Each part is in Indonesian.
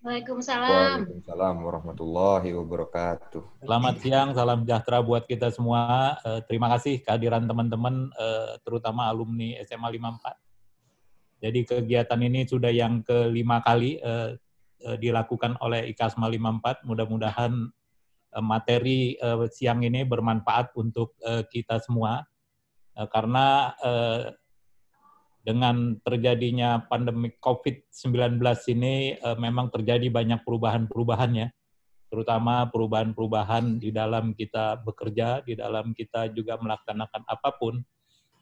Waalaikumsalam. Waalaikumsalam warahmatullahi wabarakatuh. Selamat siang, salam sejahtera buat kita semua. Uh, terima kasih kehadiran teman-teman, uh, terutama alumni SMA 54. Jadi kegiatan ini sudah yang kelima kali uh, dilakukan oleh IKASMA 54. Mudah-mudahan materi siang ini bermanfaat untuk kita semua. Karena dengan terjadinya pandemi COVID-19 ini uh, memang terjadi banyak perubahan-perubahan ya, terutama perubahan-perubahan di dalam kita bekerja, di dalam kita juga melaksanakan apa pun.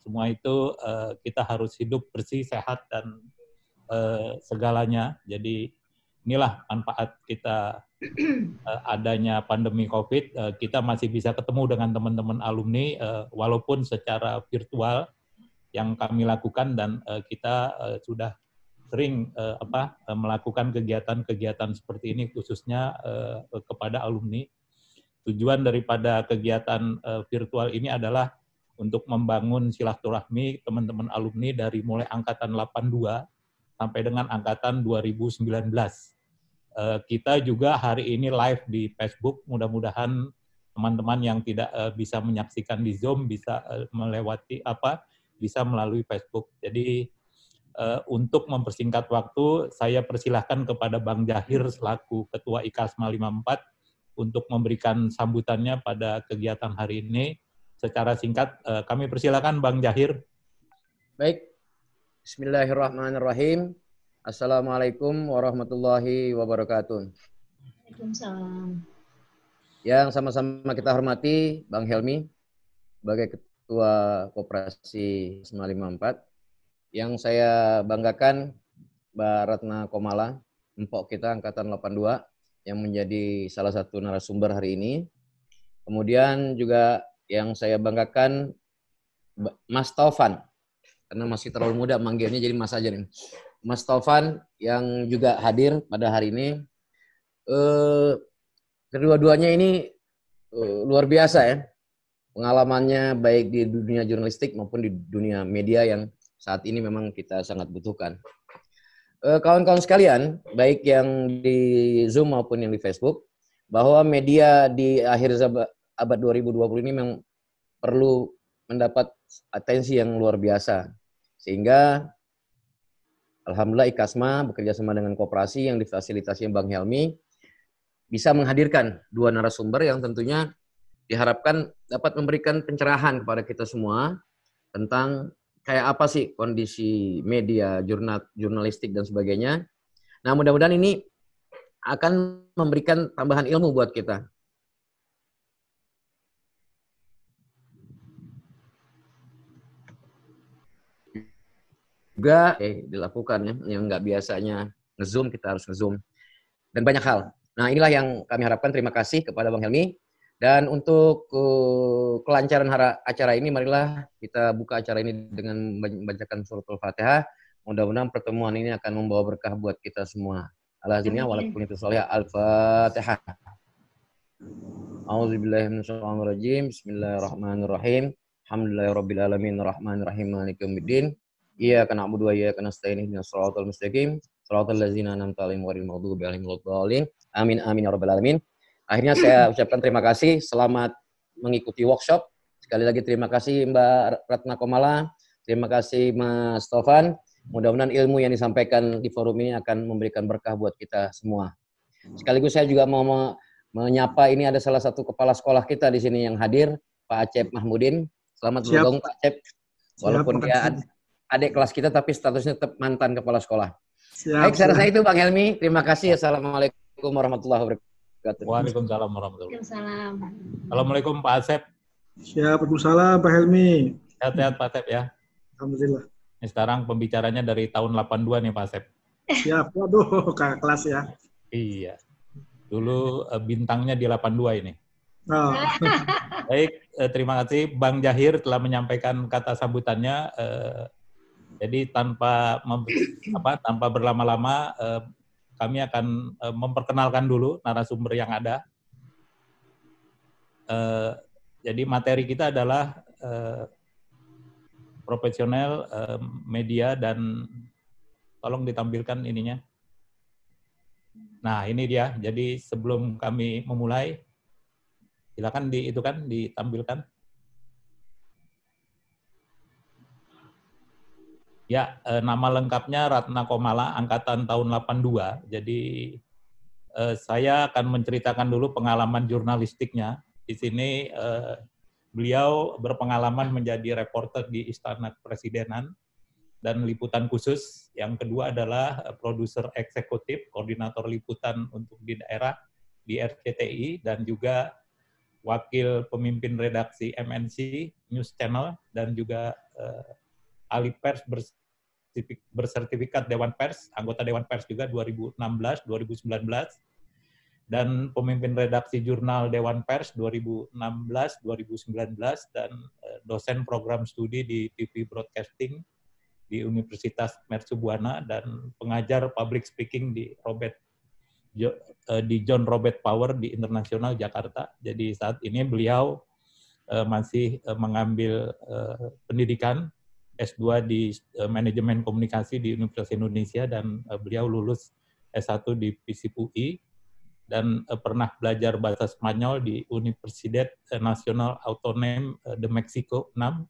Semua itu uh, kita harus hidup bersih, sehat, dan uh, segalanya. Jadi inilah manfaat kita uh, adanya pandemi COVID. Uh, kita masih bisa ketemu dengan teman-teman alumni, uh, walaupun secara virtual, yang kami lakukan dan uh, kita uh, sudah sering uh, apa uh, melakukan kegiatan-kegiatan seperti ini khususnya uh, kepada alumni. Tujuan daripada kegiatan uh, virtual ini adalah untuk membangun silaturahmi teman-teman alumni dari mulai angkatan 82 sampai dengan angkatan 2019. Uh, kita juga hari ini live di Facebook. Mudah-mudahan teman-teman yang tidak uh, bisa menyaksikan di Zoom bisa uh, melewati apa bisa melalui Facebook. Jadi uh, untuk mempersingkat waktu, saya persilahkan kepada Bang Jahir selaku Ketua IKASMA 54 untuk memberikan sambutannya pada kegiatan hari ini. Secara singkat, uh, kami persilahkan Bang Jahir. Baik, Bismillahirrahmanirrahim. Assalamualaikum warahmatullahi wabarakatuh. Waalaikumsalam. Yang sama-sama kita hormati Bang Helmi sebagai Ketua Koperasi 954. Yang saya banggakan Mbak Ratna Komala, empok kita Angkatan 82, yang menjadi salah satu narasumber hari ini. Kemudian juga yang saya banggakan Mas Taufan, karena masih terlalu muda manggilnya jadi Mas aja nih. Mas Taufan yang juga hadir pada hari ini. Eh, kedua-duanya ini eh, luar biasa ya pengalamannya baik di dunia jurnalistik maupun di dunia media yang saat ini memang kita sangat butuhkan. Eh, kawan-kawan sekalian, baik yang di Zoom maupun yang di Facebook, bahwa media di akhir abad 2020 ini memang perlu mendapat atensi yang luar biasa. Sehingga Alhamdulillah IKASMA bekerja sama dengan kooperasi yang difasilitasi Bang Helmi bisa menghadirkan dua narasumber yang tentunya diharapkan dapat memberikan pencerahan kepada kita semua tentang kayak apa sih kondisi media, jurnal, jurnalistik dan sebagainya. Nah, mudah-mudahan ini akan memberikan tambahan ilmu buat kita. Juga eh, dilakukan ya, yang nggak biasanya ngezoom kita harus ngezoom dan banyak hal. Nah, inilah yang kami harapkan. Terima kasih kepada Bang Helmi dan untuk uh, kelancaran acara ini, marilah kita buka acara ini dengan membacakan surat Al-Fatihah. Mudah-mudahan pertemuan ini akan membawa berkah buat kita semua. Alhamdulillah, walaupun itu soleh. Al-Fatihah. A'udzubillahiminasyaitonirrajim. Bismillahirrahmanirrahim. Alhamdulillahirabbil alamin arrahmanirrahim maliki yaumiddin. Iyyaka na'budu wa iyyaka nasta'in ihdinas shiratal mustaqim. Shiratal ladzina an'amta alaihim ghairil maghdubi alaihim waladdallin. Amin amin ya rabbal alamin. Akhirnya saya ucapkan terima kasih. Selamat mengikuti workshop. Sekali lagi terima kasih Mbak Ratna Komala. Terima kasih Mas Tovan. Mudah-mudahan ilmu yang disampaikan di forum ini akan memberikan berkah buat kita semua. Sekaligus saya juga mau menyapa ini ada salah satu kepala sekolah kita di sini yang hadir, Pak Acep Mahmudin. Selamat bergabung Pak Acep. Walaupun Siap, dia ad, adik kelas kita tapi statusnya tetap mantan kepala sekolah. Siap, Baik, saya rasa itu Bang Helmi. Terima kasih. Assalamualaikum warahmatullahi wabarakatuh wabarakatuh. Waalaikumsalam warahmatullahi wabarakatuh. Assalamualaikum Pak Asep. Siap, Waalaikumsalam Pak Helmi. Sehat-sehat Pak Asep ya. Alhamdulillah. Ini sekarang pembicaranya dari tahun 82 nih Pak Asep. Siap, waduh kakak kelas ya. Iya. Dulu uh, bintangnya di 82 ini. Oh. Baik, uh, terima kasih Bang Jahir telah menyampaikan kata sambutannya. Uh, jadi tanpa apa tanpa berlama-lama kami akan uh, memperkenalkan dulu narasumber yang ada. Uh, jadi materi kita adalah uh, profesional uh, media dan tolong ditampilkan ininya. Nah, ini dia. Jadi sebelum kami memulai, silakan di itu kan ditampilkan. Ya, eh, nama lengkapnya Ratna Komala, angkatan tahun 82. Jadi eh, saya akan menceritakan dulu pengalaman jurnalistiknya. Di sini eh, beliau berpengalaman menjadi reporter di Istana Kepresidenan dan liputan khusus. Yang kedua adalah eh, produser eksekutif, koordinator liputan untuk di daerah di RCTI dan juga wakil pemimpin redaksi MNC News Channel dan juga eh, ahli pers bersertifikat Dewan Pers, anggota Dewan Pers juga 2016, 2019, dan pemimpin redaksi jurnal Dewan Pers 2016, 2019, dan eh, dosen program studi di TV Broadcasting di Universitas Mercubuana dan pengajar public speaking di Robert eh, di John Robert Power di Internasional Jakarta. Jadi saat ini beliau eh, masih mengambil pendidikan S2 di uh, Manajemen Komunikasi di Universitas Indonesia dan uh, beliau lulus S1 di PISIP UI dan uh, pernah belajar bahasa Spanyol di Universidad Nacional Autonom de Mexico 6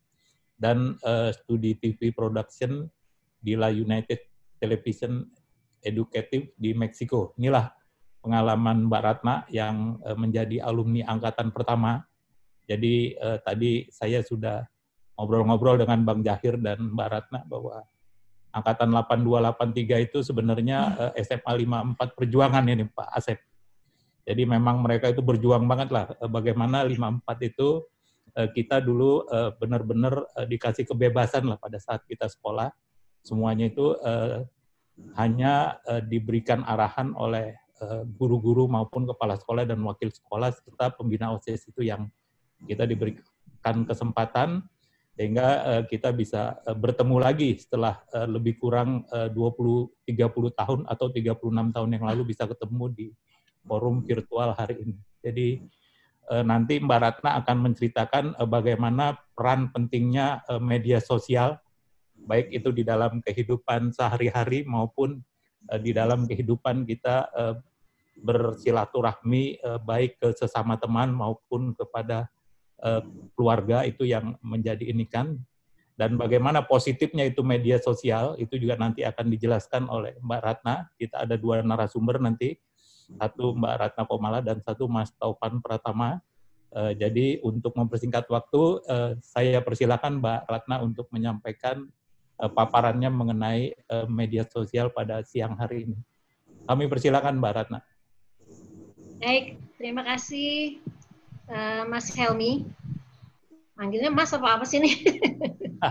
dan uh, studi TV production di La United Television Educative di Meksiko. Inilah pengalaman Mbak Ratna yang uh, menjadi alumni angkatan pertama. Jadi uh, tadi saya sudah ngobrol-ngobrol dengan Bang Jahir dan Mbak Ratna bahwa angkatan 8283 itu sebenarnya uh, SMA 54 perjuangan ini Pak Asep. Jadi memang mereka itu berjuang banget lah uh, bagaimana 54 itu uh, kita dulu benar-benar dikasih kebebasan lah pada saat kita sekolah. Semuanya itu hanya diberikan arahan oleh guru-guru maupun kepala sekolah dan wakil sekolah serta pembina OSIS itu yang kita diberikan kesempatan sehingga uh, kita bisa uh, bertemu lagi setelah uh, lebih kurang uh, 20 30 tahun atau 36 tahun yang lalu bisa ketemu di forum virtual hari ini. Jadi uh, nanti Mbak Ratna akan menceritakan uh, bagaimana peran pentingnya uh, media sosial baik itu di dalam kehidupan sehari-hari maupun uh, di dalam kehidupan kita uh, bersilaturahmi uh, baik ke sesama teman maupun kepada uh, keluarga itu yang menjadi ini kan dan bagaimana positifnya itu media sosial itu juga nanti akan dijelaskan oleh Mbak Ratna. Kita ada dua narasumber nanti, satu Mbak Ratna Komala dan satu Mas Taufan Pratama. Uh, jadi untuk mempersingkat waktu, uh, saya persilakan Mbak Ratna untuk menyampaikan uh, paparannya mengenai uh, media sosial pada siang hari ini. Kami persilakan Mbak Ratna. Baik, terima kasih uh, Mas Helmi. Manggilnya Mas apa apa sih nih?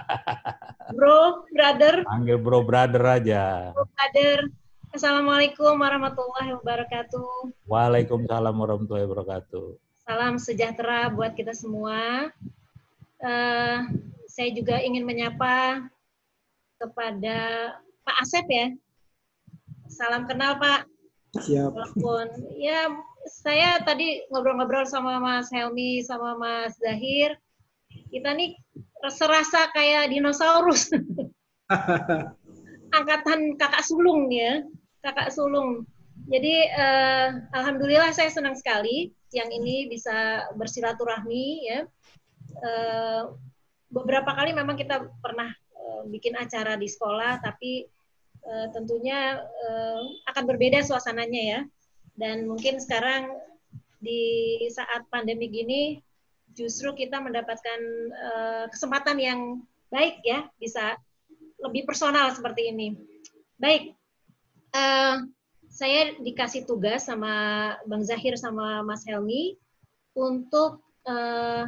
bro, brother. Panggil bro, brother aja. Bro, brother. Assalamualaikum warahmatullahi wabarakatuh. Waalaikumsalam warahmatullahi wabarakatuh. Salam sejahtera buat kita semua. Uh, saya juga ingin menyapa kepada Pak Asep ya. Salam kenal Pak. Siap. Walaupun ya saya tadi ngobrol-ngobrol sama Mas Helmi sama Mas Zahir, kita nih serasa kayak dinosaurus. Angkatan kakak sulung ya, kakak sulung. Jadi eh, alhamdulillah saya senang sekali yang ini bisa bersilaturahmi ya. Eh, beberapa kali memang kita pernah eh, bikin acara di sekolah, tapi eh, tentunya eh, akan berbeda suasananya ya dan mungkin sekarang di saat pandemi gini justru kita mendapatkan uh, kesempatan yang baik ya bisa lebih personal seperti ini. Baik, uh, saya dikasih tugas sama Bang Zahir sama Mas Helmi untuk uh,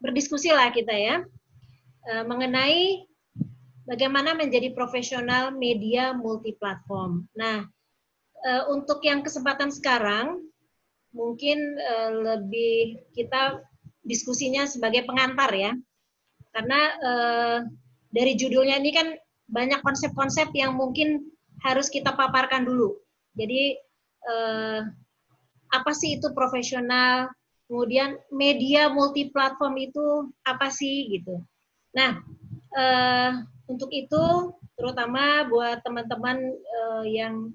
berdiskusi lah kita ya uh, mengenai bagaimana menjadi profesional media multiplatform. Nah, uh, untuk yang kesempatan sekarang mungkin uh, lebih kita diskusinya sebagai pengantar ya. Karena uh, dari judulnya ini kan banyak konsep-konsep yang mungkin harus kita paparkan dulu. Jadi uh, apa sih itu profesional? Kemudian media multiplatform itu apa sih gitu. Nah uh, untuk itu terutama buat teman-teman uh, yang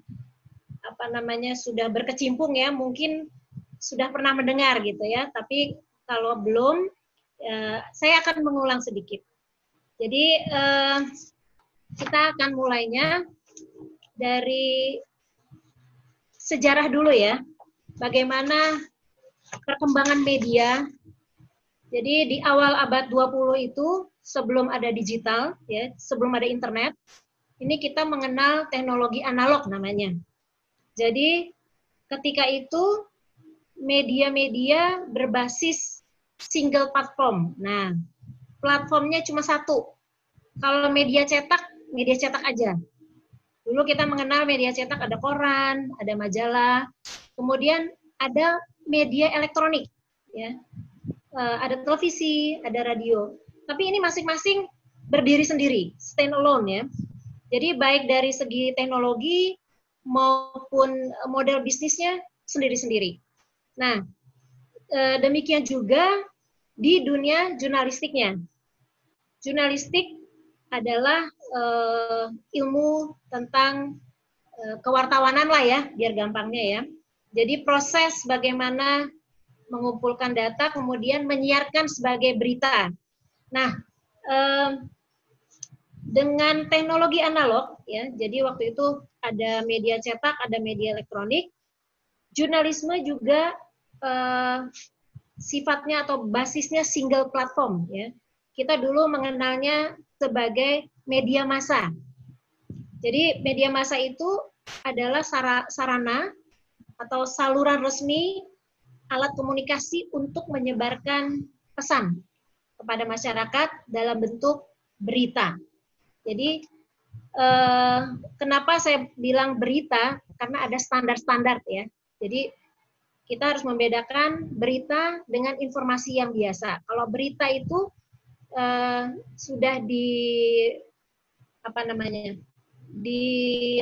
apa namanya sudah berkecimpung ya, mungkin sudah pernah mendengar gitu ya. Tapi kalau belum, uh, saya akan mengulang sedikit. Jadi uh, kita akan mulainya dari sejarah dulu ya. Bagaimana perkembangan media. Jadi di awal abad 20 itu sebelum ada digital ya, sebelum ada internet, ini kita mengenal teknologi analog namanya. Jadi ketika itu media-media berbasis single platform. Nah, platformnya cuma satu. Kalau media cetak, media cetak aja. Dulu kita mengenal media cetak ada koran, ada majalah, kemudian ada media elektronik, ya, uh, ada televisi, ada radio. Tapi ini masing-masing berdiri sendiri, stand alone ya. Jadi baik dari segi teknologi maupun model bisnisnya sendiri-sendiri. Nah, uh, demikian juga di dunia jurnalistiknya. Jurnalistik adalah uh, ilmu tentang kewartawanan lah ya, biar gampangnya ya. Jadi proses bagaimana mengumpulkan data kemudian menyiarkan sebagai berita. Nah, eh, dengan teknologi analog ya, jadi waktu itu ada media cetak, ada media elektronik. Jurnalisme juga eh, sifatnya atau basisnya single platform ya. Kita dulu mengenalnya sebagai media massa. Jadi media massa itu adalah sarana atau saluran resmi alat komunikasi untuk menyebarkan pesan kepada masyarakat dalam bentuk berita. Jadi eh, kenapa saya bilang berita? Karena ada standar-standar ya. Jadi kita harus membedakan berita dengan informasi yang biasa. Kalau berita itu eh, sudah di apa namanya di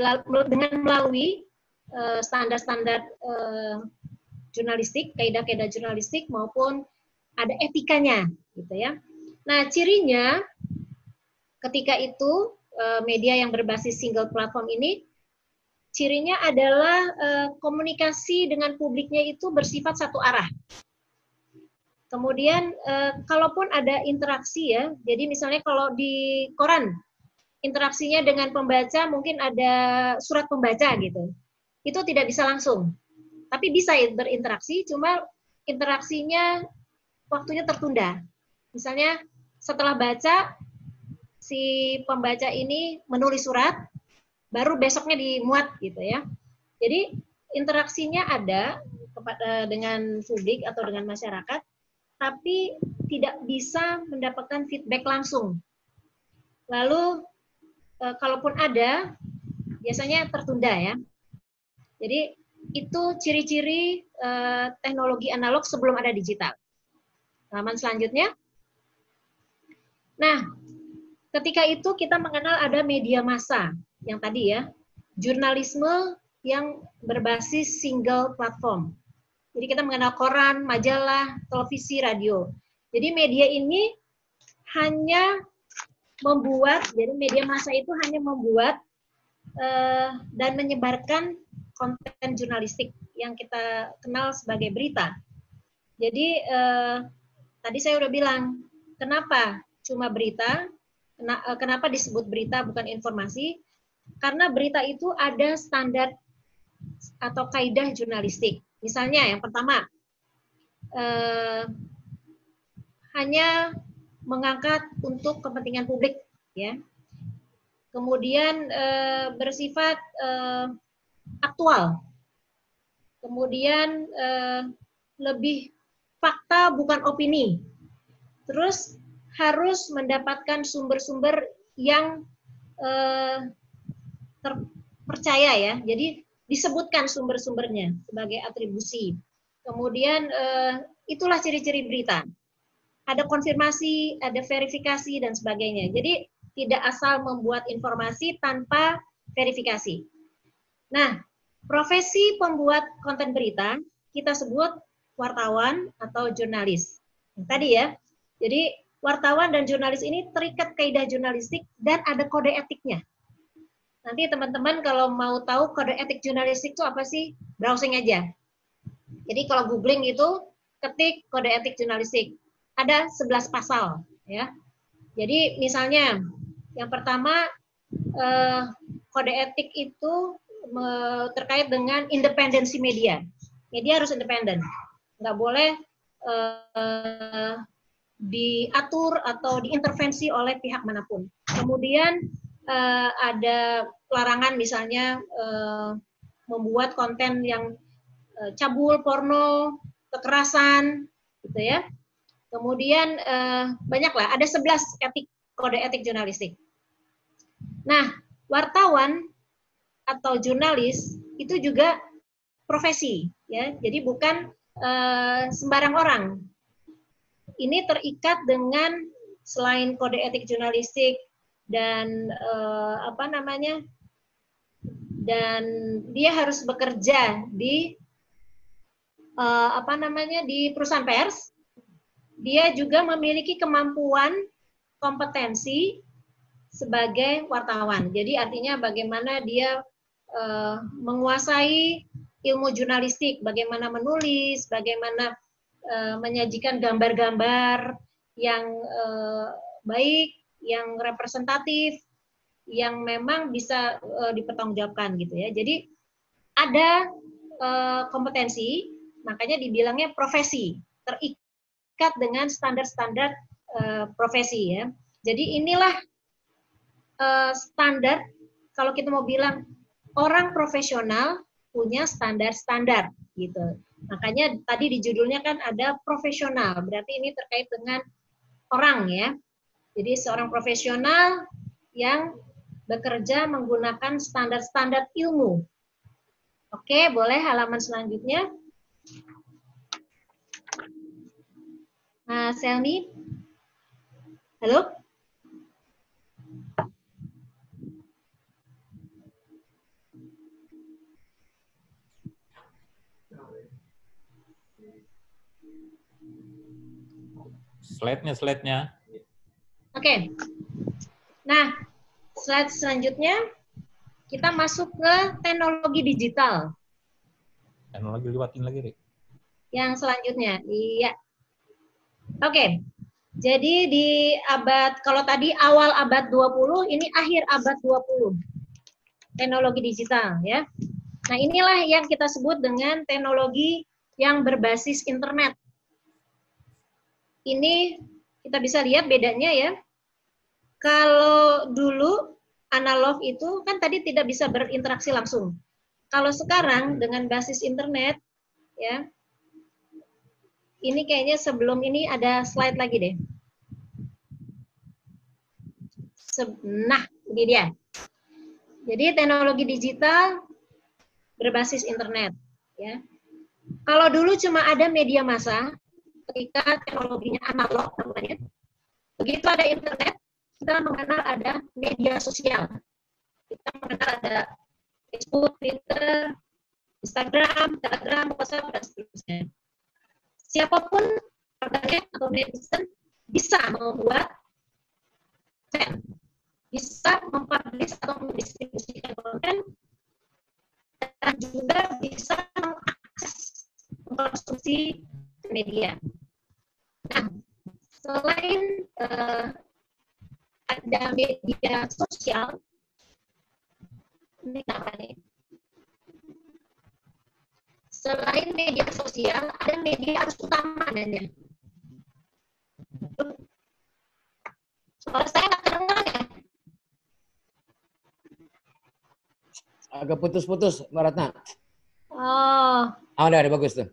dengan melalui Eh, standar-standar uh, jurnalistik, kaidah-kaidah jurnalistik maupun ada etikanya, gitu ya. Nah, cirinya ketika itu uh, media yang berbasis single platform ini cirinya adalah uh, komunikasi dengan publiknya itu bersifat satu arah. Kemudian uh, kalaupun ada interaksi ya, jadi misalnya kalau di koran interaksinya dengan pembaca mungkin ada surat pembaca gitu itu tidak bisa langsung. Tapi bisa berinteraksi, cuma interaksinya waktunya tertunda. Misalnya setelah baca, si pembaca ini menulis surat, baru besoknya dimuat gitu ya. Jadi interaksinya ada kepada dengan publik atau dengan masyarakat, tapi tidak bisa mendapatkan feedback langsung. Lalu eh, kalaupun ada, biasanya tertunda ya. Jadi itu ciri-ciri uh, teknologi analog sebelum ada digital. Halaman selanjutnya. Nah, ketika itu kita mengenal ada media massa yang tadi ya, jurnalisme yang berbasis single platform. Jadi kita mengenal koran, majalah, televisi, radio. Jadi media ini hanya membuat, jadi media massa itu hanya membuat uh, dan menyebarkan konten jurnalistik yang kita kenal sebagai berita. Jadi eh, tadi saya udah bilang, kenapa cuma berita? Eh, kenapa disebut berita bukan informasi? Karena berita itu ada standar atau kaidah jurnalistik. Misalnya yang pertama, eh, hanya mengangkat untuk kepentingan publik, ya. Kemudian eh, bersifat eh, aktual. Kemudian eh, lebih fakta bukan opini. Terus harus mendapatkan sumber-sumber yang eh, terpercaya ya. Jadi disebutkan sumber-sumbernya sebagai atribusi. Kemudian eh, itulah ciri-ciri berita. Ada konfirmasi, ada verifikasi dan sebagainya. Jadi tidak asal membuat informasi tanpa verifikasi. Nah, profesi pembuat konten berita kita sebut wartawan atau jurnalis. Tadi ya. Jadi wartawan dan jurnalis ini terikat kaidah jurnalistik dan ada kode etiknya. Nanti teman-teman kalau mau tahu kode etik jurnalistik itu apa sih, browsing aja. Jadi kalau googling itu ketik kode etik jurnalistik. Ada 11 pasal ya. Jadi misalnya yang pertama eh, kode etik itu terkait dengan independensi media. Media harus independen, nggak boleh eh, diatur atau diintervensi oleh pihak mana pun. Kemudian uh, ada larangan misalnya uh, membuat konten yang uh, cabul, porno, kekerasan, gitu ya. Kemudian uh, banyaklah, ada 11 etik kode etik jurnalistik. Nah, wartawan atau jurnalis itu juga profesi, ya. Jadi bukan uh, sembarang orang. Ini terikat dengan selain kode etik jurnalistik, dan uh, apa namanya dan dia harus bekerja di uh, apa namanya di perusahaan pers. Dia juga memiliki kemampuan kompetensi sebagai wartawan. Jadi artinya bagaimana dia uh, menguasai ilmu jurnalistik bagaimana menulis bagaimana uh, menyajikan gambar-gambar yang uh, baik yang representatif, yang memang bisa uh, dipertanggungjawabkan gitu ya. Jadi ada kompetensi, makanya dibilangnya profesi, terikat dengan standar-standar profesi ya. Jadi inilah standar kalau kita mau bilang orang profesional punya standar-standar gitu. Makanya tadi di judulnya kan ada profesional, berarti ini terkait dengan orang ya. Jadi seorang profesional yang bekerja menggunakan standar-standar ilmu. Oke, boleh halaman selanjutnya. Nah, Selmi. Halo? Slide-nya, slide-nya. Oke. Nah, slide selanjutnya kita masuk ke teknologi digital. Teknologi lewatin lagi, Rik. Yang selanjutnya, iya. Oke. Jadi di abad kalau tadi awal abad 20, ini akhir abad 20. Teknologi digital ya. Nah, inilah yang kita sebut dengan teknologi yang berbasis internet. Ini kita bisa lihat bedanya ya. Kalau dulu analog itu kan tadi tidak bisa berinteraksi langsung. Kalau sekarang dengan basis internet ya. Ini kayaknya sebelum ini ada slide lagi deh. Nah, ini dia. Jadi teknologi digital berbasis internet ya. Kalau dulu cuma ada media massa, ketika teknologinya analog namanya. Begitu ada internet, kita mengenal ada media sosial. Kita mengenal ada Facebook, Twitter, Instagram, Telegram, WhatsApp, dan seterusnya. Siapa pun warganet atau netizen bisa membuat konten, bisa mempublish atau mendistribusikan konten, dan juga bisa mengakses mengkonsumsi media. Nah, selain uh, ada media sosial, ini apa nih? Selain media sosial, ada media arus utama adanya. Suara saya nggak terdengar ya? Agak putus-putus, Mbak Ratna. Oh. Ah, udah, udah bagus tuh.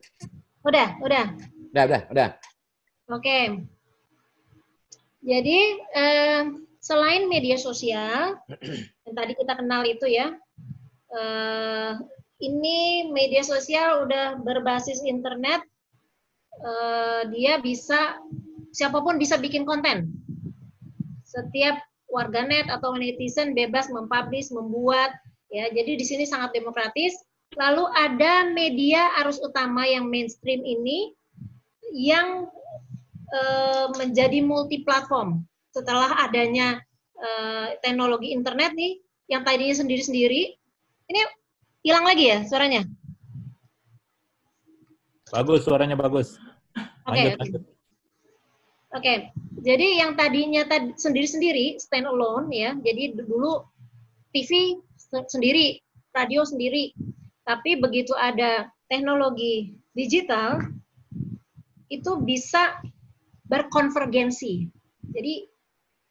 Udah, udah. Udah, udah, udah. Oke. Jadi eh, selain media sosial yang tadi kita kenal itu ya, eh, ini media sosial udah berbasis internet, eh, dia bisa siapa pun bisa bikin konten. Setiap warganet atau netizen bebas mempublish, membuat, ya. Jadi di sini sangat demokratis. Lalu ada media arus utama yang mainstream ini yang uh, menjadi multi platform setelah adanya uh, teknologi internet nih yang tadinya sendiri-sendiri, ini hilang lagi ya suaranya? Bagus, suaranya bagus. Oke, oke. Oke, jadi yang tadinya tadi sendiri-sendiri, stand alone ya. Jadi dulu TV se- sendiri, radio sendiri. Tapi begitu ada teknologi digital, itu bisa berkonvergensi. Jadi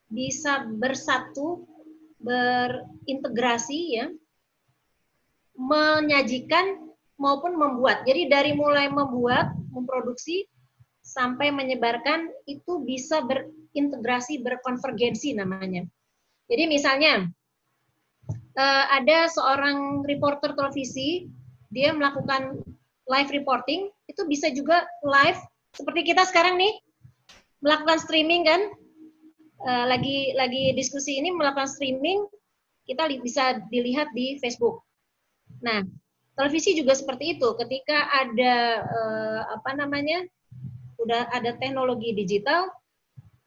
bisa bersatu, berintegrasi ya, menyajikan maupun membuat. Jadi dari mulai membuat, memproduksi sampai menyebarkan itu bisa berintegrasi, berkonvergensi namanya. Jadi misalnya eh, ada seorang reporter televisi, dia melakukan live reporting, itu bisa juga live seperti kita sekarang nih melakukan streaming kan, Eh, lagi lagi diskusi ini melakukan streaming, kita bisa dilihat di Facebook. Nah, televisi juga seperti itu. Ketika ada eh, apa namanya, udah ada teknologi digital,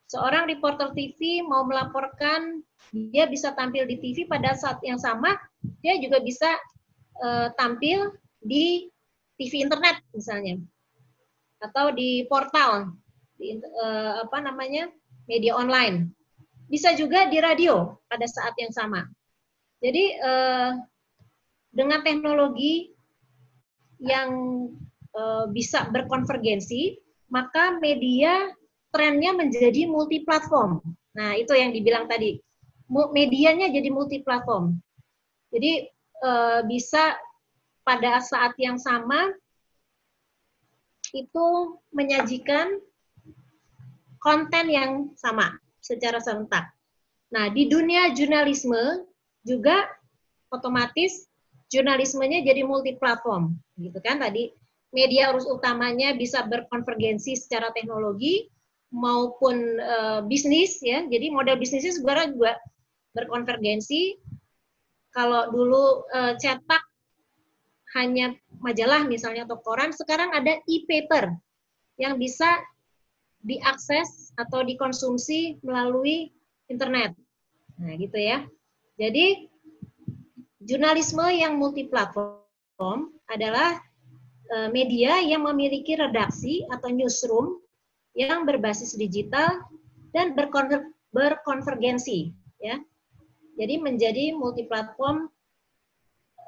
seorang reporter TV mau melaporkan, dia bisa tampil di TV pada saat yang sama, dia juga bisa eh, tampil di TV internet misalnya, atau di portal, eh, apa namanya media online. Bisa juga di radio pada saat yang sama. Jadi eh, dengan teknologi yang eh, bisa berkonvergensi, maka media trennya menjadi multi platform. Nah, itu yang dibilang tadi. Medianya jadi multi platform. Jadi bisa pada saat yang sama itu menyajikan konten yang sama secara serentak. Nah, di dunia jurnalisme juga otomatis jurnalismenya jadi multi platform, gitu kan tadi media urus utamanya bisa berkonvergensi secara teknologi maupun eh, bisnis ya. Jadi model bisnisnya sebenarnya juga berkonvergensi. Kalau dulu eh, cetak hanya majalah misalnya atau koran, sekarang ada e-paper yang bisa diakses atau dikonsumsi melalui internet. Nah, gitu ya. Jadi jurnalisme yang multiplatform adalah eh, media yang memiliki redaksi atau newsroom yang berbasis digital dan berkonver- berkonvergensi ya. Jadi menjadi multiplatform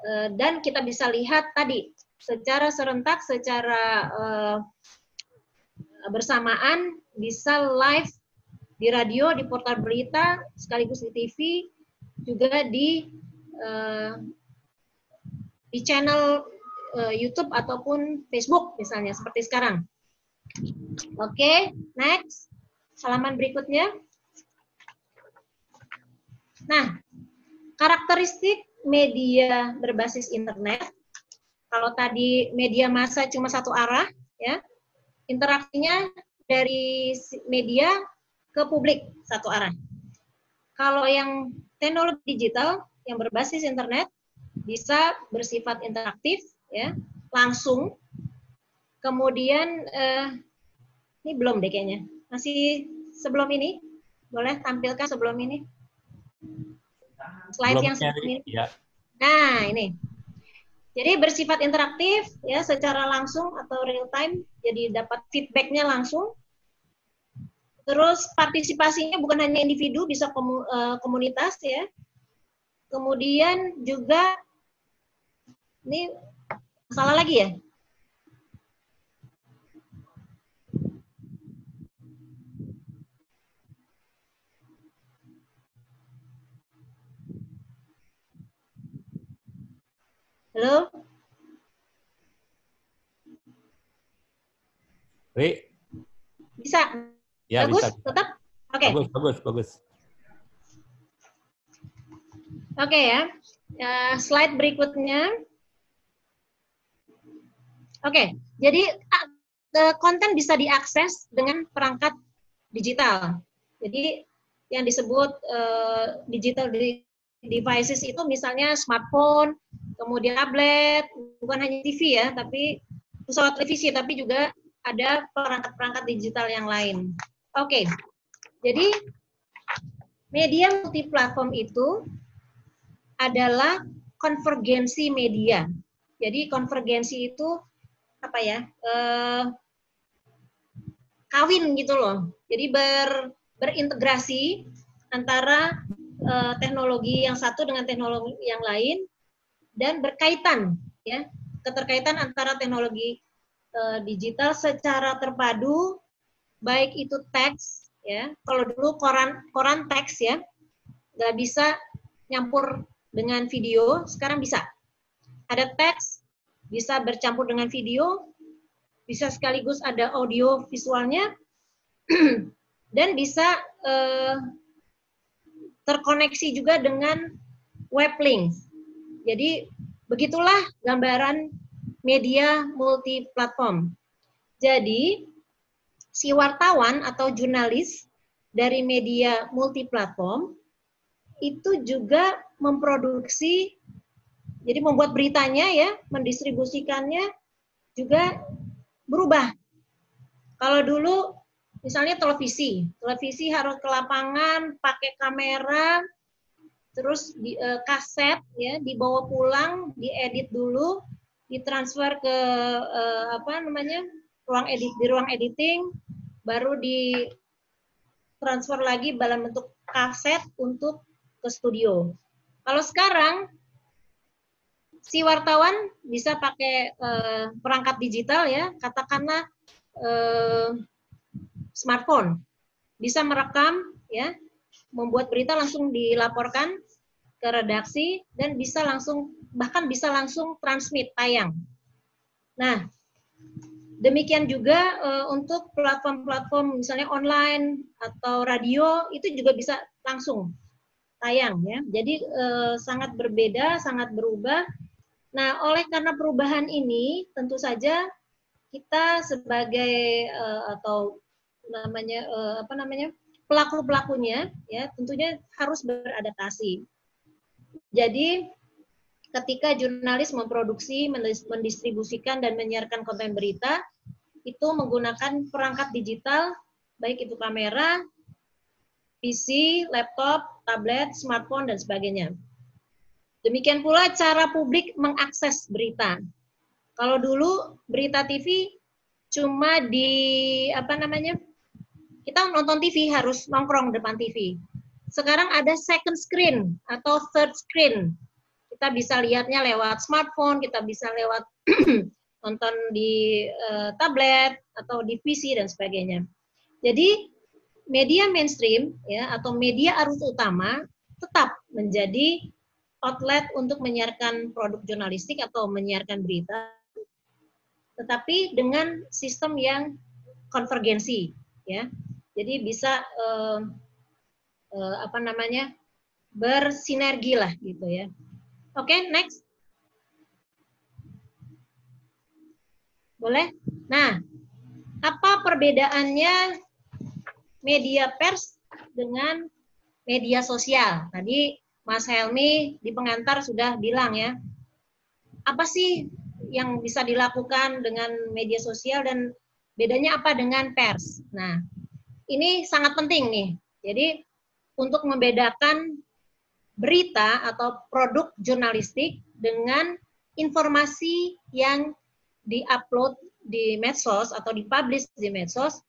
eh, dan kita bisa lihat tadi secara serentak secara eh, bersamaan bisa live di radio, di portal berita, sekaligus di TV, juga di eh, di channel eh, YouTube ataupun Facebook misalnya seperti sekarang. Oke, next. Halaman berikutnya. Nah, karakteristik media berbasis internet. Kalau tadi media massa cuma satu arah, ya, interaksinya dari media ke publik satu arah. Kalau yang teknologi digital yang berbasis internet bisa bersifat interaktif, ya, langsung. Kemudian eh, ini belum deh kayaknya, masih sebelum ini, boleh tampilkan sebelum ini slide yang sebelum ini. ya, Nah, ini. Jadi bersifat interaktif ya secara langsung atau real time, jadi dapat feedbacknya langsung. Terus partisipasinya bukan hanya individu, bisa eh, komunitas ya. Kemudian juga ini salah lagi ya? Halo? Ri, Bisa? ya Bagus? bisa. Tetap? Oke. Bagus, bagus, bagus. Oke ya. Ya, slide berikutnya. Oke, jadi a- eh, konten bisa diakses dengan perangkat digital. Jadi yang disebut eh, digital devices itu misalnya smartphone, kemudian tablet, bukan hanya TV ya, tapi pesawat televisi, tapi juga ada perangkat-perangkat digital yang lain. Oke, jadi media multiplatform itu adalah konvergensi media. Jadi konvergensi itu apa ya? Eh, kawin gitu loh. Jadi ber, berintegrasi antara eh, teknologi yang satu dengan teknologi yang lain dan berkaitan ya. Keterkaitan antara teknologi eh, digital secara terpadu baik itu teks ya. Kalau dulu koran koran teks ya. Nggak bisa nyampur dengan video sekarang bisa. Ada teks bisa bercampur dengan video bisa sekaligus ada audio visualnya dan bisa eh, terkoneksi juga dengan web link. Jadi begitulah gambaran media multi platform. Jadi si wartawan atau jurnalis dari media multi platform itu juga memproduksi jadi membuat beritanya ya, mendistribusikannya juga berubah. Kalau dulu misalnya televisi, televisi harus ke lapangan pakai kamera, terus di, uh, kaset ya dibawa pulang, diedit dulu, ditransfer ke uh, apa namanya ruang edit di ruang editing, baru di transfer lagi dalam bentuk kaset untuk ke studio. Kalau sekarang si wartawan bisa pakai uh, perangkat digital ya, katakanlah smartphone, bisa merekam ya, membuat berita langsung dilaporkan ke redaksi dan bisa langsung bahkan bisa langsung transmit tayang. Nah, demikian juga uh, untuk platform-platform misalnya online atau radio itu juga bisa langsung tayang ya. Jadi uh, sangat berbeda, sangat berubah Nah, oleh karena perubahan ini, tentu saja kita sebagai uh, atau namanya uh, apa namanya pelaku pelakunya, ya tentunya harus beradaptasi. Jadi, ketika jurnalis memproduksi, mendistribusikan dan menyiarkan konten berita, itu menggunakan perangkat digital, baik itu kamera, PC, laptop, tablet, smartphone, dan sebagainya. Demikian pula cara publik mengakses berita. Kalau dulu berita TV cuma di apa namanya? Kita nonton TV harus nongkrong depan TV. Sekarang ada second screen atau third screen. Kita bisa lihatnya lewat smartphone, kita bisa lewat nonton di uh, tablet atau di PC dan sebagainya. Jadi media mainstream ya atau media arus utama tetap menjadi outlet untuk menyiarkan produk jurnalistik atau menyiarkan berita, tetapi dengan sistem yang konvergensi, ya. Jadi bisa eh, eh, apa namanya bersinergi lah gitu ya. Oke, okay, next. Boleh? Nah, apa perbedaannya media pers dengan media sosial? Tadi Mas Helmi di pengantar sudah bilang ya, apa sih yang bisa dilakukan dengan media sosial dan bedanya apa dengan pers? Nah, ini sangat penting nih. Jadi untuk membedakan berita atau produk jurnalistik dengan informasi yang diupload di medsos atau dipublish di medsos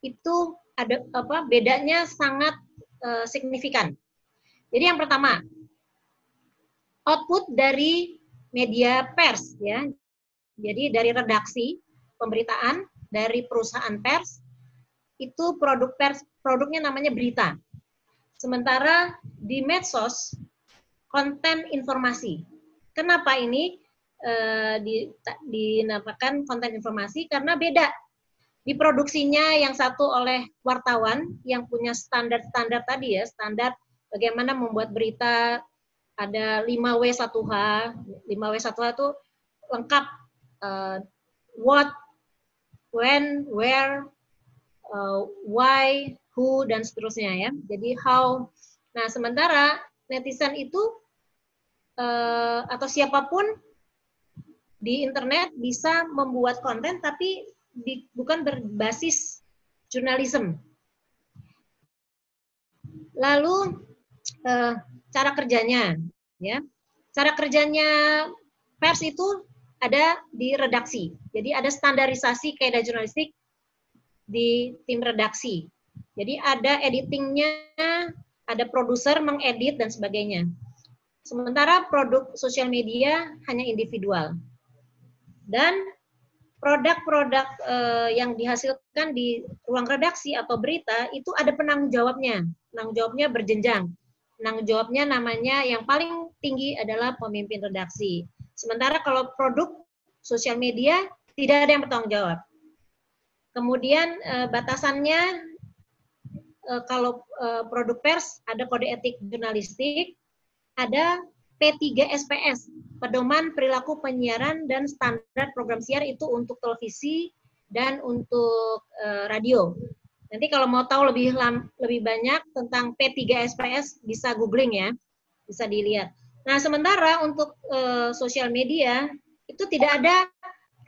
itu ada apa bedanya sangat uh, signifikan. Jadi yang pertama, output dari media pers ya. Jadi dari redaksi pemberitaan dari perusahaan pers itu produk pers produknya namanya berita. Sementara di medsos konten informasi. Kenapa ini eh, dinamakan konten informasi? Karena beda. Diproduksinya yang satu oleh wartawan yang punya standar-standar tadi ya, standar bagaimana membuat berita ada 5W1H. 5W1H itu lengkap uh, what, when, where, uh, why, who dan seterusnya ya. Jadi how. Nah, sementara netizen itu uh, atau siapa pun di internet bisa membuat konten tapi di, bukan berbasis jurnalisme. Lalu uh, cara kerjanya. ya. Cara kerjanya pers itu ada di redaksi. Jadi ada standarisasi kaidah jurnalistik di tim redaksi. Jadi ada editingnya, ada produser mengedit dan sebagainya. Sementara produk sosial media hanya individual. Dan produk-produk eh, yang dihasilkan di ruang redaksi atau berita itu ada penanggung jawabnya. Penanggung jawabnya berjenjang. Penanggung jawabnya namanya yang paling tinggi adalah pemimpin redaksi. Sementara kalau produk sosial media tidak ada yang bertanggung jawab. Kemudian eh, batasannya eh, kalau eh, produk pers ada kode etik jurnalistik, ada P3 SPS, pedoman perilaku penyiaran dan standar program siar itu untuk televisi dan untuk uh, radio. Nanti kalau mau tahu lebih lam, lebih banyak tentang P3 SPS bisa googling ya, bisa dilihat. Nah sementara untuk uh, sosial media itu tidak ada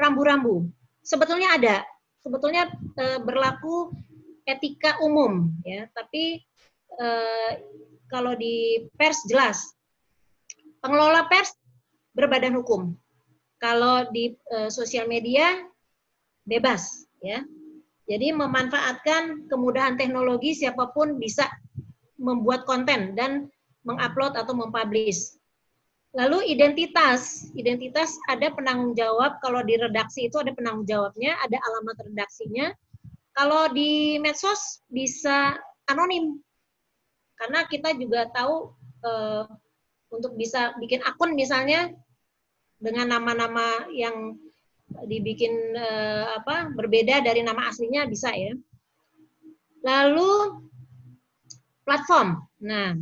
rambu-rambu. Sebetulnya ada, sebetulnya uh, berlaku etika umum ya, tapi uh, kalau di pers jelas Pengelola pers berbadan hukum. Kalau di e, sosial media bebas, ya. Jadi memanfaatkan kemudahan teknologi siapa pun bisa membuat konten dan mengupload atau mempublish. Lalu identitas, identitas ada penanggung jawab. Kalau di redaksi itu ada penanggung jawabnya, ada alamat redaksinya. Kalau di medsos bisa anonim, karena kita juga tahu eh, untuk bisa bikin akun misalnya dengan nama-nama yang dibikin eh, apa berbeda dari nama aslinya bisa ya. Lalu platform. Nah,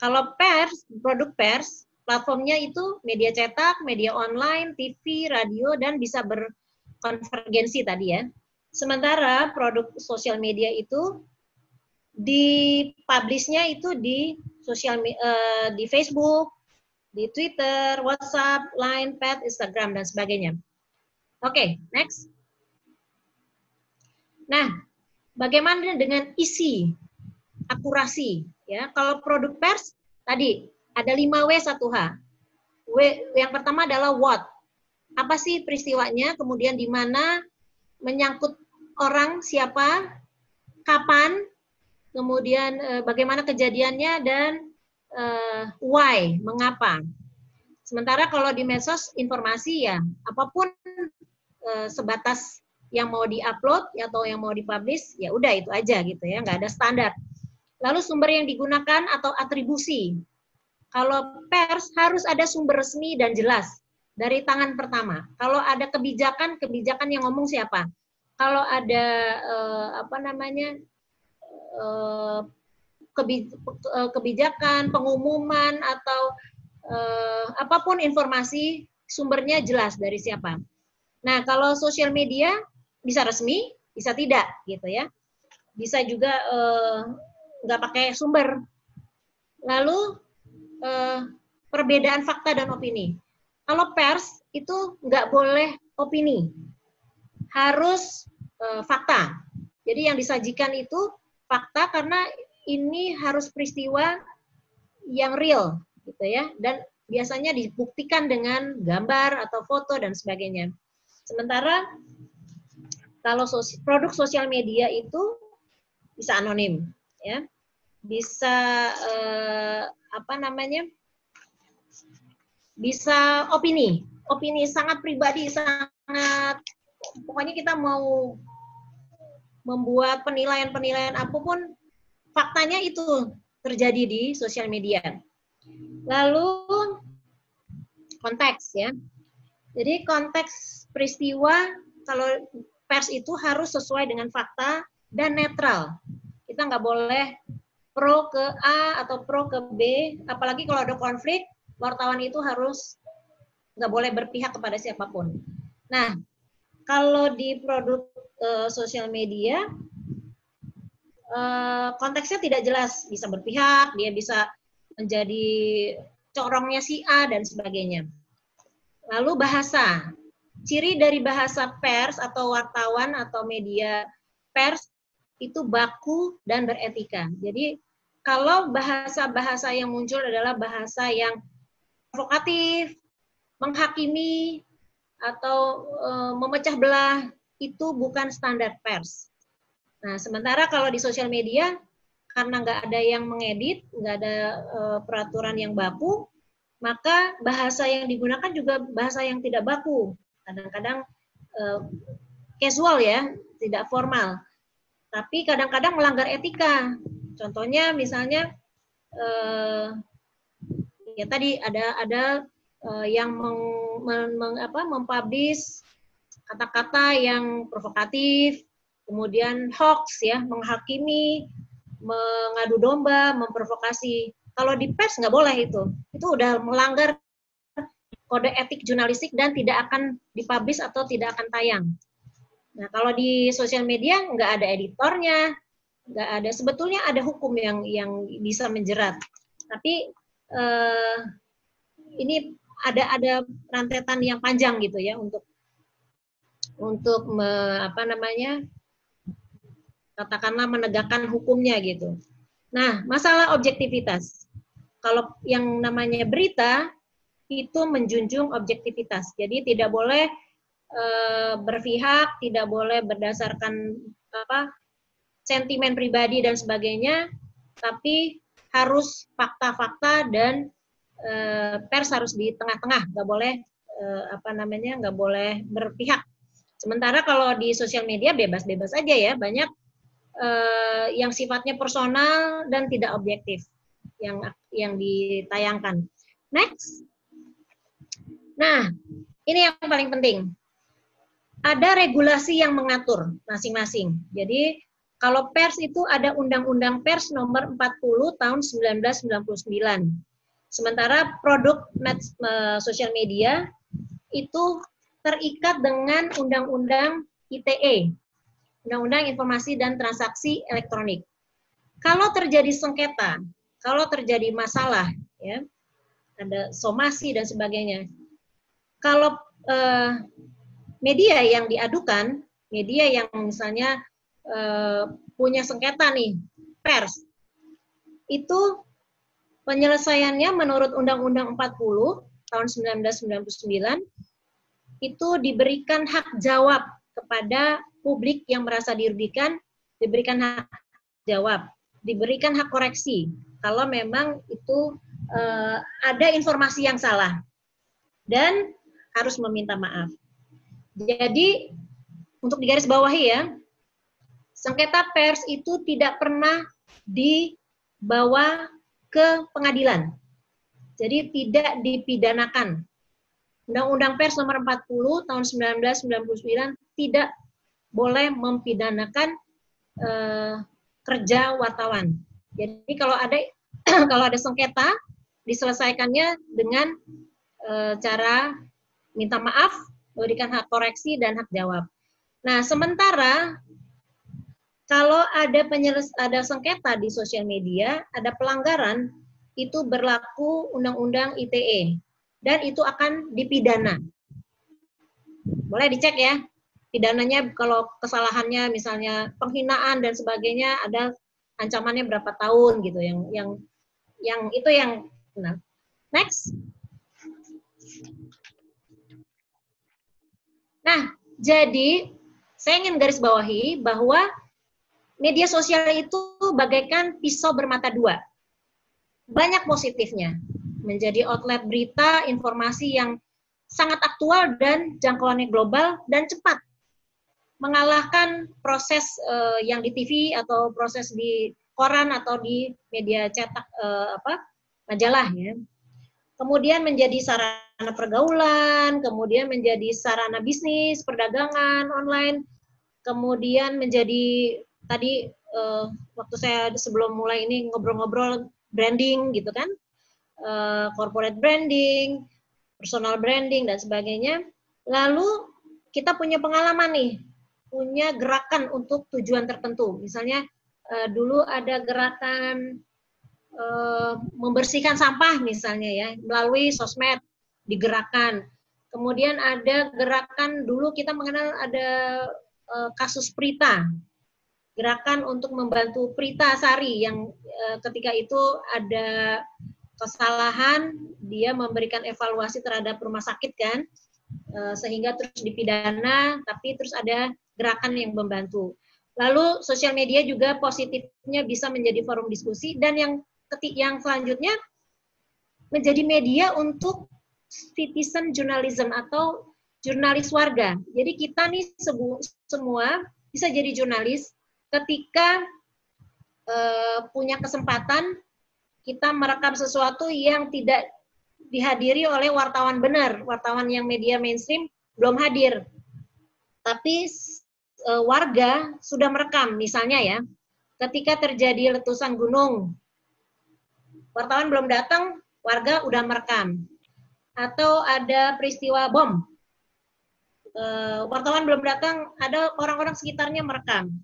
kalau pers, produk pers, platformnya itu media cetak, media online, TV, radio, dan bisa berkonvergensi tadi ya. Sementara produk sosial media itu di publishnya itu di sosial uh, di Facebook, di Twitter, WhatsApp, Line, Pad, Instagram dan sebagainya. Oke, okay, next. Nah, bagaimana dengan isi, akurasi? Ya, kalau produk pers tadi ada 5W 1H. W yang pertama adalah what. Apa sih peristiwanya? Kemudian di mana menyangkut orang siapa, kapan, kemudian uh, bagaimana kejadiannya dan uh, why, mengapa. Sementara kalau di medsos informasi ya apa pun uh, sebatas yang mau diupload atau yang mau dipublish ya udah itu aja gitu ya nggak ada standar. Lalu sumber yang digunakan atau atribusi. Kalau pers harus ada sumber resmi dan jelas dari tangan pertama. Kalau ada kebijakan, kebijakan yang ngomong siapa? Kalau ada eh, apa namanya Eh, eh, kebijakan, pengumuman atau eh, apa pun informasi sumbernya jelas dari siapa. Nah, kalau sosial media bisa resmi, bisa tidak gitu ya. Bisa juga nggak pakai sumber. Lalu perbedaan fakta dan opini. Kalau pers itu nggak boleh opini, harus fakta. Jadi yang disajikan itu fakta karena ini harus peristiwa yang real gitu ya dan biasanya dibuktikan dengan gambar atau foto dan sebagainya. Sementara kalau sos produk sosial media itu bisa anonim ya. Bisa eh, apa namanya? Bisa opini. Opini sangat pribadi, sangat pokoknya kita mau membuat penilaian-penilaian apa pun, faktanya itu terjadi di sosial media. Lalu konteks ya. Jadi konteks peristiwa kalau pers itu harus sesuai dengan fakta dan netral. Kita nggak boleh pro ke A atau pro ke B, apalagi kalau ada konflik, wartawan itu harus nggak boleh berpihak kepada siapa pun. Nah, kalau di produk uh, sosial media uh, konteksnya tidak jelas, bisa berpihak, dia bisa menjadi corongnya si A dan sebagainya. Lalu bahasa. Ciri dari bahasa pers atau wartawan atau media pers itu baku dan beretika. Jadi kalau bahasa-bahasa yang muncul adalah bahasa yang provokatif, menghakimi, atau e, memecah belah, itu bukan standar pers. Nah, sementara kalau di sosial media, karena nggak ada yang mengedit, nggak ada e, peraturan yang baku, maka bahasa yang digunakan juga bahasa yang tidak baku. Kadang-kadang e, casual ya, tidak formal. Tapi kadang-kadang melanggar etika. Contohnya misalnya eh, ya tadi ada ada eh, yang meng, meng, meng, apa, mempublish kata-kata yang provokatif, kemudian hoax ya, menghakimi, mengadu domba, memprovokasi. Kalau di pers nggak boleh itu. Itu udah melanggar kode etik jurnalistik dan tidak akan dipublish atau tidak akan tayang. Nah, kalau di sosial media nggak ada editornya, nggak ada sebetulnya ada hukum yang yang bisa menjerat tapi eh, ini ada ada rantetan yang panjang gitu ya untuk untuk me, apa namanya katakanlah menegakkan hukumnya gitu. Nah, masalah objektivitas. Kalau yang namanya berita itu menjunjung objektivitas. Jadi tidak boleh e, berpihak, tidak boleh berdasarkan apa sentimen pribadi dan sebagainya, tapi harus fakta-fakta dan e, pers harus di tengah-tengah, nggak boleh e, apa namanya, nggak boleh berpihak. Sementara kalau di sosial media bebas-bebas aja ya, banyak e, yang sifatnya personal dan tidak objektif yang yang ditayangkan. Next. Nah, ini yang paling penting. Ada regulasi yang mengatur masing-masing. Jadi kalau pers itu ada Undang-Undang Pers nomor 40 tahun 1999. Sementara produk sosial media itu terikat dengan Undang-Undang ITE, Undang-Undang Informasi dan Transaksi Elektronik. Kalau terjadi sengketa, kalau terjadi masalah, ya, ada somasi dan sebagainya. Kalau eh, media yang diadukan, media yang misalnya Eh, punya sengketa nih, pers, itu penyelesaiannya menurut Undang-Undang 40 tahun 1999 itu diberikan hak jawab kepada publik yang merasa dirugikan, diberikan hak jawab, diberikan hak koreksi kalau memang itu uh, ada informasi yang salah dan harus meminta maaf. Jadi untuk digarisbawahi ya, sengketa pers itu tidak pernah dibawa ke pengadilan. Jadi tidak dipidanakan. Undang-Undang Pers nomor 40 tahun 1999 tidak boleh mempidanakan eh, kerja wartawan. Jadi kalau ada kalau ada sengketa diselesaikannya dengan eh, cara minta maaf, memberikan hak koreksi dan hak jawab. Nah, sementara kalau ada penyeles ada sengketa di sosial media, ada pelanggaran, itu berlaku Undang-Undang ITE dan itu akan dipidana. Boleh dicek ya, pidananya kalau kesalahannya misalnya penghinaan dan sebagainya ada ancamannya berapa tahun gitu yang yang yang itu yang nah. Next. Nah, jadi saya ingin garis bawahi bahwa media sosial itu bagaikan pisau bermata dua. Banyak positifnya, menjadi outlet berita, informasi yang sangat aktual dan jangkauannya global dan cepat. Mengalahkan proses uh, yang di TV atau proses di koran atau di media cetak uh, apa majalah ya. Kemudian menjadi sarana pergaulan, kemudian menjadi sarana bisnis, perdagangan online, kemudian menjadi tadi uh, waktu saya sebelum mulai ini ngobrol-ngobrol branding gitu kan, uh, corporate branding, personal branding dan sebagainya. Lalu kita punya pengalaman nih, punya gerakan untuk tujuan tertentu. Misalnya uh, dulu ada gerakan uh, membersihkan sampah misalnya ya melalui sosmed digerakkan. Kemudian ada gerakan dulu kita mengenal ada uh, kasus Prita gerakan untuk membantu Prita Sari yang uh, ketika itu ada kesalahan dia memberikan evaluasi terhadap rumah sakit kan sehingga terus dipidana tapi terus ada gerakan yang membantu. Lalu sosial media juga positifnya bisa menjadi forum diskusi dan yang ketik yang selanjutnya menjadi media untuk citizen journalism atau jurnalis warga. Jadi kita nih semua bisa jadi jurnalis ketika uh, punya kesempatan kita merekam sesuatu yang tidak dihadiri oleh wartawan benar, wartawan yang media mainstream belum hadir. Tapi e, warga sudah merekam, misalnya ya, ketika terjadi letusan gunung, wartawan belum datang, warga udah merekam. Atau ada peristiwa bom, e, wartawan belum datang, ada orang-orang sekitarnya merekam.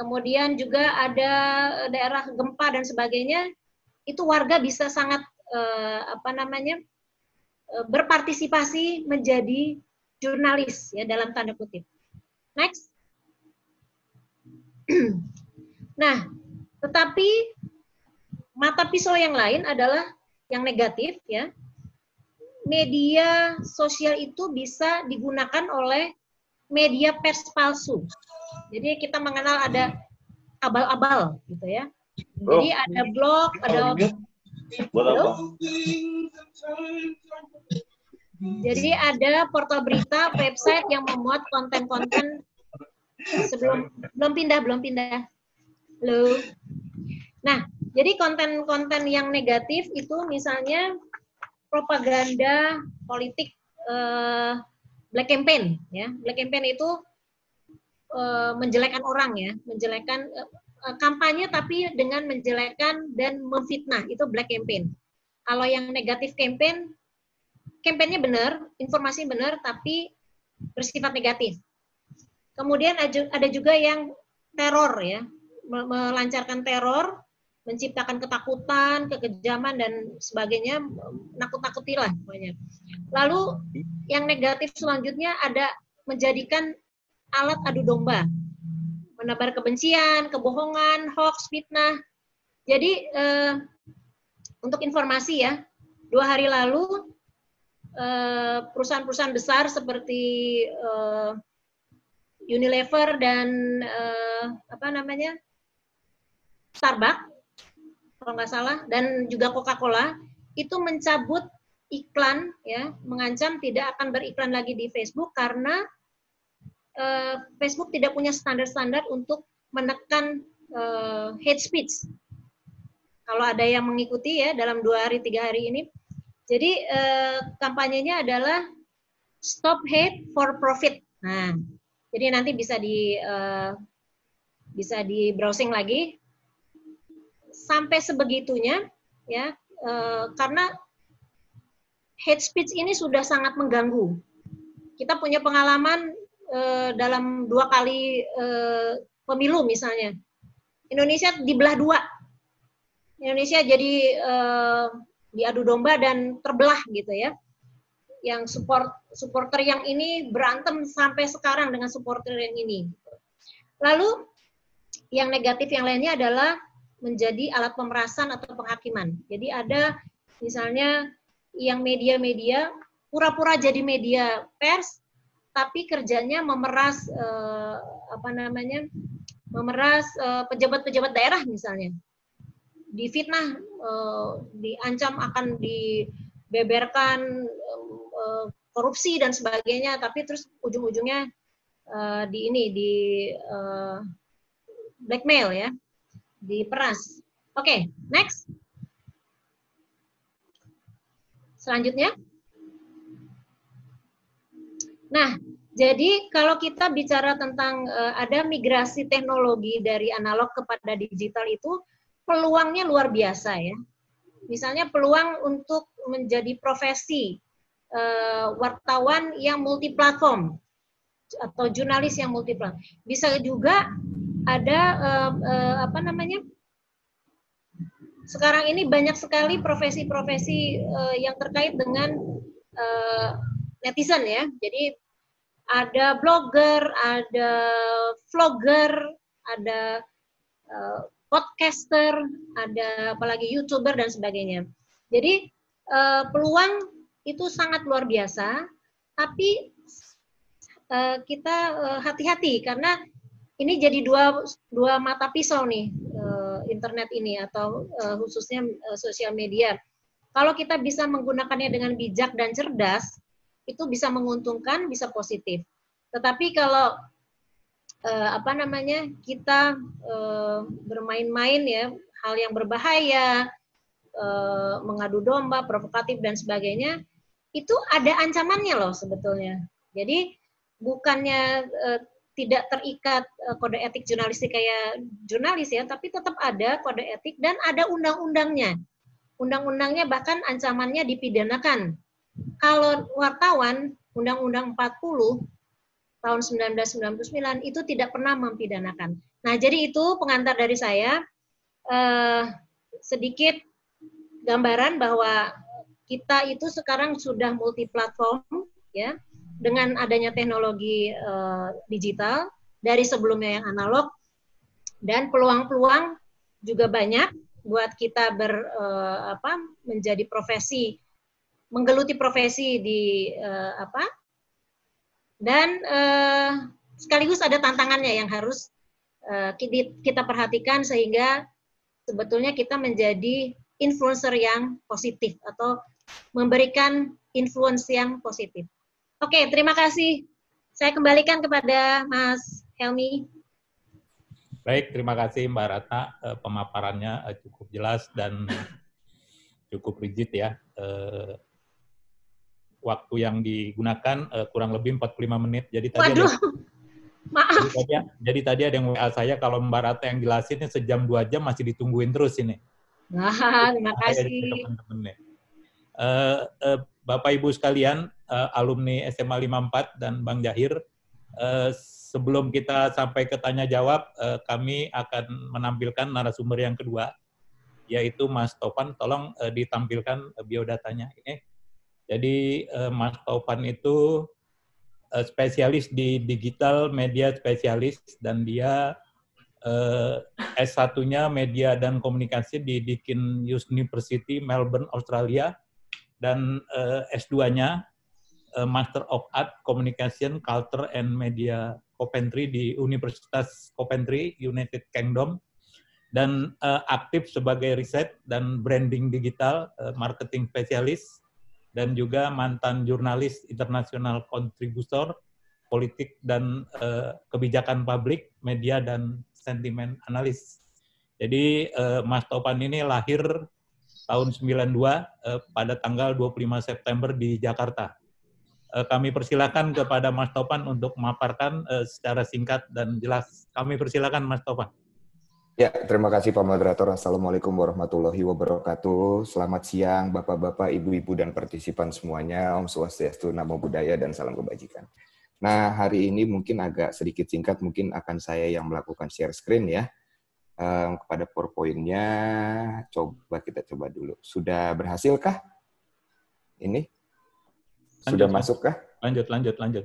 Kemudian juga ada daerah gempa dan sebagainya, itu warga bisa sangat uh, apa namanya uh, berpartisipasi menjadi jurnalis ya dalam tanda kutip. Next. nah, tetapi mata pisau yang lain adalah yang negatif ya. Media sosial itu bisa digunakan oleh media pers palsu. Jadi kita mengenal ada abal-abal gitu ya. Jadi ada blog, ada Jadi ada portal berita, website yang memuat konten-konten sebelum belum pindah, belum pindah. Halo. Nah, jadi konten-konten yang negatif itu misalnya propaganda politik eh, black campaign ya. Black campaign itu eh, menjelekkan orang ya, menjelekkan eh, kampanye tapi dengan menjelekkan dan memfitnah itu black campaign. Kalau yang negatif campaign, kampanyenya benar, informasi benar tapi bersifat negatif. Kemudian ada juga yang teror ya, melancarkan teror, menciptakan ketakutan, kekejaman dan sebagainya, nakut-nakutilah pokoknya. Lalu yang negatif selanjutnya ada menjadikan alat adu domba menebar kebencian, kebohongan, hoax, fitnah. Jadi eh, untuk informasi ya, dua hari lalu eh, perusahaan-perusahaan besar seperti eh, Unilever dan eh, apa namanya Starbucks kalau nggak salah dan juga Coca-Cola itu mencabut iklan ya mengancam tidak akan beriklan lagi di Facebook karena uh, Facebook tidak punya standar-standar untuk menekan uh, hate speech. Kalau ada yang mengikuti ya dalam dua hari tiga hari ini, jadi uh, kampanyenya adalah Stop Hate for Profit. Nah, jadi nanti bisa di uh, bisa di browsing lagi sampai sebegitunya ya uh, karena hate speech ini sudah sangat mengganggu. Kita punya pengalaman eh, dalam dua kali eh, pemilu misalnya. Indonesia dibelah dua. Indonesia jadi eh, diadu domba dan terbelah gitu ya. Yang support supporter yang ini berantem sampai sekarang dengan supporter yang ini. Lalu yang negatif yang lainnya adalah menjadi alat pemerasan atau penghakiman. Jadi ada misalnya yang media-media pura-pura jadi media pers tapi kerjanya memeras uh, apa namanya memeras uh, pejabat-pejabat daerah misalnya difitnah uh, diancam akan dibeberkan uh, korupsi dan sebagainya tapi terus ujung-ujungnya uh, di ini di uh, blackmail ya diperas oke okay, next selanjutnya Nah, jadi kalau kita bicara tentang uh, ada migrasi teknologi dari analog kepada digital itu peluangnya luar biasa ya. Misalnya peluang untuk menjadi profesi uh, wartawan yang multiplatform atau jurnalis yang multiplatform. Bisa juga ada uh, uh, apa namanya? Sekarang ini banyak sekali profesi-profesi uh, yang terkait dengan uh, netizen ya. Jadi ada blogger, ada vlogger, ada uh, podcaster, ada apalagi youtuber dan sebagainya. Jadi uh, peluang itu sangat luar biasa, tapi kita hati-hati karena ini jadi dua dua mata pisau nih uh, internet ini atau uh, khususnya uh, sosial media. Kalau kita bisa menggunakannya dengan bijak dan cerdas, itu bisa menguntungkan, bisa positif. Tetapi kalau apa namanya kita bermain-main ya hal yang berbahaya mengadu domba provokatif dan sebagainya itu ada ancamannya loh sebetulnya jadi bukannya tidak terikat uh, kode etik jurnalistik kayak jurnalis ya tapi tetap ada kode etik dan ada undang-undangnya. Undang-undangnya bahkan ancamannya dipidanakan. Kalau wartawan undang-undang 40 tahun 1999 itu tidak pernah mempidanakan. Nah, jadi itu pengantar dari saya eh, sedikit gambaran bahwa kita itu sekarang sudah multi platform ya dengan adanya teknologi eh, digital dari sebelumnya yang analog dan peluang-peluang juga banyak buat kita ber eh, apa menjadi profesi menggeluti profesi di eh, apa dan uh, sekaligus ada tantangannya yang harus uh, kita perhatikan sehingga sebetulnya kita menjadi influencer yang positif atau memberikan influence yang positif. Oke, terima kasih. Saya kembalikan kepada Mas Helmi. Baik, terima kasih Mbak Ratna. Eh, pemaparannya cukup jelas dan cukup rigid ya waktu yang digunakan kurang lebih 45 menit. Jadi tadi Waduh. ada Maaf. Jadi tadi, jadi tadi ada yang WA saya kalau Mbak Rata yang jelasinnya sejam dua jam masih ditungguin terus ini. Nah, terima kasih. Uh, uh, Bapak Ibu sekalian, uh, alumni SMA 54 dan Bang Jahir, uh, sebelum kita sampai ke tanya jawab, uh, kami akan menampilkan narasumber yang kedua, yaitu Mas Topan. Tolong uh, ditampilkan biodatanya ini. Jadi uh, Mas Taufan itu uh, spesialis di digital media spesialis dan dia uh, S1-nya media dan komunikasi di Deakin University Melbourne Australia dan uh, S2-nya uh, Master of Art Communication Culture and Media Coventry di Universitas Coventry United Kingdom dan uh, aktif sebagai riset dan branding digital uh, marketing spesialis dan juga mantan jurnalis internasional kontributor politik dan uh, kebijakan publik, media dan sentimen analis. Jadi uh, Mas Topan ini lahir tahun 92 uh, eh, pada tanggal 25 September di Jakarta. Uh, kami persilakan kepada Mas Topan untuk memaparkan uh, secara singkat dan jelas. Kami persilakan Mas Topan. Ya, terima kasih Pak Moderator. Assalamualaikum warahmatullahi wabarakatuh. Selamat siang Bapak-Bapak, Ibu-Ibu, dan partisipan semuanya. Om Swastiastu, Namo Buddhaya, dan salam kebajikan. Nah, hari ini mungkin agak sedikit singkat, mungkin akan saya yang melakukan share screen ya. Um, kepada PowerPoint-nya, coba kita coba dulu. Sudah berhasilkah? Ini? Sudah masuk kah? Lanjut, lanjut, lanjut.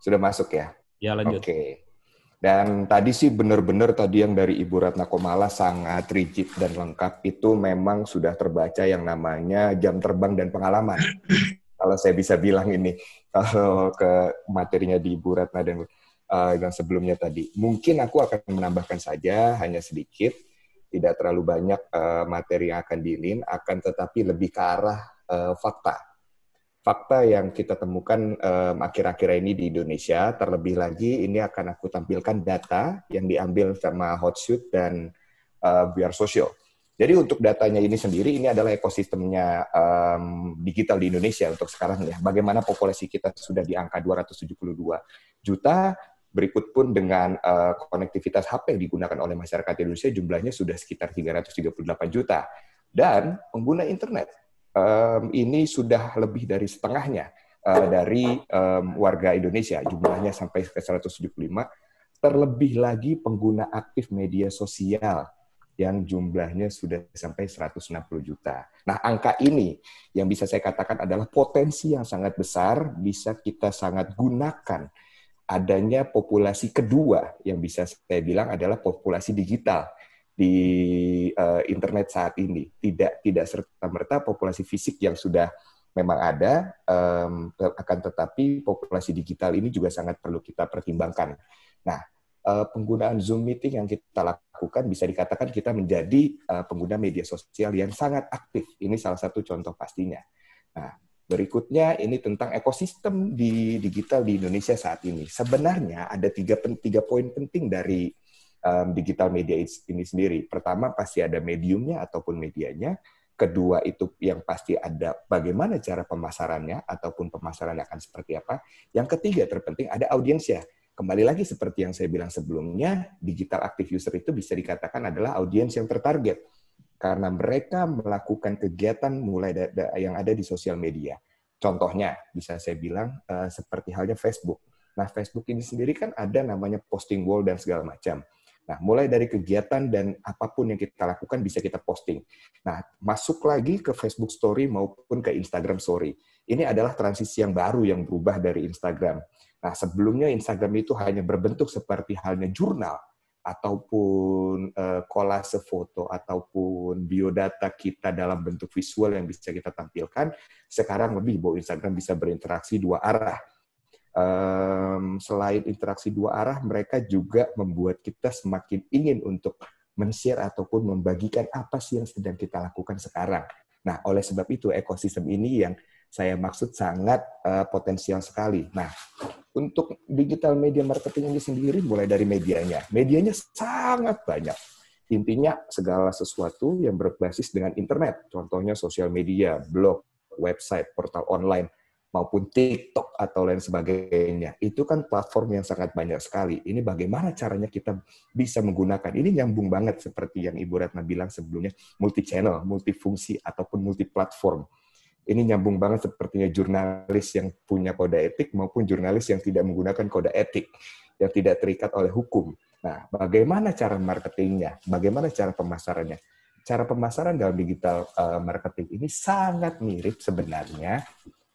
Sudah masuk ya? Ya, lanjut. Oke. Okay. Dan tadi sih benar-benar tadi yang dari Ibu Ratna Komala sangat rigid dan lengkap itu memang sudah terbaca yang namanya jam terbang dan pengalaman. kalau saya bisa bilang ini kalau ke materinya di Ibu Ratna dan uh, yang sebelumnya tadi. Mungkin aku akan menambahkan saja hanya sedikit, tidak terlalu banyak uh, materi yang akan diinin, akan tetapi lebih ke arah uh, fakta fakta yang kita temukan akhir-akhir um, ini di Indonesia. Terlebih lagi, ini akan aku tampilkan data yang diambil sama Hotsuite dan uh, Biar Social. Jadi untuk datanya ini sendiri, ini adalah ekosistemnya um, digital di Indonesia untuk sekarang ya. Bagaimana populasi kita sudah di angka 272 juta, berikut pun dengan uh, konektivitas HP yang digunakan oleh masyarakat Indonesia jumlahnya sudah sekitar 338 juta. Dan pengguna internet um, ini sudah lebih dari setengahnya uh, dari um, warga Indonesia, jumlahnya sampai ke 175. Terlebih lagi pengguna aktif media sosial yang jumlahnya sudah sampai 160 juta. Nah, angka ini yang bisa saya katakan adalah potensi yang sangat besar bisa kita sangat gunakan adanya populasi kedua yang bisa saya bilang adalah populasi digital di uh, internet saat ini. Tidak tidak serta merta populasi fisik yang sudah memang ada, um, akan tetapi populasi digital ini juga sangat perlu kita pertimbangkan. Nah, uh, penggunaan Zoom meeting yang kita lakukan bisa dikatakan kita menjadi uh, pengguna media sosial yang sangat aktif. Ini salah satu contoh pastinya. Nah, berikutnya ini tentang ekosistem di digital di Indonesia saat ini. Sebenarnya ada tiga, tiga poin penting dari um, digital media ini sendiri. Pertama pasti ada mediumnya ataupun medianya kedua itu yang pasti ada bagaimana cara pemasarannya ataupun pemasarannya akan seperti apa. Yang ketiga terpenting ada audiensnya. Kembali lagi seperti yang saya bilang sebelumnya, digital active user itu bisa dikatakan adalah audiens yang tertarget karena mereka melakukan kegiatan mulai yang ada di sosial media. Contohnya bisa saya bilang uh, seperti halnya Facebook. Nah, Facebook ini sendiri kan ada namanya posting wall dan segala macam. Nah, mulai dari kegiatan dan apa pun yang kita lakukan bisa kita posting. Nah, masuk lagi ke Facebook Story maupun ke Instagram Story. Ini adalah transisi yang baru yang berubah dari Instagram. Nah, sebelumnya Instagram itu hanya berbentuk seperti halnya jurnal ataupun uh, kolase foto ataupun biodata kita dalam bentuk visual yang bisa kita tampilkan. Sekarang lebih bahwa Instagram bisa berinteraksi dua arah selain interaksi dua arah, mereka juga membuat kita semakin ingin untuk men-share ataupun membagikan apa sih yang sedang kita lakukan sekarang. Nah, oleh sebab itu ekosistem ini yang saya maksud sangat uh, potensial sekali. Nah, untuk digital media marketing ini sendiri mulai dari medianya. Medianya sangat banyak. Intinya segala sesuatu yang berbasis dengan internet. Contohnya sosial media, blog, website, portal online maupun TikTok atau lain sebagainya. Itu kan platform yang sangat banyak sekali. Ini bagaimana caranya kita bisa menggunakan. Ini nyambung banget seperti yang Ibu Ratna bilang sebelumnya, multi channel, multifungsi ataupun multi platform. Ini nyambung banget sepertinya jurnalis yang punya kode etik maupun jurnalis yang tidak menggunakan kode etik, yang tidak terikat oleh hukum. Nah, bagaimana cara marketingnya? Bagaimana cara pemasarannya? Cara pemasaran dalam digital uh, marketing ini sangat mirip sebenarnya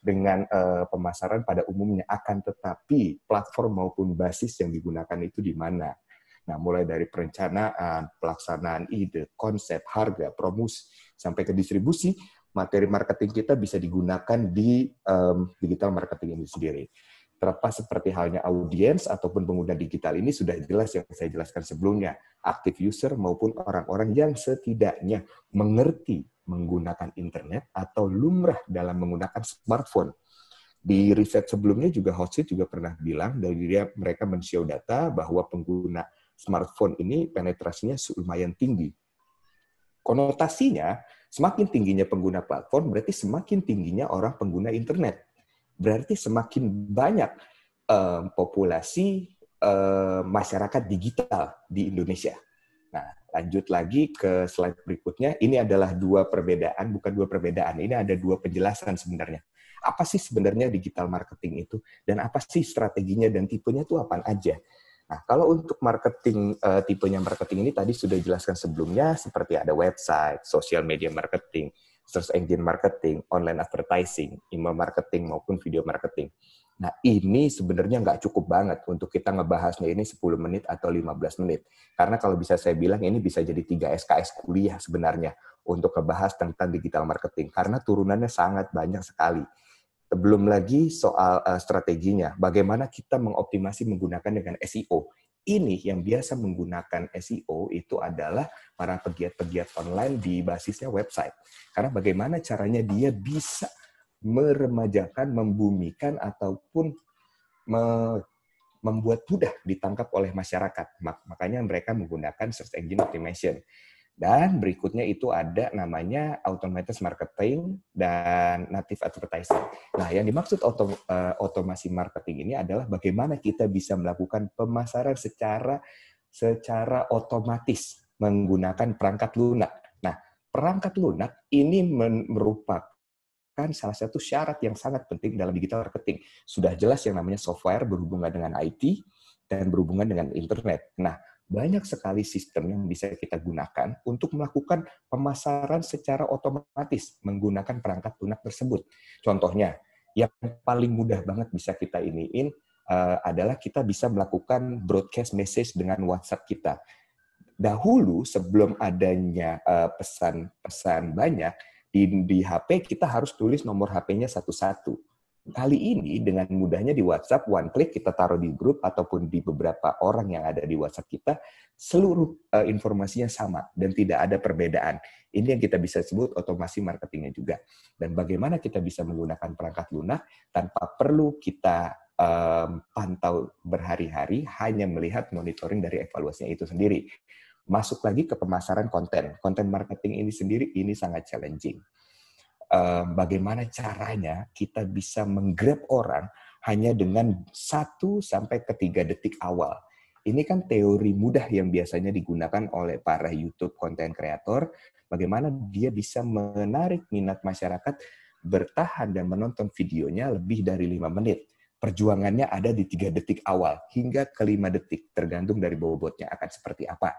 dengan uh, pemasaran pada umumnya akan tetapi platform maupun basis yang digunakan itu di mana. Nah, mulai dari perencanaan, pelaksanaan ide, konsep, harga, promosi, sampai ke distribusi, materi marketing kita bisa digunakan di um, digital marketing ini sendiri. Terlepas seperti halnya audiens ataupun pengguna digital ini sudah jelas yang saya jelaskan sebelumnya, active user maupun orang-orang yang setidaknya mengerti menggunakan internet atau lumrah dalam menggunakan smartphone. Di riset sebelumnya juga Hotseat juga pernah bilang dari dia mereka men-show data bahwa pengguna smartphone ini penetrasinya lumayan tinggi. Konotasinya, semakin tingginya pengguna platform berarti semakin tingginya orang pengguna internet. Berarti semakin banyak um, populasi um, masyarakat digital di Indonesia. Lanjut lagi ke slide berikutnya. Ini adalah dua perbedaan, bukan dua perbedaan. Ini ada dua penjelasan sebenarnya. Apa sih sebenarnya digital marketing itu? Dan apa sih strateginya dan tipenya itu apa aja? Nah, kalau untuk marketing, uh, tipenya marketing ini tadi sudah dijelaskan sebelumnya, seperti ada website, social media marketing, search engine marketing, online advertising, email marketing, maupun video marketing. Nah, ini sebenarnya nggak cukup banget untuk kita ngebahasnya ini 10 menit atau 15 menit. Karena kalau bisa saya bilang ini bisa jadi 3 SKS kuliah sebenarnya untuk ngebahas tentang digital marketing. Karena turunannya sangat banyak sekali. Belum lagi soal uh, strateginya, bagaimana kita mengoptimasi menggunakan dengan SEO. Ini yang biasa menggunakan SEO itu adalah para pegiat-pegiat online di basisnya website. Karena bagaimana caranya dia bisa meremajakan, membumikan ataupun me membuat mudah ditangkap oleh masyarakat. Makanya mereka menggunakan search engine optimization. Dan berikutnya itu ada namanya automated marketing dan native advertising. Nah, yang dimaksud autom otomasi marketing ini adalah bagaimana kita bisa melakukan pemasaran secara secara otomatis menggunakan perangkat lunak. Nah, perangkat lunak ini merupakan kan salah satu syarat yang sangat penting dalam digital marketing. Sudah jelas yang namanya software berhubungan dengan IT dan berhubungan dengan internet. Nah, banyak sekali sistem yang bisa kita gunakan untuk melakukan pemasaran secara otomatis menggunakan perangkat lunak tersebut. Contohnya, yang paling mudah banget bisa kita iniin uh, adalah kita bisa melakukan broadcast message dengan WhatsApp kita. Dahulu sebelum adanya pesan-pesan uh, banyak di, di HP kita harus tulis nomor HP-nya satu-satu. Kali ini dengan mudahnya di WhatsApp, one click kita taruh di grup ataupun di beberapa orang yang ada di WhatsApp kita, seluruh uh, informasinya sama dan tidak ada perbedaan. Ini yang kita bisa sebut otomasi marketingnya juga. Dan bagaimana kita bisa menggunakan perangkat lunak tanpa perlu kita um, pantau berhari-hari, hanya melihat monitoring dari evaluasinya itu sendiri. Masuk lagi ke pemasaran konten. Konten marketing ini sendiri ini sangat challenging bagaimana caranya kita bisa menggrab orang hanya dengan satu sampai ketiga detik awal. Ini kan teori mudah yang biasanya digunakan oleh para YouTube konten kreator. Bagaimana dia bisa menarik minat masyarakat bertahan dan menonton videonya lebih dari lima menit. Perjuangannya ada di tiga detik awal hingga ke lima detik, tergantung dari bobotnya akan seperti apa.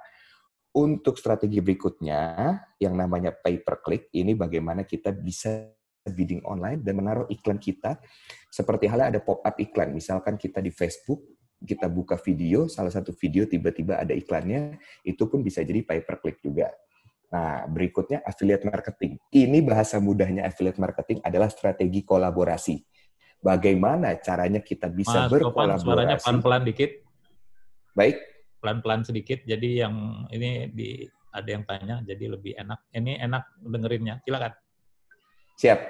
Untuk strategi berikutnya, yang namanya pay per click, ini bagaimana kita bisa bidding online dan menaruh iklan kita. Seperti halnya ada pop-up iklan. Misalkan kita di Facebook, kita buka video, salah satu video tiba-tiba ada iklannya, itu pun bisa jadi pay per click juga. Nah, berikutnya affiliate marketing. Ini bahasa mudahnya affiliate marketing adalah strategi kolaborasi. Bagaimana caranya kita bisa Mas, berkolaborasi. suaranya pelan-pelan dikit. Baik pelan-pelan sedikit. Jadi yang ini di ada yang tanya, jadi lebih enak. Ini enak dengerinnya. Silakan. Siap.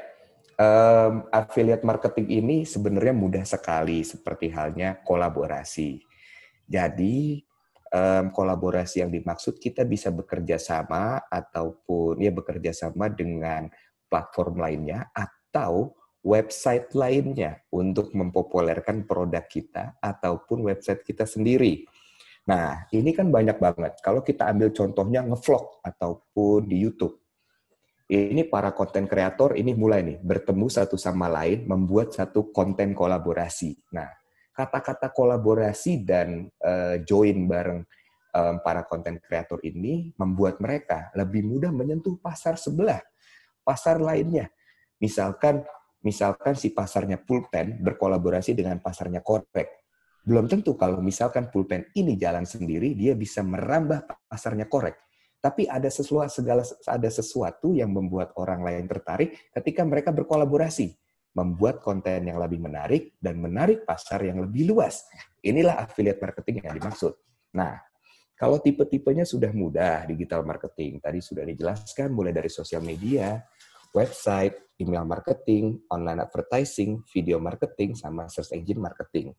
Um, affiliate marketing ini sebenarnya mudah sekali, seperti halnya kolaborasi. Jadi um, kolaborasi yang dimaksud kita bisa bekerja sama ataupun ya bekerja sama dengan platform lainnya atau website lainnya untuk mempopulerkan produk kita ataupun website kita sendiri. Nah, ini kan banyak banget. Kalau kita ambil contohnya ngevlog ataupun di YouTube. Ini para konten kreator ini mulai nih bertemu satu sama lain membuat satu konten kolaborasi. Nah, kata-kata kolaborasi dan uh, join bareng um, para konten kreator ini membuat mereka lebih mudah menyentuh pasar sebelah, pasar lainnya. Misalkan misalkan si pasarnya pulpen berkolaborasi dengan pasarnya korek belum tentu kalau misalkan pulpen ini jalan sendiri, dia bisa merambah pasarnya korek. Tapi ada sesuatu, segala, ada sesuatu yang membuat orang lain tertarik ketika mereka berkolaborasi. Membuat konten yang lebih menarik dan menarik pasar yang lebih luas. Inilah affiliate marketing yang dimaksud. Nah, kalau tipe-tipenya sudah mudah digital marketing, tadi sudah dijelaskan mulai dari sosial media, website, email marketing, online advertising, video marketing, sama search engine marketing.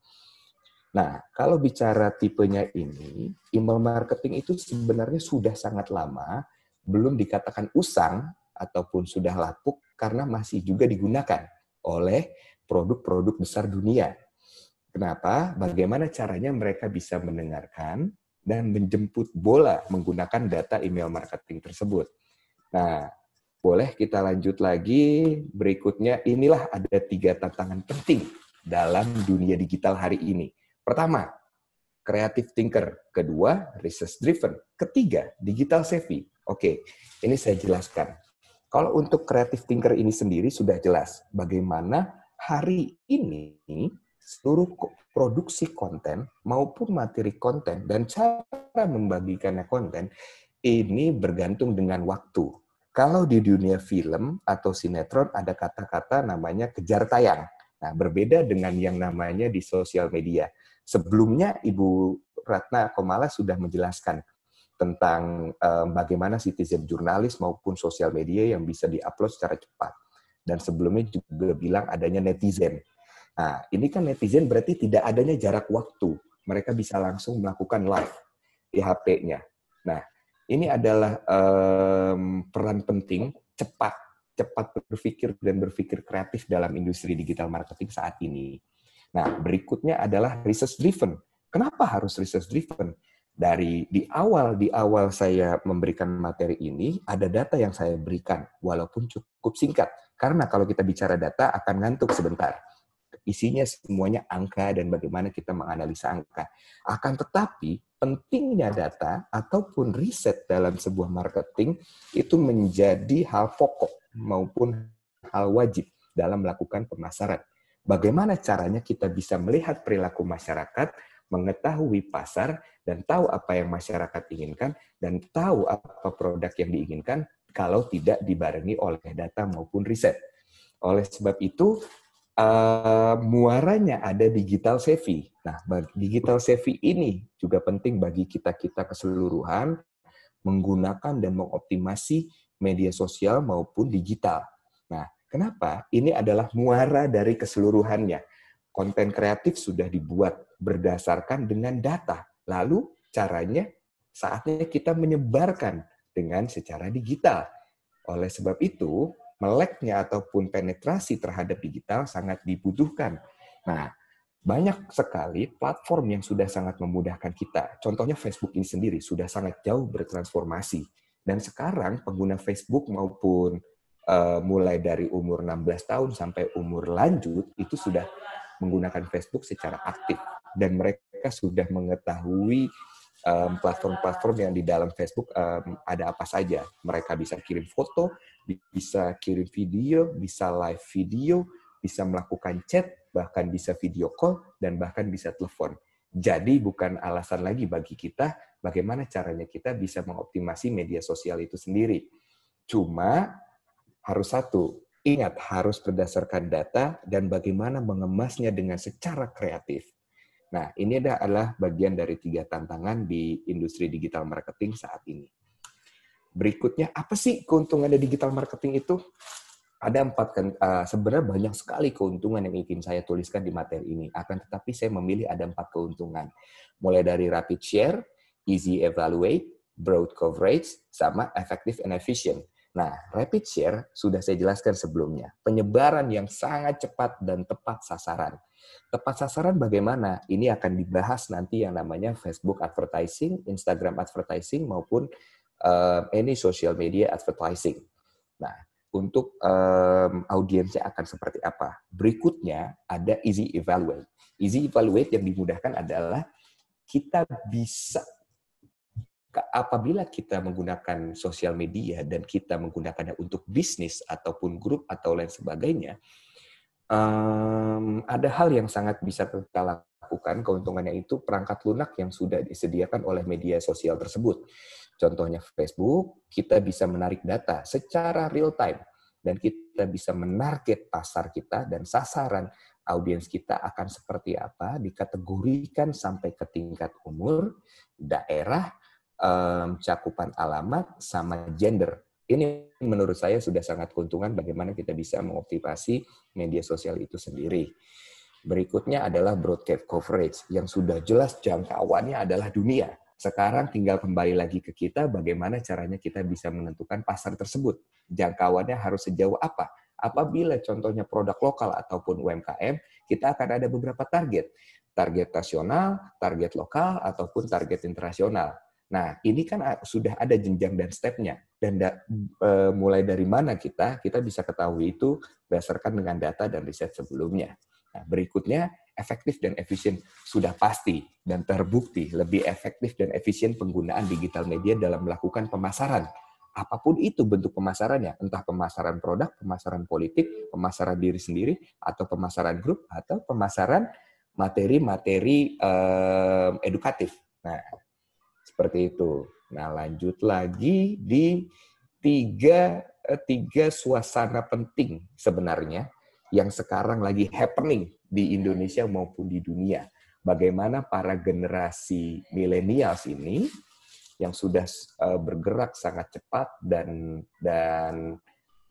Nah, kalau bicara tipenya ini, email marketing itu sebenarnya sudah sangat lama, belum dikatakan usang ataupun sudah lapuk karena masih juga digunakan oleh produk-produk besar dunia. Kenapa? Bagaimana caranya mereka bisa mendengarkan dan menjemput bola menggunakan data email marketing tersebut. Nah, boleh kita lanjut lagi. Berikutnya, inilah ada tiga tantangan penting dalam dunia digital hari ini Pertama, creative thinker. Kedua, research driven. Ketiga, digital savvy. Oke, ini saya jelaskan. Kalau untuk creative thinker ini sendiri sudah jelas bagaimana hari ini seluruh produksi konten maupun materi konten dan cara membagikannya konten ini bergantung dengan waktu. Kalau di dunia film atau sinetron ada kata-kata namanya kejar tayang. Nah, berbeda dengan yang namanya di sosial media. Sebelumnya Ibu Ratna Komala sudah menjelaskan tentang um, bagaimana citizen jurnalis maupun sosial media yang bisa diupload secara cepat. Dan sebelumnya juga bilang adanya netizen. Nah, ini kan netizen berarti tidak adanya jarak waktu. Mereka bisa langsung melakukan live di HP-nya. Nah, ini adalah um, peran penting cepat cepat berpikir dan berpikir kreatif dalam industri digital marketing saat ini. Nah, berikutnya adalah research driven. Kenapa harus research driven? Dari di awal di awal saya memberikan materi ini ada data yang saya berikan walaupun cukup singkat. Karena kalau kita bicara data akan ngantuk sebentar. Isinya semuanya angka dan bagaimana kita menganalisa angka. Akan tetapi pentingnya data ataupun riset dalam sebuah marketing itu menjadi hal pokok maupun hal wajib dalam melakukan pemasaran bagaimana caranya kita bisa melihat perilaku masyarakat, mengetahui pasar, dan tahu apa yang masyarakat inginkan, dan tahu apa produk yang diinginkan kalau tidak dibarengi oleh data maupun riset. Oleh sebab itu, uh, muaranya ada digital savvy. Nah, digital savvy ini juga penting bagi kita-kita keseluruhan menggunakan dan mengoptimasi media sosial maupun digital. Kenapa? Ini adalah muara dari keseluruhannya. Konten kreatif sudah dibuat berdasarkan dengan data. Lalu caranya saatnya kita menyebarkan dengan secara digital. Oleh sebab itu, meleknya ataupun penetrasi terhadap digital sangat dibutuhkan. Nah, banyak sekali platform yang sudah sangat memudahkan kita. Contohnya Facebook ini sendiri sudah sangat jauh bertransformasi. Dan sekarang pengguna Facebook maupun uh, mulai dari umur 16 tahun sampai umur lanjut itu sudah menggunakan Facebook secara aktif dan mereka sudah mengetahui platform-platform um, yang di dalam Facebook um, ada apa saja. Mereka bisa kirim foto, bisa kirim video, bisa live video, bisa melakukan chat, bahkan bisa video call, dan bahkan bisa telepon. Jadi bukan alasan lagi bagi kita bagaimana caranya kita bisa mengoptimasi media sosial itu sendiri. Cuma harus satu, ingat harus berdasarkan data dan bagaimana mengemasnya dengan secara kreatif. Nah, ini adalah bagian dari tiga tantangan di industri digital marketing saat ini. Berikutnya, apa sih keuntungan dari digital marketing itu? Ada empat uh, sebenarnya banyak sekali keuntungan yang ingin saya tuliskan di materi ini. Akan tetapi saya memilih ada empat keuntungan. Mulai dari rapid share, easy evaluate, broad coverage, sama effective and efficient. Nah, rapid share sudah saya jelaskan sebelumnya. Penyebaran yang sangat cepat dan tepat sasaran. Tepat sasaran bagaimana? Ini akan dibahas nanti yang namanya Facebook advertising, Instagram advertising, maupun uh, any social media advertising. Nah, untuk um, audiensnya akan seperti apa? Berikutnya ada easy evaluate. Easy evaluate yang dimudahkan adalah kita bisa apabila kita menggunakan sosial media dan kita menggunakannya untuk bisnis ataupun grup atau lain sebagainya, ada hal yang sangat bisa kita lakukan. Keuntungannya itu perangkat lunak yang sudah disediakan oleh media sosial tersebut. Contohnya Facebook, kita bisa menarik data secara real time dan kita bisa menarget pasar kita dan sasaran audiens kita akan seperti apa, dikategorikan sampai ke tingkat umur, daerah, um, cakupan alamat sama gender. Ini menurut saya sudah sangat keuntungan bagaimana kita bisa mengoptimasi media sosial itu sendiri. Berikutnya adalah broadcast coverage yang sudah jelas jangkauannya adalah dunia. Sekarang tinggal kembali lagi ke kita bagaimana caranya kita bisa menentukan pasar tersebut. Jangkauannya harus sejauh apa? Apabila contohnya produk lokal ataupun UMKM, kita akan ada beberapa target. Target nasional, target lokal, ataupun target internasional Nah, ini kan sudah ada jenjang dan stepnya. Dan da, e, mulai dari mana kita, kita bisa ketahui itu berdasarkan dengan data dan riset sebelumnya. Nah, berikutnya, efektif dan efisien sudah pasti dan terbukti lebih efektif dan efisien penggunaan digital media dalam melakukan pemasaran. Apa pun itu bentuk pemasarannya, entah pemasaran produk, pemasaran politik, pemasaran diri sendiri, atau pemasaran grup, atau pemasaran materi-materi eh, edukatif. Nah, seperti itu. Nah, lanjut lagi di tiga, eh, tiga suasana penting sebenarnya yang sekarang lagi happening di Indonesia maupun di dunia. Bagaimana para generasi milenials ini yang sudah eh, bergerak sangat cepat dan dan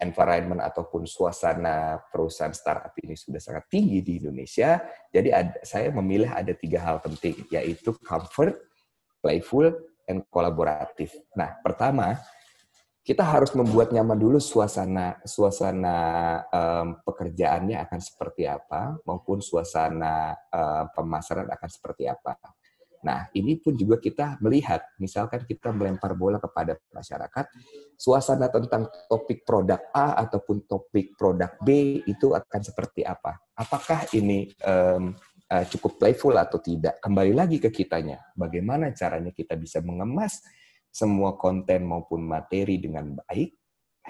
environment ataupun suasana perusahaan startup ini sudah sangat tinggi di Indonesia. Jadi ada, saya memilih ada tiga hal penting, yaitu comfort, playful, and kolaboratif. Nah, pertama, kita harus membuat nyaman dulu suasana suasana um, pekerjaannya akan seperti apa maupun suasana um, pemasaran akan seperti apa. Nah, ini pun juga kita melihat, misalkan kita melempar bola kepada masyarakat, suasana tentang topik produk A ataupun topik produk B itu akan seperti apa? Apakah ini um, uh, cukup playful atau tidak. Kembali lagi ke kitanya, bagaimana caranya kita bisa mengemas semua konten maupun materi dengan baik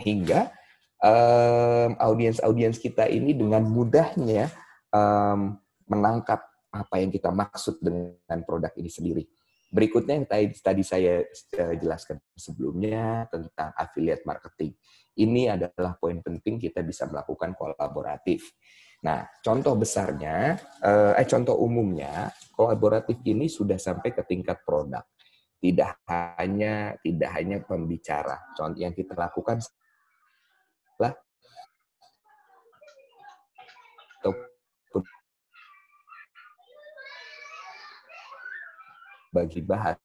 hingga um, audiens-audiens kita ini dengan mudahnya um, menangkap apa yang kita maksud dengan produk ini sendiri. Berikutnya yang tadi, tadi saya uh, jelaskan sebelumnya tentang affiliate marketing. Ini adalah poin penting kita bisa melakukan kolaboratif. Nah, contoh besarnya, uh, eh, contoh umumnya, kolaboratif ini sudah sampai ke tingkat produk. Tidak hanya tidak hanya pembicara. Contoh yang kita lakukan adalah bagi bahas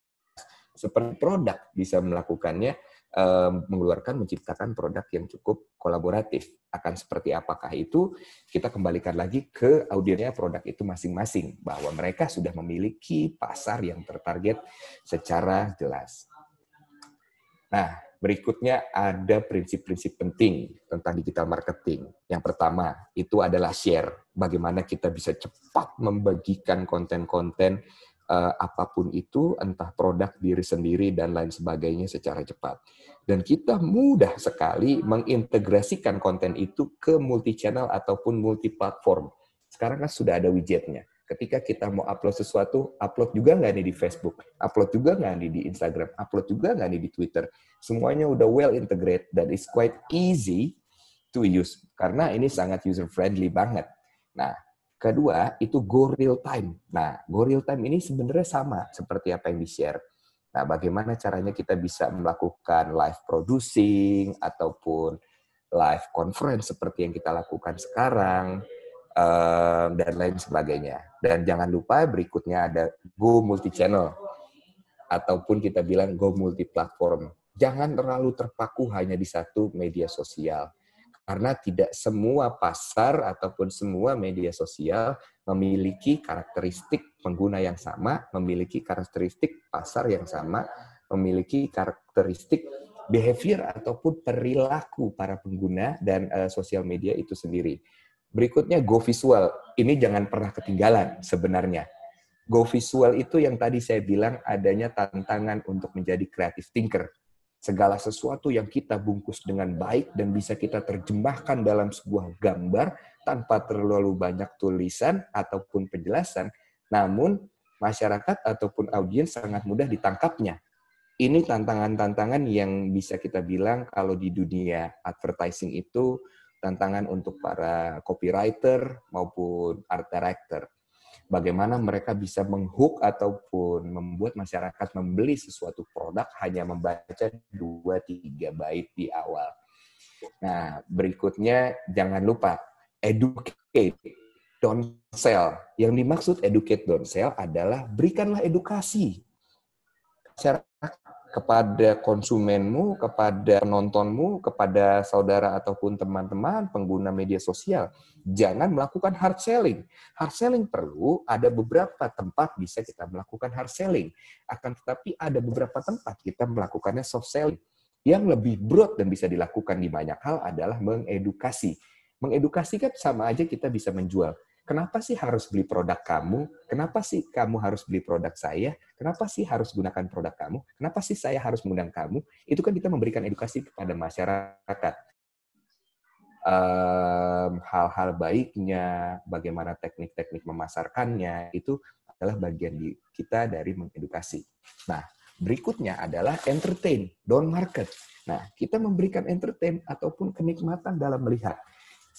seperti produk bisa melakukannya mengeluarkan menciptakan produk yang cukup kolaboratif akan seperti apakah itu kita kembalikan lagi ke audiennya produk itu masing-masing bahwa mereka sudah memiliki pasar yang tertarget secara jelas. Nah, berikutnya ada prinsip-prinsip penting tentang digital marketing. Yang pertama itu adalah share. Bagaimana kita bisa cepat membagikan konten-konten uh, apa pun itu, entah produk diri sendiri dan lain sebagainya secara cepat. Dan kita mudah sekali mengintegrasikan konten itu ke multi channel ataupun multi platform. Sekarang kan sudah ada widgetnya. Ketika kita mau upload sesuatu, upload juga nggak nih di Facebook, upload juga nggak nih di Instagram, upload juga nggak nih di Twitter. Semuanya udah well integrated dan it's quite easy to use karena ini sangat user friendly banget. Nah, Kedua, itu go real time. Nah, go real time ini sebenarnya sama seperti apa yang di-share. Nah, bagaimana caranya kita bisa melakukan live producing ataupun live conference seperti yang kita lakukan sekarang um, dan lain sebagainya. Dan jangan lupa berikutnya ada go multi channel ataupun kita bilang go multi platform. Jangan terlalu terpaku hanya di satu media sosial karena tidak semua pasar ataupun semua media sosial memiliki karakteristik pengguna yang sama, memiliki karakteristik pasar yang sama, memiliki karakteristik behavior ataupun perilaku para pengguna dan uh, sosial media itu sendiri. Berikutnya go visual. Ini jangan pernah ketinggalan sebenarnya. Go visual itu yang tadi saya bilang adanya tantangan untuk menjadi creative thinker segala sesuatu yang kita bungkus dengan baik dan bisa kita terjemahkan dalam sebuah gambar tanpa terlalu banyak tulisan ataupun penjelasan, namun masyarakat ataupun audiens sangat mudah ditangkapnya. Ini tantangan-tantangan yang bisa kita bilang kalau di dunia advertising itu tantangan untuk para copywriter maupun art director bagaimana mereka bisa menghook ataupun membuat masyarakat membeli sesuatu produk hanya membaca 2-3 bait di awal. Nah, berikutnya jangan lupa educate, don't sell. Yang dimaksud educate, don't sell adalah berikanlah edukasi masyarakat kepada konsumenmu, kepada penontonmu, kepada saudara ataupun teman-teman pengguna media sosial. Jangan melakukan hard selling. Hard selling perlu, ada beberapa tempat bisa kita melakukan hard selling. Akan tetapi ada beberapa tempat kita melakukannya soft selling. Yang lebih broad dan bisa dilakukan di banyak hal adalah mengedukasi. Mengedukasi kan sama aja kita bisa menjual kenapa sih harus beli produk kamu? Kenapa sih kamu harus beli produk saya? Kenapa sih harus gunakan produk kamu? Kenapa sih saya harus mengundang kamu? Itu kan kita memberikan edukasi kepada masyarakat. Hal-hal um, baiknya, bagaimana teknik-teknik memasarkannya, itu adalah bagian di kita dari mengedukasi. Nah, berikutnya adalah entertain, don't market. Nah, kita memberikan entertain ataupun kenikmatan dalam melihat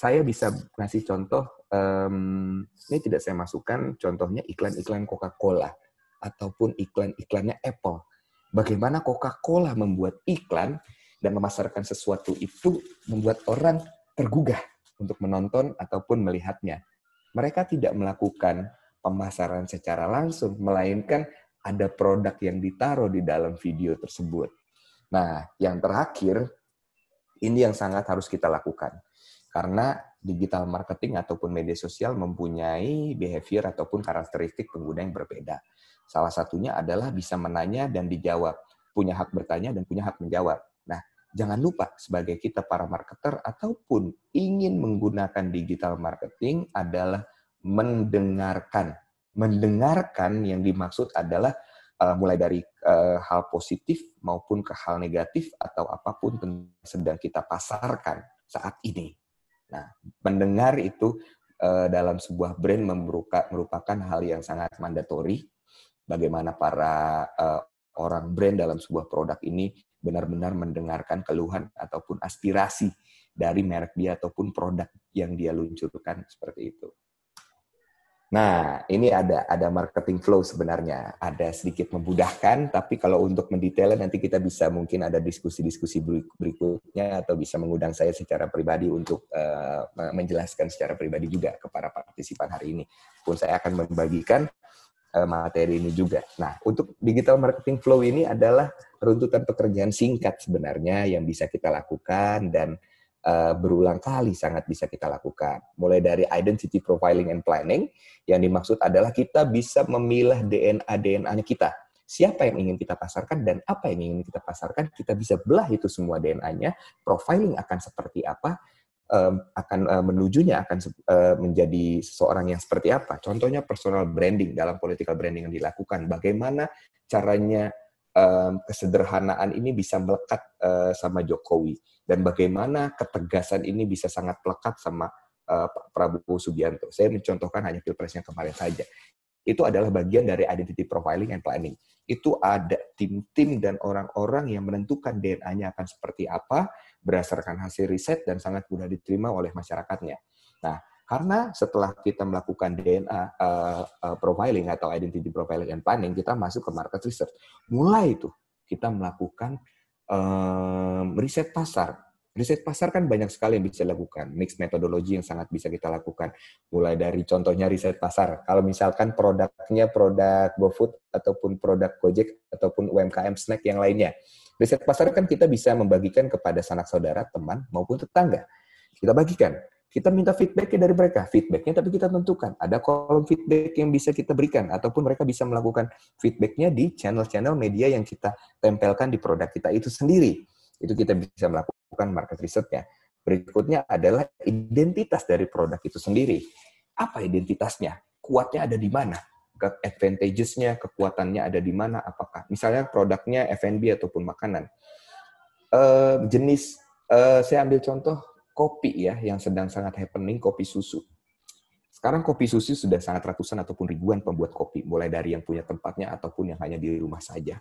saya bisa ngasih contoh, um, ini tidak saya masukkan contohnya iklan-iklan Coca-Cola ataupun iklan-iklannya Apple. Bagaimana Coca-Cola membuat iklan dan memasarkan sesuatu itu membuat orang tergugah untuk menonton ataupun melihatnya. Mereka tidak melakukan pemasaran secara langsung, melainkan ada produk yang ditaruh di dalam video tersebut. Nah, yang terakhir, ini yang sangat harus kita lakukan karena digital marketing ataupun media sosial mempunyai behavior ataupun karakteristik pengguna yang berbeda. Salah satunya adalah bisa menanya dan dijawab, punya hak bertanya dan punya hak menjawab. Nah, jangan lupa sebagai kita para marketer ataupun ingin menggunakan digital marketing adalah mendengarkan. Mendengarkan yang dimaksud adalah uh, mulai dari uh, hal positif maupun ke hal negatif atau apa pun yang sedang kita pasarkan saat ini. Nah, mendengar itu uh, dalam sebuah brand merupakan hal yang sangat mandatori. Bagaimana para uh, orang brand dalam sebuah produk ini benar-benar mendengarkan keluhan ataupun aspirasi dari merek dia ataupun produk yang dia luncurkan seperti itu. Nah, ini ada ada marketing flow sebenarnya, ada sedikit memudahkan, tapi kalau untuk mendetailnya nanti kita bisa mungkin ada diskusi-diskusi berikutnya atau bisa mengundang saya secara pribadi untuk uh, menjelaskan secara pribadi juga kepada partisipan hari ini. Pun saya akan membagikan uh, materi ini juga. Nah, untuk digital marketing flow ini adalah runtutan pekerjaan singkat sebenarnya yang bisa kita lakukan dan uh, berulang kali sangat bisa kita lakukan. Mulai dari identity profiling and planning, yang dimaksud adalah kita bisa memilah DNA-DNA-nya kita. Siapa yang ingin kita pasarkan dan apa yang ingin kita pasarkan, kita bisa belah itu semua DNA-nya, profiling akan seperti apa, akan uh, menujunya akan uh, menjadi seseorang yang seperti apa. Contohnya personal branding dalam political branding yang dilakukan. Bagaimana caranya um, kesederhanaan ini bisa melekat uh, sama Jokowi dan bagaimana ketegasan ini bisa sangat melekat sama uh, Pak Prabowo Subianto. Saya mencontohkan hanya pilpres yang kemarin saja. Itu adalah bagian dari identity profiling and planning. Itu ada tim-tim dan orang-orang yang menentukan DNA-nya akan seperti apa berdasarkan hasil riset dan sangat mudah diterima oleh masyarakatnya. Nah, karena setelah kita melakukan DNA uh, uh, profiling atau identity profiling and planning, kita masuk ke market research. Mulai itu kita melakukan um, riset pasar. Riset pasar kan banyak sekali yang bisa dilakukan. Mix metodologi yang sangat bisa kita lakukan. Mulai dari contohnya riset pasar. Kalau misalkan produknya produk GoFood ataupun produk Gojek ataupun UMKM snack yang lainnya. Riset pasar kan kita bisa membagikan kepada sanak saudara, teman, maupun tetangga. Kita bagikan kita minta feedbacknya dari mereka. Feedbacknya tapi kita tentukan. Ada kolom feedback yang bisa kita berikan. Ataupun mereka bisa melakukan feedbacknya di channel-channel media yang kita tempelkan di produk kita itu sendiri. Itu kita bisa melakukan market research-nya. Berikutnya adalah identitas dari produk itu sendiri. Apa identitasnya? Kuatnya ada di mana? Advantages-nya, kekuatannya ada di mana? Apakah misalnya produknya F&B ataupun makanan. Uh, jenis, uh, saya ambil contoh kopi ya yang sedang sangat happening kopi susu. Sekarang kopi susu sudah sangat ratusan ataupun ribuan pembuat kopi, mulai dari yang punya tempatnya ataupun yang hanya di rumah saja.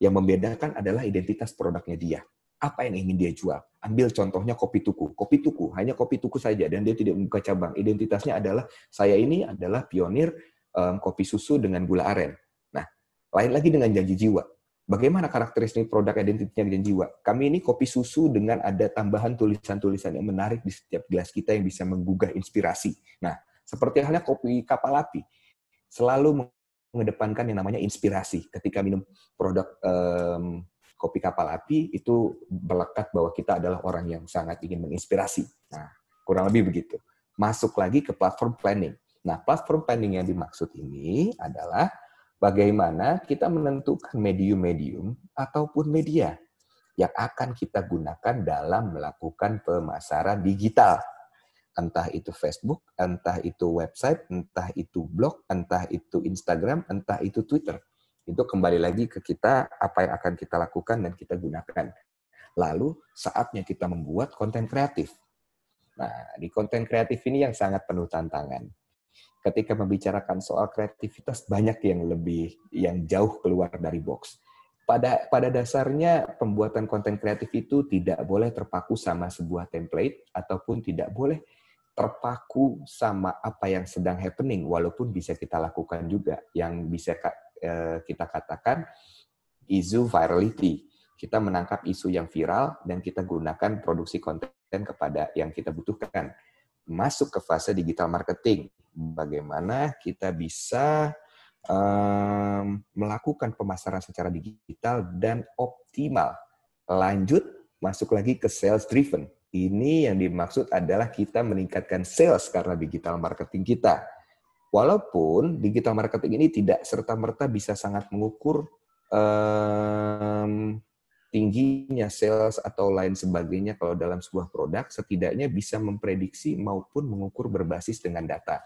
Yang membedakan adalah identitas produknya dia. Apa yang ingin dia jual? Ambil contohnya kopi tuku. Kopi tuku, hanya kopi tuku saja dan dia tidak membuka cabang. Identitasnya adalah saya ini adalah pionir um, kopi susu dengan gula aren. Nah, lain lagi dengan janji jiwa Bagaimana karakteristik produk identitinya dan jiwa? Kami ini kopi susu dengan ada tambahan tulisan-tulisan yang menarik di setiap gelas kita yang bisa menggugah inspirasi. Nah, seperti halnya kopi kapal api, selalu mengedepankan yang namanya inspirasi. Ketika minum produk um, kopi kapal api, itu melekat bahwa kita adalah orang yang sangat ingin menginspirasi. Nah, kurang lebih begitu. Masuk lagi ke platform planning. Nah, platform planning yang dimaksud ini adalah bagaimana kita menentukan medium-medium ataupun media yang akan kita gunakan dalam melakukan pemasaran digital. Entah itu Facebook, entah itu website, entah itu blog, entah itu Instagram, entah itu Twitter. Itu kembali lagi ke kita apa yang akan kita lakukan dan kita gunakan. Lalu saatnya kita membuat konten kreatif. Nah, di konten kreatif ini yang sangat penuh tantangan ketika membicarakan soal kreativitas banyak yang lebih yang jauh keluar dari box. Pada pada dasarnya pembuatan konten kreatif itu tidak boleh terpaku sama sebuah template ataupun tidak boleh terpaku sama apa yang sedang happening walaupun bisa kita lakukan juga yang bisa eh, kita katakan isu virality. Kita menangkap isu yang viral dan kita gunakan produksi konten kepada yang kita butuhkan masuk ke fase digital marketing. Bagaimana kita bisa um, melakukan pemasaran secara digital dan optimal. Lanjut, masuk lagi ke sales driven. Ini yang dimaksud adalah kita meningkatkan sales karena digital marketing kita. Walaupun digital marketing ini tidak serta-merta bisa sangat mengukur um, tingginya sales atau lain sebagainya kalau dalam sebuah produk setidaknya bisa memprediksi maupun mengukur berbasis dengan data.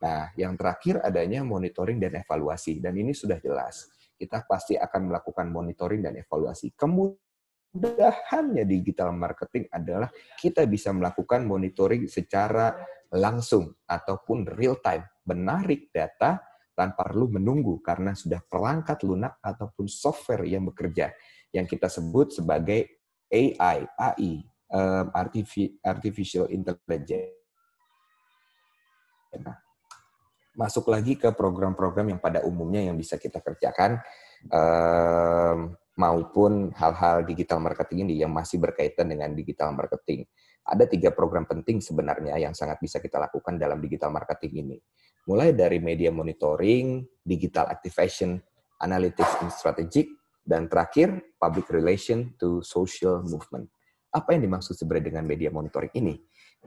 Nah, yang terakhir adanya monitoring dan evaluasi dan ini sudah jelas. Kita pasti akan melakukan monitoring dan evaluasi. Kemudahannya digital marketing adalah kita bisa melakukan monitoring secara langsung ataupun real time, menarik data tanpa perlu menunggu karena sudah perangkat lunak ataupun software yang bekerja yang kita sebut sebagai AI, AI, um, artificial intelligence. Nah, masuk lagi ke program-program yang pada umumnya yang bisa kita kerjakan um, maupun hal-hal digital marketing ini yang masih berkaitan dengan digital marketing. Ada tiga program penting sebenarnya yang sangat bisa kita lakukan dalam digital marketing ini mulai dari media monitoring, digital activation, analytics and strategic, dan terakhir public relation to social movement. Apa yang dimaksud sebenarnya dengan media monitoring ini?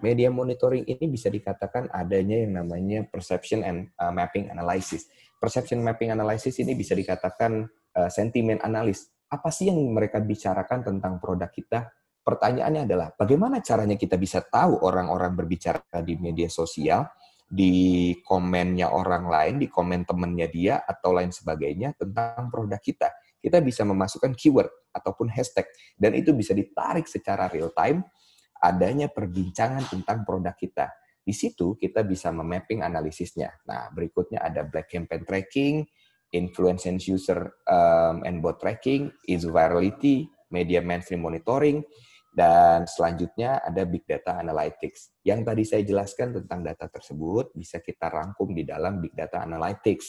Media monitoring ini bisa dikatakan adanya yang namanya perception and uh, mapping analysis. Perception mapping analysis ini bisa dikatakan uh, sentiment analis. Apa sih yang mereka bicarakan tentang produk kita? Pertanyaannya adalah bagaimana caranya kita bisa tahu orang-orang berbicara di media sosial di komennya orang lain, di komen temennya dia, atau lain sebagainya tentang produk kita. Kita bisa memasukkan keyword ataupun hashtag, dan itu bisa ditarik secara real time adanya perbincangan tentang produk kita. Di situ kita bisa memapping analisisnya. Nah, berikutnya ada black campaign tracking, influence and user um, and bot tracking, is virality, media mainstream monitoring, dan selanjutnya ada Big Data Analytics. Yang tadi saya jelaskan tentang data tersebut bisa kita rangkum di dalam Big Data Analytics.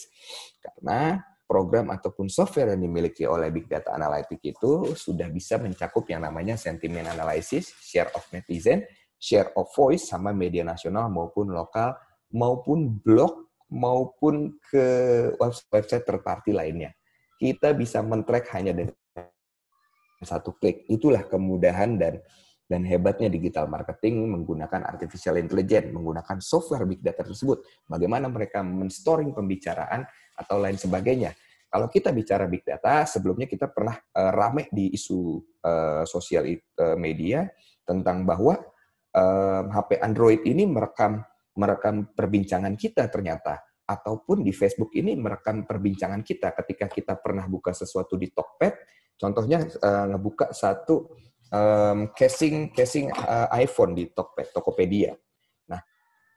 Karena program ataupun software yang dimiliki oleh Big Data Analytics itu sudah bisa mencakup yang namanya sentiment analysis, share of netizen, share of voice, sama media nasional maupun lokal, maupun blog, maupun ke website third party lainnya. Kita bisa men-track hanya dengan satu klik. Itulah kemudahan dan dan hebatnya digital marketing menggunakan artificial intelligence, menggunakan software big data tersebut. Bagaimana mereka menstoring pembicaraan atau lain sebagainya. Kalau kita bicara big data, sebelumnya kita pernah uh, rame di isu uh, sosial uh, media tentang bahwa uh, HP Android ini merekam merekam perbincangan kita ternyata ataupun di Facebook ini merekam perbincangan kita ketika kita pernah buka sesuatu di Tokped Contohnya uh, ngebuka satu um, casing casing uh, iPhone di Tokped, Tokopedia. Nah,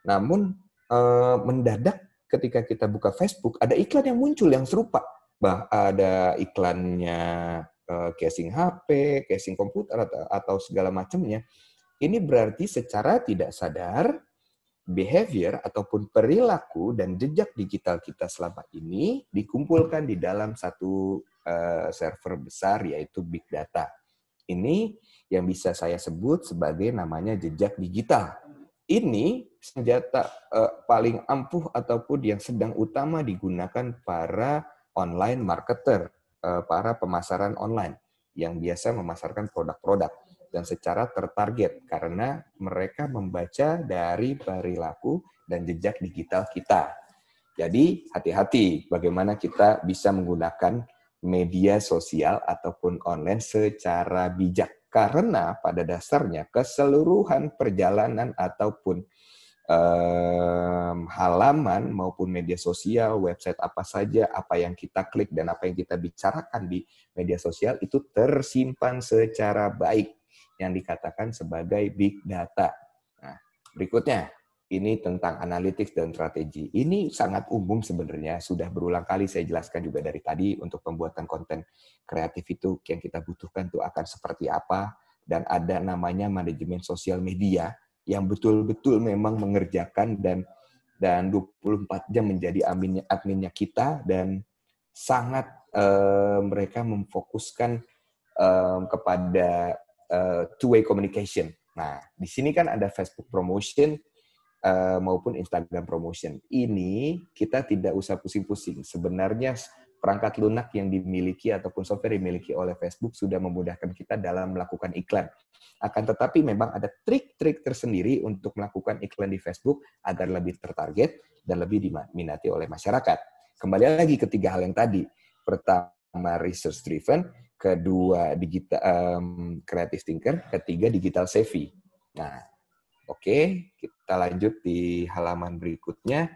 namun uh, mendadak ketika kita buka Facebook ada iklan yang muncul yang serupa. Bah ada iklannya uh, casing HP, casing komputer atau, atau segala macamnya. Ini berarti secara tidak sadar behavior ataupun perilaku dan jejak digital kita selama ini dikumpulkan di dalam satu uh, server besar yaitu big data. Ini yang bisa saya sebut sebagai namanya jejak digital. Ini senjata uh, paling ampuh ataupun yang sedang utama digunakan para online marketer, uh, para pemasaran online yang biasa memasarkan produk-produk dan secara tertarget karena mereka membaca dari perilaku dan jejak digital kita. Jadi hati-hati bagaimana kita bisa menggunakan media sosial ataupun online secara bijak karena pada dasarnya keseluruhan perjalanan ataupun um, halaman maupun media sosial, website apa saja, apa yang kita klik dan apa yang kita bicarakan di media sosial itu tersimpan secara baik yang dikatakan sebagai big data. Nah, berikutnya ini tentang analytics dan strategi. Ini sangat umum sebenarnya, sudah berulang kali saya jelaskan juga dari tadi untuk pembuatan konten kreatif itu yang kita butuhkan itu akan seperti apa dan ada namanya manajemen sosial media yang betul-betul memang mengerjakan dan dan 24 jam menjadi adminnya, adminnya kita dan sangat uh, mereka memfokuskan um, kepada uh, two-way communication. Nah, di sini kan ada Facebook promotion uh, maupun Instagram promotion. Ini kita tidak usah pusing-pusing. Sebenarnya perangkat lunak yang dimiliki ataupun software dimiliki oleh Facebook sudah memudahkan kita dalam melakukan iklan. Akan tetapi memang ada trik-trik tersendiri untuk melakukan iklan di Facebook agar lebih tertarget dan lebih diminati oleh masyarakat. Kembali lagi ketiga hal yang tadi. Pertama, research driven kedua digital um, creative thinker, ketiga digital savvy. Nah, oke, okay, kita lanjut di halaman berikutnya.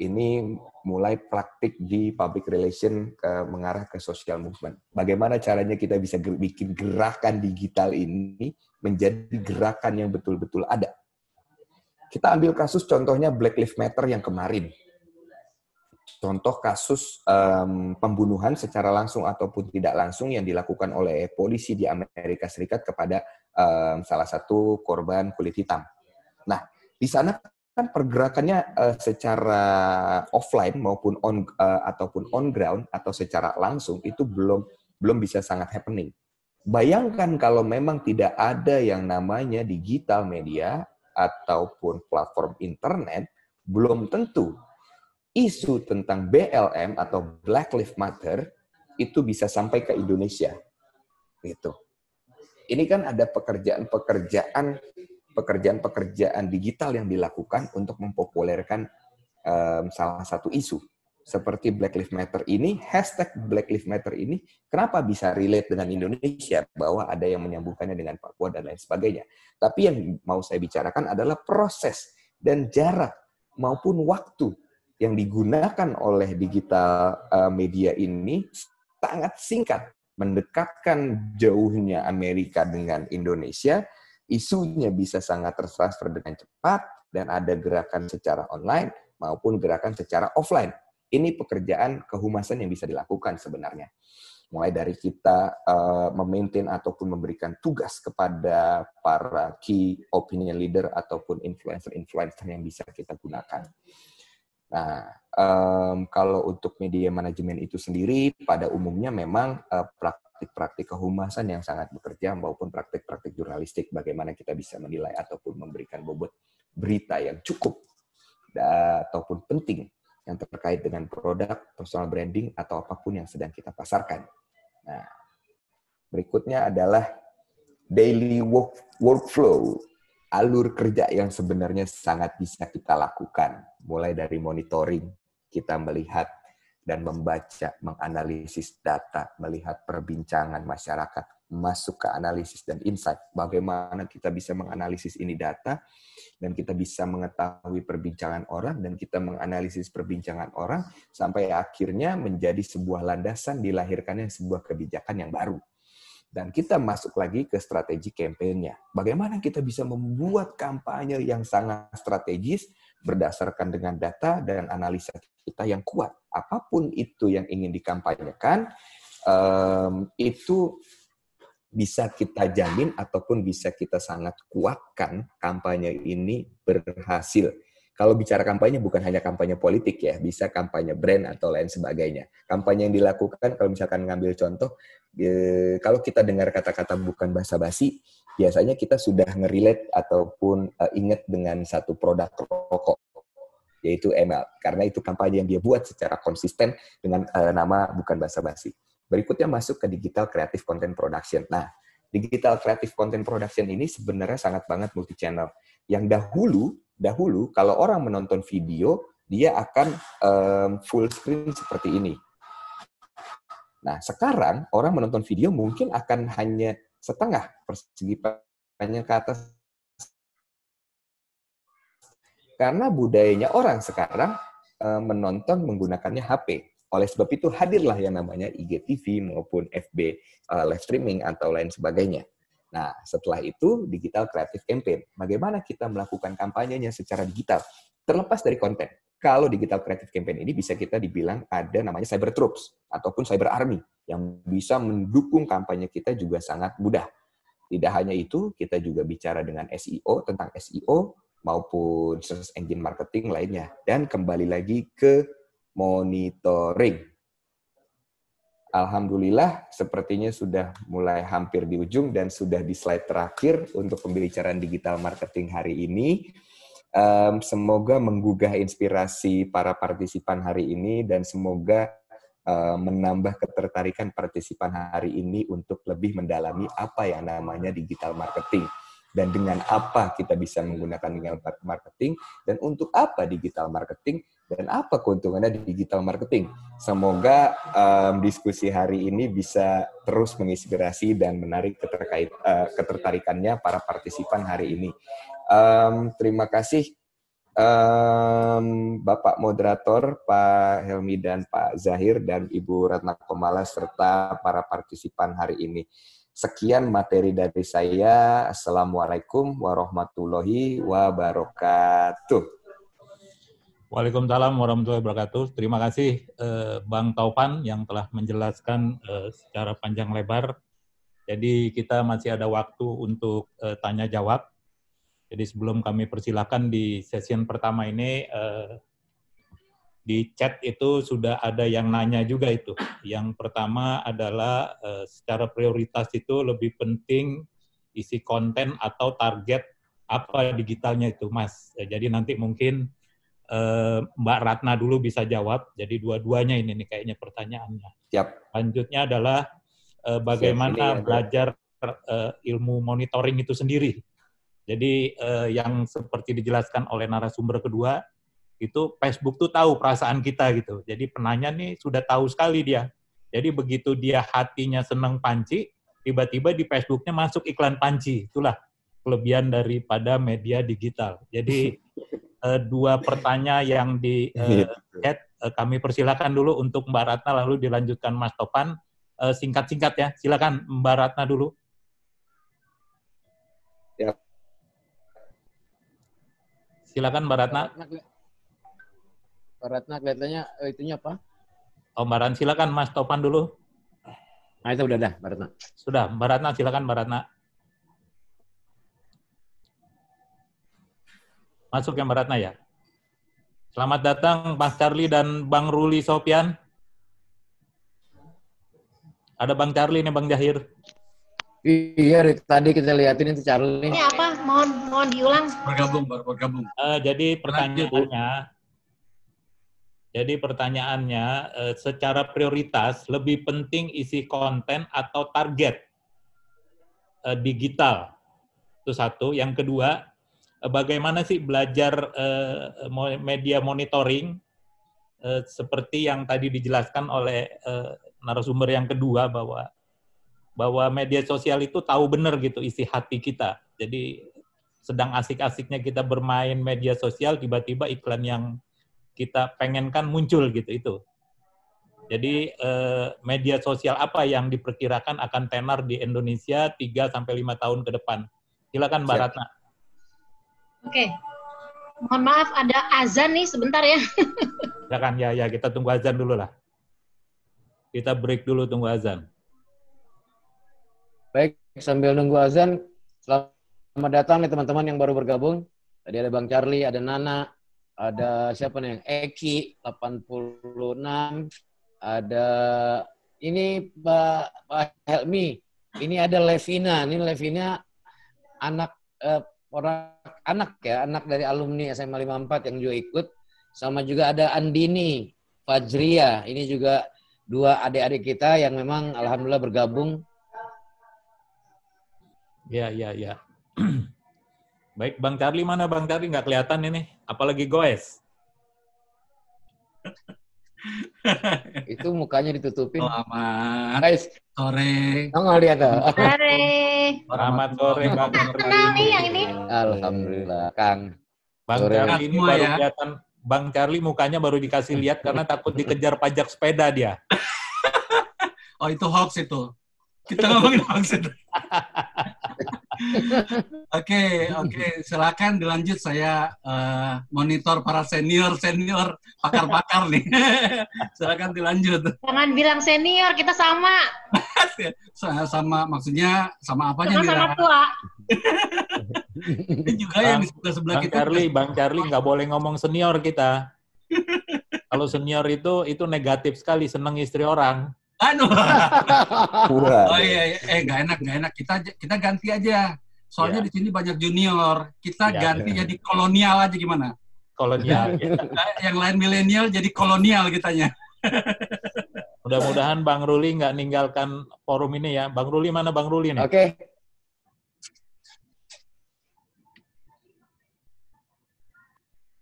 ini mulai praktik di public relation ke, mengarah ke social movement. Bagaimana caranya kita bisa ger bikin gerakan digital ini menjadi gerakan yang betul-betul ada. Kita ambil kasus contohnya Black Lives Matter yang kemarin. Contoh kasus um, pembunuhan secara langsung ataupun tidak langsung yang dilakukan oleh polisi di Amerika Serikat kepada um, salah satu korban kulit hitam. Nah, di sana kan pergerakannya uh, secara offline maupun on uh, ataupun on ground atau secara langsung itu belum belum bisa sangat happening. Bayangkan kalau memang tidak ada yang namanya digital media ataupun platform internet, belum tentu isu tentang BLM atau Black Lives Matter itu bisa sampai ke Indonesia. Gitu. Ini kan ada pekerjaan-pekerjaan pekerjaan-pekerjaan digital yang dilakukan untuk mempopulerkan um, salah satu isu seperti Black Lives Matter ini, hashtag Black Lives Matter ini, kenapa bisa relate dengan Indonesia bahwa ada yang menyambungkannya dengan Papua dan lain sebagainya. Tapi yang mau saya bicarakan adalah proses dan jarak maupun waktu yang digunakan oleh digital media ini sangat singkat, mendekatkan jauhnya Amerika dengan Indonesia isunya bisa sangat tertransfer dengan cepat dan ada gerakan secara online maupun gerakan secara offline. Ini pekerjaan kehumasan yang bisa dilakukan sebenarnya. Mulai dari kita uh, memaintain ataupun memberikan tugas kepada para key opinion leader ataupun influencer-influencer yang bisa kita gunakan. Nah, um, kalau untuk media manajemen itu sendiri, pada umumnya memang uh, praktik-praktik kehumasan yang sangat bekerja maupun praktik-praktik jurnalistik bagaimana kita bisa menilai ataupun memberikan bobot berita yang cukup ataupun penting yang terkait dengan produk, personal branding atau apa pun yang sedang kita pasarkan. Nah, berikutnya adalah daily work, workflow, alur kerja yang sebenarnya sangat bisa kita lakukan, mulai dari monitoring, kita melihat dan membaca, menganalisis data, melihat perbincangan masyarakat, masuk ke analisis dan insight. Bagaimana kita bisa menganalisis ini data, dan kita bisa mengetahui perbincangan orang, dan kita menganalisis perbincangan orang, sampai akhirnya menjadi sebuah landasan dilahirkannya sebuah kebijakan yang baru. Dan kita masuk lagi ke strategi kampanye Bagaimana kita bisa membuat kampanye yang sangat strategis, berdasarkan dengan data dan analisa kita yang kuat. Apa pun itu yang ingin dikampanyekan, um, itu bisa kita jamin ataupun bisa kita sangat kuatkan kampanye ini berhasil. Kalau bicara kampanye bukan hanya kampanye politik ya, bisa kampanye brand atau lain sebagainya. Kampanye yang dilakukan kalau misalkan ngambil contoh, e, kalau kita dengar kata-kata bukan basa-basi, biasanya kita sudah ngerelate ataupun e, ingat dengan satu produk rokok yaitu ML karena itu kampanye yang dia buat secara konsisten dengan e, nama bukan basa-basi. Berikutnya masuk ke digital creative content production. Nah, digital creative content production ini sebenarnya sangat banget multi channel. Yang dahulu dahulu kalau orang menonton video dia akan um, full screen seperti ini. Nah, sekarang orang menonton video mungkin akan hanya setengah persegi panjang ke atas. Karena budayanya orang sekarang um, menonton menggunakannya HP. Oleh sebab itu hadirlah yang namanya IGTV maupun FB uh, live streaming atau lain sebagainya. Nah, setelah itu digital creative campaign. Bagaimana kita melakukan kampanyenya secara digital? Terlepas dari konten. Kalau digital creative campaign ini bisa kita dibilang ada namanya cyber troops ataupun cyber army yang bisa mendukung kampanye kita juga sangat mudah. Tidak hanya itu, kita juga bicara dengan SEO tentang SEO maupun search engine marketing lainnya. Dan kembali lagi ke monitoring Alhamdulillah sepertinya sudah mulai hampir di ujung dan sudah di slide terakhir untuk pembicaraan digital marketing hari ini. Um, semoga menggugah inspirasi para partisipan hari ini dan semoga uh, menambah ketertarikan partisipan hari ini untuk lebih mendalami apa yang namanya digital marketing. Dan dengan apa kita bisa menggunakan digital marketing dan untuk apa digital marketing dan apa keuntungannya di digital marketing. Semoga um, diskusi hari ini bisa terus menginspirasi dan menarik keterkait uh, ketertarikannya para partisipan hari ini. Um, terima kasih um, Bapak Moderator, Pak Helmi dan Pak Zahir, dan Ibu Ratna Komala, serta para partisipan hari ini. Sekian materi dari saya. Assalamualaikum warahmatullahi wabarakatuh. Waalaikumsalam warahmatullahi wabarakatuh. Terima kasih eh, Bang Taupan yang telah menjelaskan eh, secara panjang lebar. Jadi kita masih ada waktu untuk eh, tanya jawab. Jadi sebelum kami persilahkan di session pertama ini eh, di chat itu sudah ada yang nanya juga itu. Yang pertama adalah eh, secara prioritas itu lebih penting isi konten atau target apa digitalnya itu, Mas. Jadi nanti mungkin Eh, Mbak Ratna dulu bisa jawab. Jadi dua-duanya ini nih kayaknya pertanyaannya. Siap. Lanjutnya adalah bagaimana belajar uh, ilmu monitoring itu sendiri. Jadi yang seperti dijelaskan oleh narasumber kedua itu Facebook tuh tahu perasaan kita gitu. Jadi penanya nih sudah tahu sekali dia. Jadi begitu dia hatinya senang panci, tiba-tiba di Facebooknya masuk iklan panci. Itulah kelebihan daripada media digital. Jadi uh, dua pertanyaan yang di uh, chat. Uh, kami persilakan dulu untuk Mbak Ratna lalu dilanjutkan Mas Topan. Uh, singkat-singkat ya silakan Mbak Ratna dulu. Ya. Silakan Mbak Ratna. Mbak Ratna kelihatannya itunya apa? Oh Mbak Ratna silakan Mas Topan dulu. Nah itu udah dah Mbak Ratna. Sudah Mbak Ratna silakan Mbak Ratna Masuk ya Mbak Ratna ya. Selamat datang Bang Charlie dan Bang Ruli Sopian. Ada Bang Charlie nih Bang Jahir. Iya, tadi kita liatin itu Charlie. Ini apa? Mohon mohon diulang. Bergabung, baru bergabung. Uh, jadi pertanyaannya, jadi pertanyaannya uh, secara prioritas lebih penting isi konten atau target uh, digital. Itu satu. Yang kedua, bagaimana sih belajar uh, media monitoring uh, seperti yang tadi dijelaskan oleh uh, narasumber yang kedua bahwa bahwa media sosial itu tahu benar gitu isi hati kita. Jadi sedang asik-asiknya kita bermain media sosial tiba-tiba iklan yang kita pengenkan muncul gitu itu. Jadi media sosial apa yang diperkirakan akan tenar di Indonesia 3 sampai 5 tahun ke depan? Silakan Mbak Ratna. Oke. Mohon maaf ada azan nih sebentar ya. ya kan ya ya kita tunggu azan dulu lah. Kita break dulu tunggu azan. Baik, sambil nunggu azan, selamat datang nih teman-teman yang baru bergabung. Tadi ada Bang Charlie, ada Nana, ada siapa nih? Eki 86, ada ini Pak Pak Helmi, ini ada Levina, ini Levina anak eh, orang anak ya, anak dari alumni SMA 54 yang juga ikut. Sama juga ada Andini, Fajria. Ini juga dua adik-adik kita yang memang alhamdulillah bergabung. Ya, ya, ya. Baik, Bang Charlie mana Bang Charlie? Nggak kelihatan ini. Apalagi goes. itu mukanya ditutupin. Selamat Guys, sore. Nggak lihat Sore. Selamat sore Bang Kenal nih yang ini. Alhamdulillah, Kang. Bang Sore. Charlie ini baru ya. kelihatan Bang Charlie mukanya baru dikasih lihat karena takut dikejar pajak sepeda dia. Oh itu hoax itu. Kita ngomongin hoax itu. Oke, oke. Silakan dilanjut saya eh, monitor para senior senior pakar-pakar nih. Silakan dilanjut. Jangan bilang senior, kita sama. Sa- sama maksudnya sama apanya nih? Sama-sama Ra? tua. Ini juga yang di sebelah sebelah Bang kita. Charlie, Bang Charlie nggak boleh ngomong senior kita. Kalau senior itu itu negatif sekali, seneng istri orang. Aduh. Wah. Oh iya, iya. eh nggak enak, nggak enak. Kita kita ganti aja. Soalnya Iya. di sini banyak junior. Kita Iya, ganti jadi kolonial aja gimana? Kolonial. Nah, Yang lain milenial jadi kolonial kitanya. Mudah-mudahan Bang Ruli nggak ninggalkan forum ini ya. Bang Ruli mana Bang Ruli nih? Oke.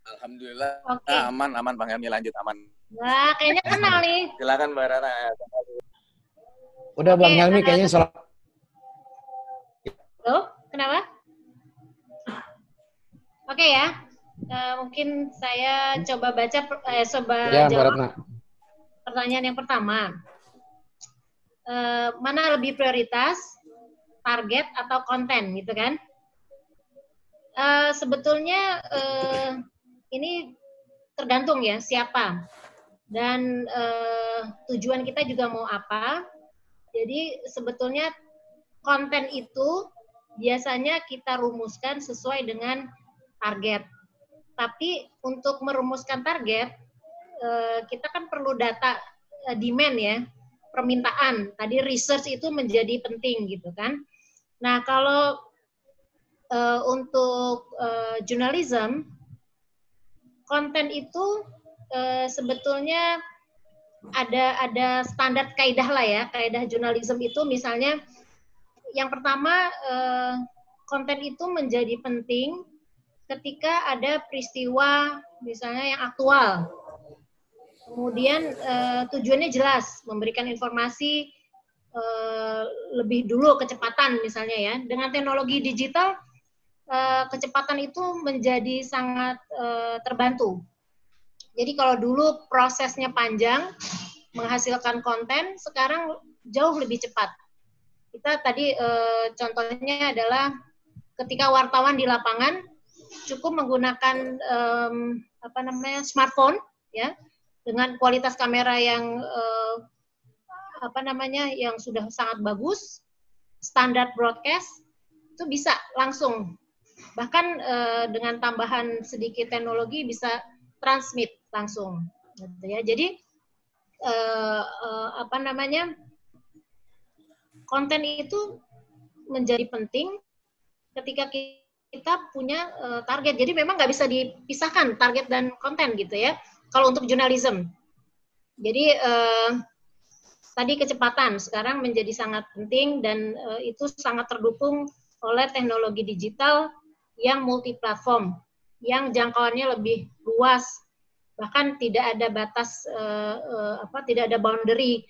Alhamdulillah Oke. Ah, aman aman Bang Helmi lanjut aman. Wah, kayaknya kenal nih. Silakan Mbak Rana. Udah Bang Oke, Helmi kayaknya salah. Loh, kenapa? Oke ya. Eh, mungkin saya coba baca eh, coba Ya, jawab pertanyaan yang pertama. Eh, mana lebih prioritas, target atau konten, gitu kan? Eh, sebetulnya eh, ini tergantung ya siapa dan eh, tujuan kita juga mau apa. Jadi sebetulnya konten itu biasanya kita rumuskan sesuai dengan target. Tapi untuk merumuskan target, eh, kita kan perlu data eh, demand ya, permintaan. Tadi research itu menjadi penting gitu kan. Nah kalau eh, untuk journalism, konten itu sebetulnya ada ada standar kaidah lah ya, kaidah jurnalisme itu misalnya yang pertama eh, konten itu menjadi penting ketika ada peristiwa misalnya yang aktual. Kemudian eh, tujuannya jelas, memberikan informasi eh, lebih dulu kecepatan misalnya ya. Dengan teknologi digital kecepatan itu menjadi sangat terbantu. Jadi kalau dulu prosesnya panjang menghasilkan konten, sekarang jauh lebih cepat. Kita tadi eh, contohnya adalah ketika wartawan di lapangan cukup menggunakan em, apa namanya smartphone ya dengan kualitas kamera yang eh, apa namanya yang sudah sangat bagus, standar broadcast itu bisa langsung bahkan eh, dengan tambahan sedikit teknologi bisa transmit langsung gitu ya. Jadi eh, eh, apa namanya konten itu menjadi penting ketika kita punya eh, target. Jadi memang nggak bisa dipisahkan target dan konten gitu ya. Kalau untuk jurnalisme, jadi eh, tadi kecepatan sekarang menjadi sangat penting dan eh, itu sangat terdukung oleh teknologi digital yang multiplatform, yang jangkauannya lebih luas, bahkan tidak ada batas eh, eh, apa, tidak ada boundary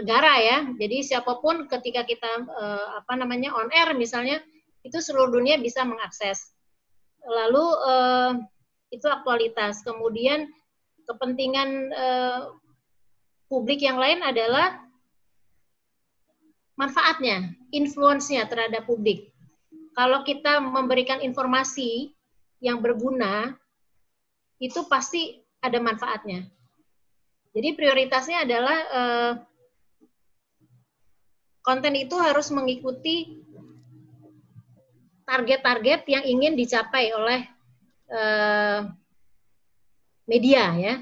negara ya. Jadi siapa pun ketika kita eh, apa namanya on air misalnya itu seluruh dunia bisa mengakses. Lalu eh, itu aktualitas. Kemudian kepentingan eh, publik yang lain adalah manfaatnya, influence-nya terhadap publik. Kalau kita memberikan informasi yang berguna, itu pasti ada manfaatnya. Jadi prioritasnya adalah eh, konten itu harus mengikuti target-target yang ingin dicapai oleh eh, media ya.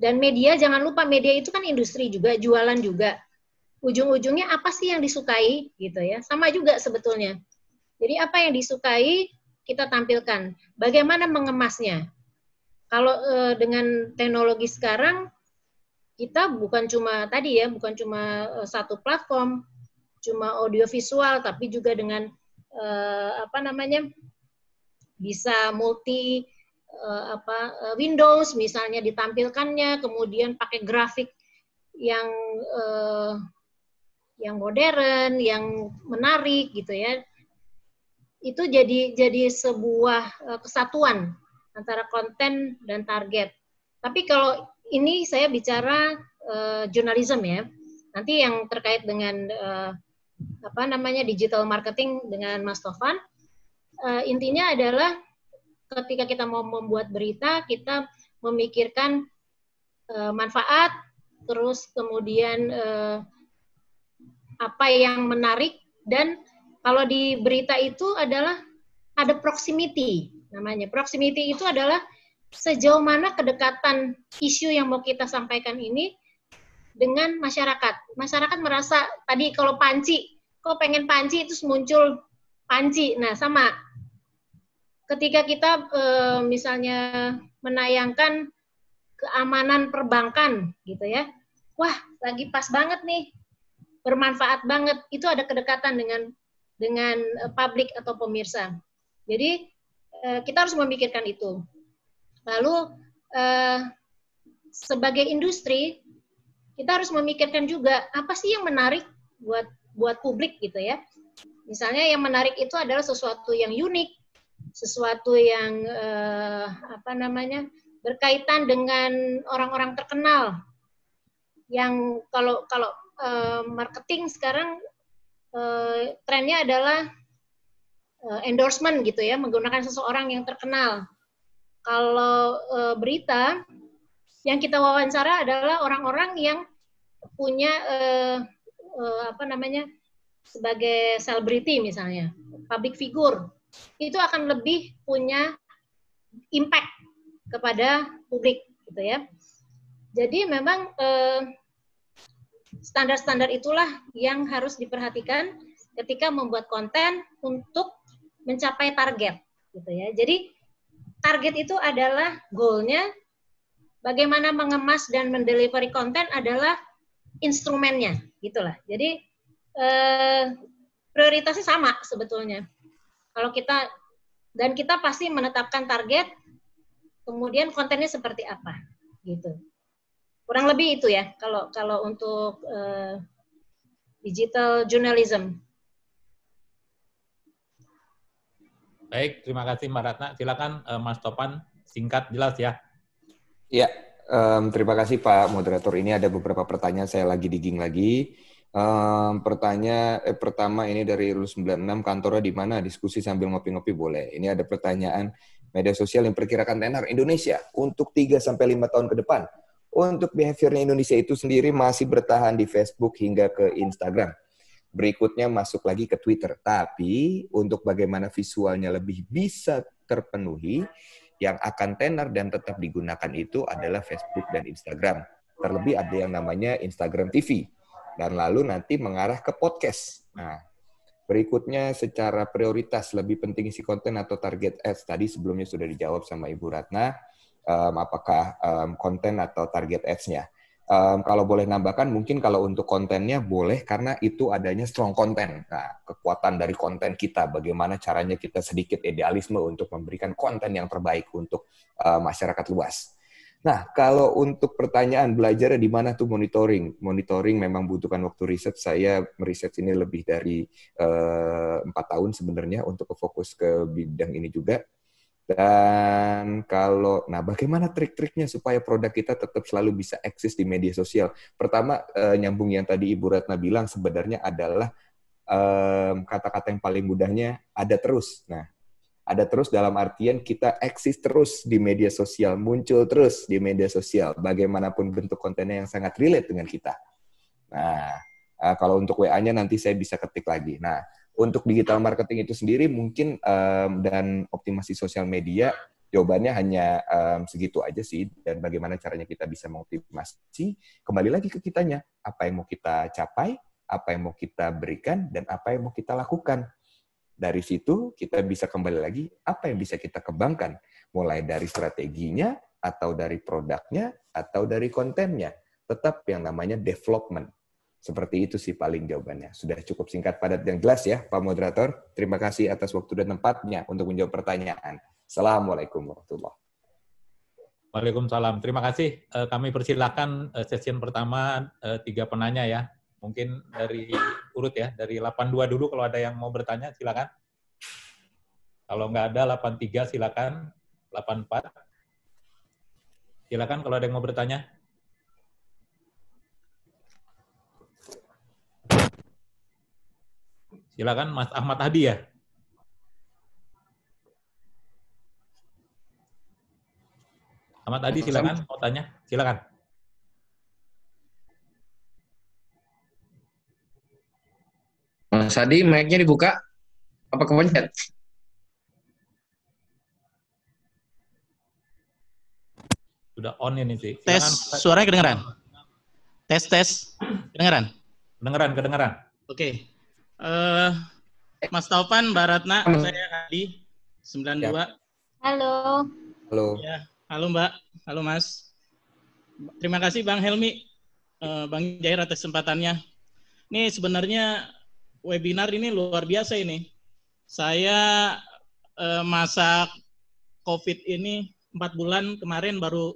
Dan media jangan lupa media itu kan industri juga, jualan juga. Ujung-ujungnya apa sih yang disukai gitu ya. Sama juga sebetulnya. Jadi apa yang disukai kita tampilkan. Bagaimana mengemasnya? Kalau eh, dengan teknologi sekarang kita bukan cuma tadi ya, bukan cuma eh, satu platform, cuma audiovisual tapi juga dengan eh, apa namanya? bisa multi eh, apa eh, Windows misalnya ditampilkannya, kemudian pakai grafik yang eh, yang modern, yang menarik gitu ya. Itu jadi jadi sebuah kesatuan antara konten dan target. Tapi kalau ini saya bicara eh, jurnalisme ya. Nanti yang terkait dengan eh, apa namanya digital marketing dengan Mas Tovan, eh, intinya adalah ketika kita mau membuat berita, kita memikirkan eh, manfaat, terus kemudian eh, apa yang menarik, dan kalau di berita itu adalah ada proximity namanya. Proximity itu adalah sejauh mana kedekatan isu yang mau kita sampaikan ini dengan masyarakat. Masyarakat merasa tadi kalau panci, kok pengen panci itu muncul panci. Nah, sama ketika kita e, misalnya menayangkan keamanan perbankan gitu ya. Wah, lagi pas banget nih. Bermanfaat banget. Itu ada kedekatan dengan dengan eh, publik atau pemirsa. Jadi eh, kita harus memikirkan itu. Lalu eh, sebagai industri kita harus memikirkan juga apa sih yang menarik buat buat publik gitu ya. Misalnya yang menarik itu adalah sesuatu yang unik, sesuatu yang uh, apa namanya berkaitan dengan orang-orang terkenal yang kalau kalau uh, marketing sekarang uh, trennya adalah uh, endorsement gitu ya menggunakan seseorang yang terkenal kalau uh, berita yang kita wawancara adalah orang-orang yang punya uh, uh, apa namanya sebagai selebriti misalnya public figure itu akan lebih punya impact kepada publik gitu ya. Jadi memang standar-standar itulah yang harus diperhatikan ketika membuat konten untuk mencapai target gitu ya. Jadi target itu adalah goalnya, bagaimana mengemas dan mendelivery konten adalah instrumennya gitulah. Jadi eh, prioritasnya sama sebetulnya. Kalau kita dan kita pasti menetapkan target, kemudian kontennya seperti apa, gitu. Kurang lebih itu ya kalau kalau untuk uh, digital journalism. Baik, terima kasih Mbak Ratna. Silakan uh, Mas Topan, singkat jelas ya. Ya, um, terima kasih Pak Moderator. Ini ada beberapa pertanyaan saya lagi digging lagi. Um, pertanyaan eh, pertama ini dari Rule 96 kantornya di mana? Diskusi sambil ngopi-ngopi boleh. Ini ada pertanyaan media sosial yang perkirakan tenar Indonesia untuk 3 sampai 5 tahun ke depan. Untuk behaviornya Indonesia itu sendiri masih bertahan di Facebook hingga ke Instagram. Berikutnya masuk lagi ke Twitter. Tapi untuk bagaimana visualnya lebih bisa terpenuhi, yang akan tenar dan tetap digunakan itu adalah Facebook dan Instagram. Terlebih ada yang namanya Instagram TV dan lalu nanti mengarah ke podcast. Nah, berikutnya secara prioritas lebih penting isi konten atau target ads tadi sebelumnya sudah dijawab sama Ibu Ratna, um, apakah um, konten atau target ads-nya. Um, kalau boleh nambahkan, mungkin kalau untuk kontennya boleh karena itu adanya strong content. Nah, kekuatan dari konten kita, bagaimana caranya kita sedikit idealisme untuk memberikan konten yang terbaik untuk uh, masyarakat luas. Nah, kalau untuk pertanyaan belajar di mana tuh monitoring? Monitoring memang butuhkan waktu riset. Saya meriset ini lebih dari eh, empat uh, tahun sebenarnya untuk fokus ke bidang ini juga. Dan kalau, nah bagaimana trik-triknya supaya produk kita tetap selalu bisa eksis di media sosial? Pertama, uh, nyambung yang tadi Ibu Ratna bilang sebenarnya adalah kata-kata um, yang paling mudahnya ada terus. Nah, ada terus dalam artian kita eksis terus di media sosial, muncul terus di media sosial, bagaimanapun bentuk kontennya yang sangat relate dengan kita. Nah, uh, kalau untuk WA-nya nanti saya bisa ketik lagi. Nah, untuk digital marketing itu sendiri mungkin um, dan optimasi sosial media jawabannya hanya um, segitu aja sih. Dan bagaimana caranya kita bisa mengoptimasi? Kembali lagi ke kitanya. Apa yang mau kita capai apa yang mau kita berikan dan apa yang mau kita lakukan. Dari situ kita bisa kembali lagi apa yang bisa kita kembangkan, mulai dari strateginya, atau dari produknya, atau dari kontennya. Tetap yang namanya development. Seperti itu sih paling jawabannya. Sudah cukup singkat, padat, dan jelas ya, Pak Moderator. Terima kasih atas waktu dan tempatnya untuk menjawab pertanyaan. Assalamualaikum warahmatullahi Waalaikumsalam. Terima kasih. Eh, kami persilakan eh, session pertama eh, tiga penanya ya. Mungkin dari urut ya, dari 82 dulu kalau ada yang mau bertanya, silakan. Kalau nggak ada 83 silakan, 84. Silakan kalau ada yang mau bertanya. Silakan Mas Ahmad Hadi ya. Ahmad Hadi silakan mau tanya. Silakan. Mas Adi, mic-nya dibuka? Apa kepencet? Sudah on ini sih. Tes, suaranya kedengeran? Tes, tes. Kedengeran? Kedengeran, kedengeran. Oke. Okay. Uh, eh, Mas Taufan, Mbak Ratna, saya Adi, 92. Ya. Halo. Halo. Ya, halo Mbak. Halo Mas. Terima kasih Bang Helmi, uh, Bang Jair atas kesempatannya. Ini sebenarnya webinar ini luar biasa ini. Saya eh, masa COVID ini empat bulan kemarin baru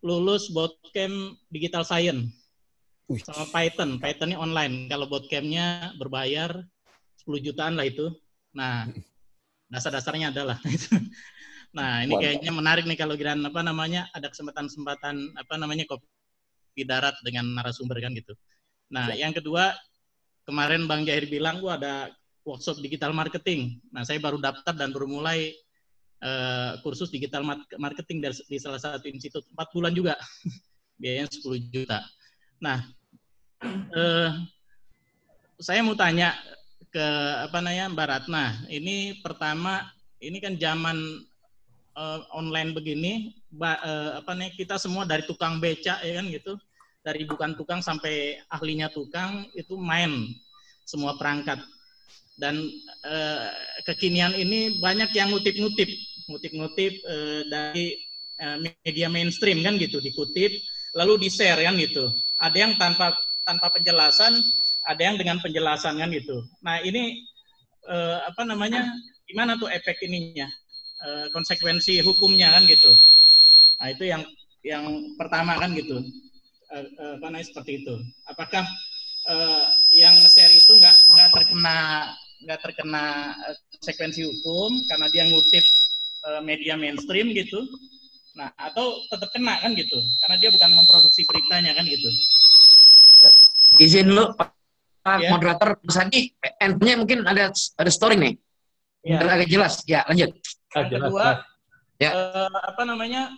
lulus bootcamp digital science sama Python. Pythonnya online. Kalau bootcampnya berbayar 10 jutaan lah itu. Nah, dasar-dasarnya adalah. nah ini Mantap. kayaknya menarik nih kalau Giran apa namanya ada kesempatan-kesempatan apa namanya kopi darat dengan narasumber kan gitu. Nah yang kedua kemarin Bang Jahir bilang gua ada workshop digital marketing. Nah saya baru daftar dan baru mulai eh, kursus digital mar- marketing dari, di salah satu institut empat bulan juga biayanya 10 juta. Nah eh, saya mau tanya ke apa namanya Mbak Ratna. Ini pertama ini kan zaman eh, online begini, ba- eh, apa nih kita semua dari tukang beca ya kan gitu, dari bukan tukang sampai ahlinya tukang itu main semua perangkat. Dan eh, kekinian ini banyak yang ngutip-ngutip, ngutip-ngutip eh, dari eh, media mainstream kan gitu, dikutip lalu di-share kan gitu. Ada yang tanpa tanpa penjelasan, ada yang dengan penjelasan kan gitu. Nah ini eh, apa namanya? Gimana tuh efek ininya? Eh, konsekuensi hukumnya kan gitu. Nah itu yang yang pertama kan gitu. Eh, eh, seperti itu. Apakah eh, yang share itu nggak nggak terkena nggak terkena eh, konsekuensi hukum karena dia ngutip eh, media mainstream gitu? Nah atau tetap kena kan gitu? Karena dia bukan memproduksi beritanya kan gitu. Izin lu, Pak Ya. moderator, Mas Adi, endnya mungkin ada ada story nih. Ya. Biar agak jelas. Ya, lanjut. Yang kedua. Ya. eh, apa namanya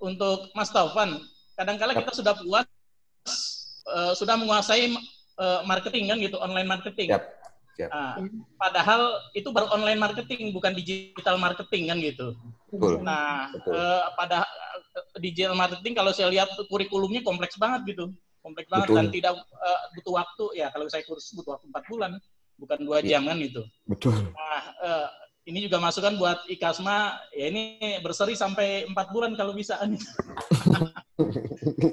untuk Mas Taufan, kadangkala kita sudah puas, eh, sudah menguasai eh, marketing kan gitu, online marketing. Siap, siap. Nah, padahal itu baru online marketing, bukan digital marketing kan gitu. Betul. Nah, Betul. eh, pada eh, digital marketing kalau saya lihat kurikulumnya kompleks banget gitu, kompleks banget Betul. dan tidak eh, butuh waktu. Ya kalau saya kursus butuh waktu empat bulan, bukan dua Iya. jam kan gitu. Betul. Nah, eh, ini juga masukan buat Ikasma, ya ini berseri sampai empat bulan kalau bisa.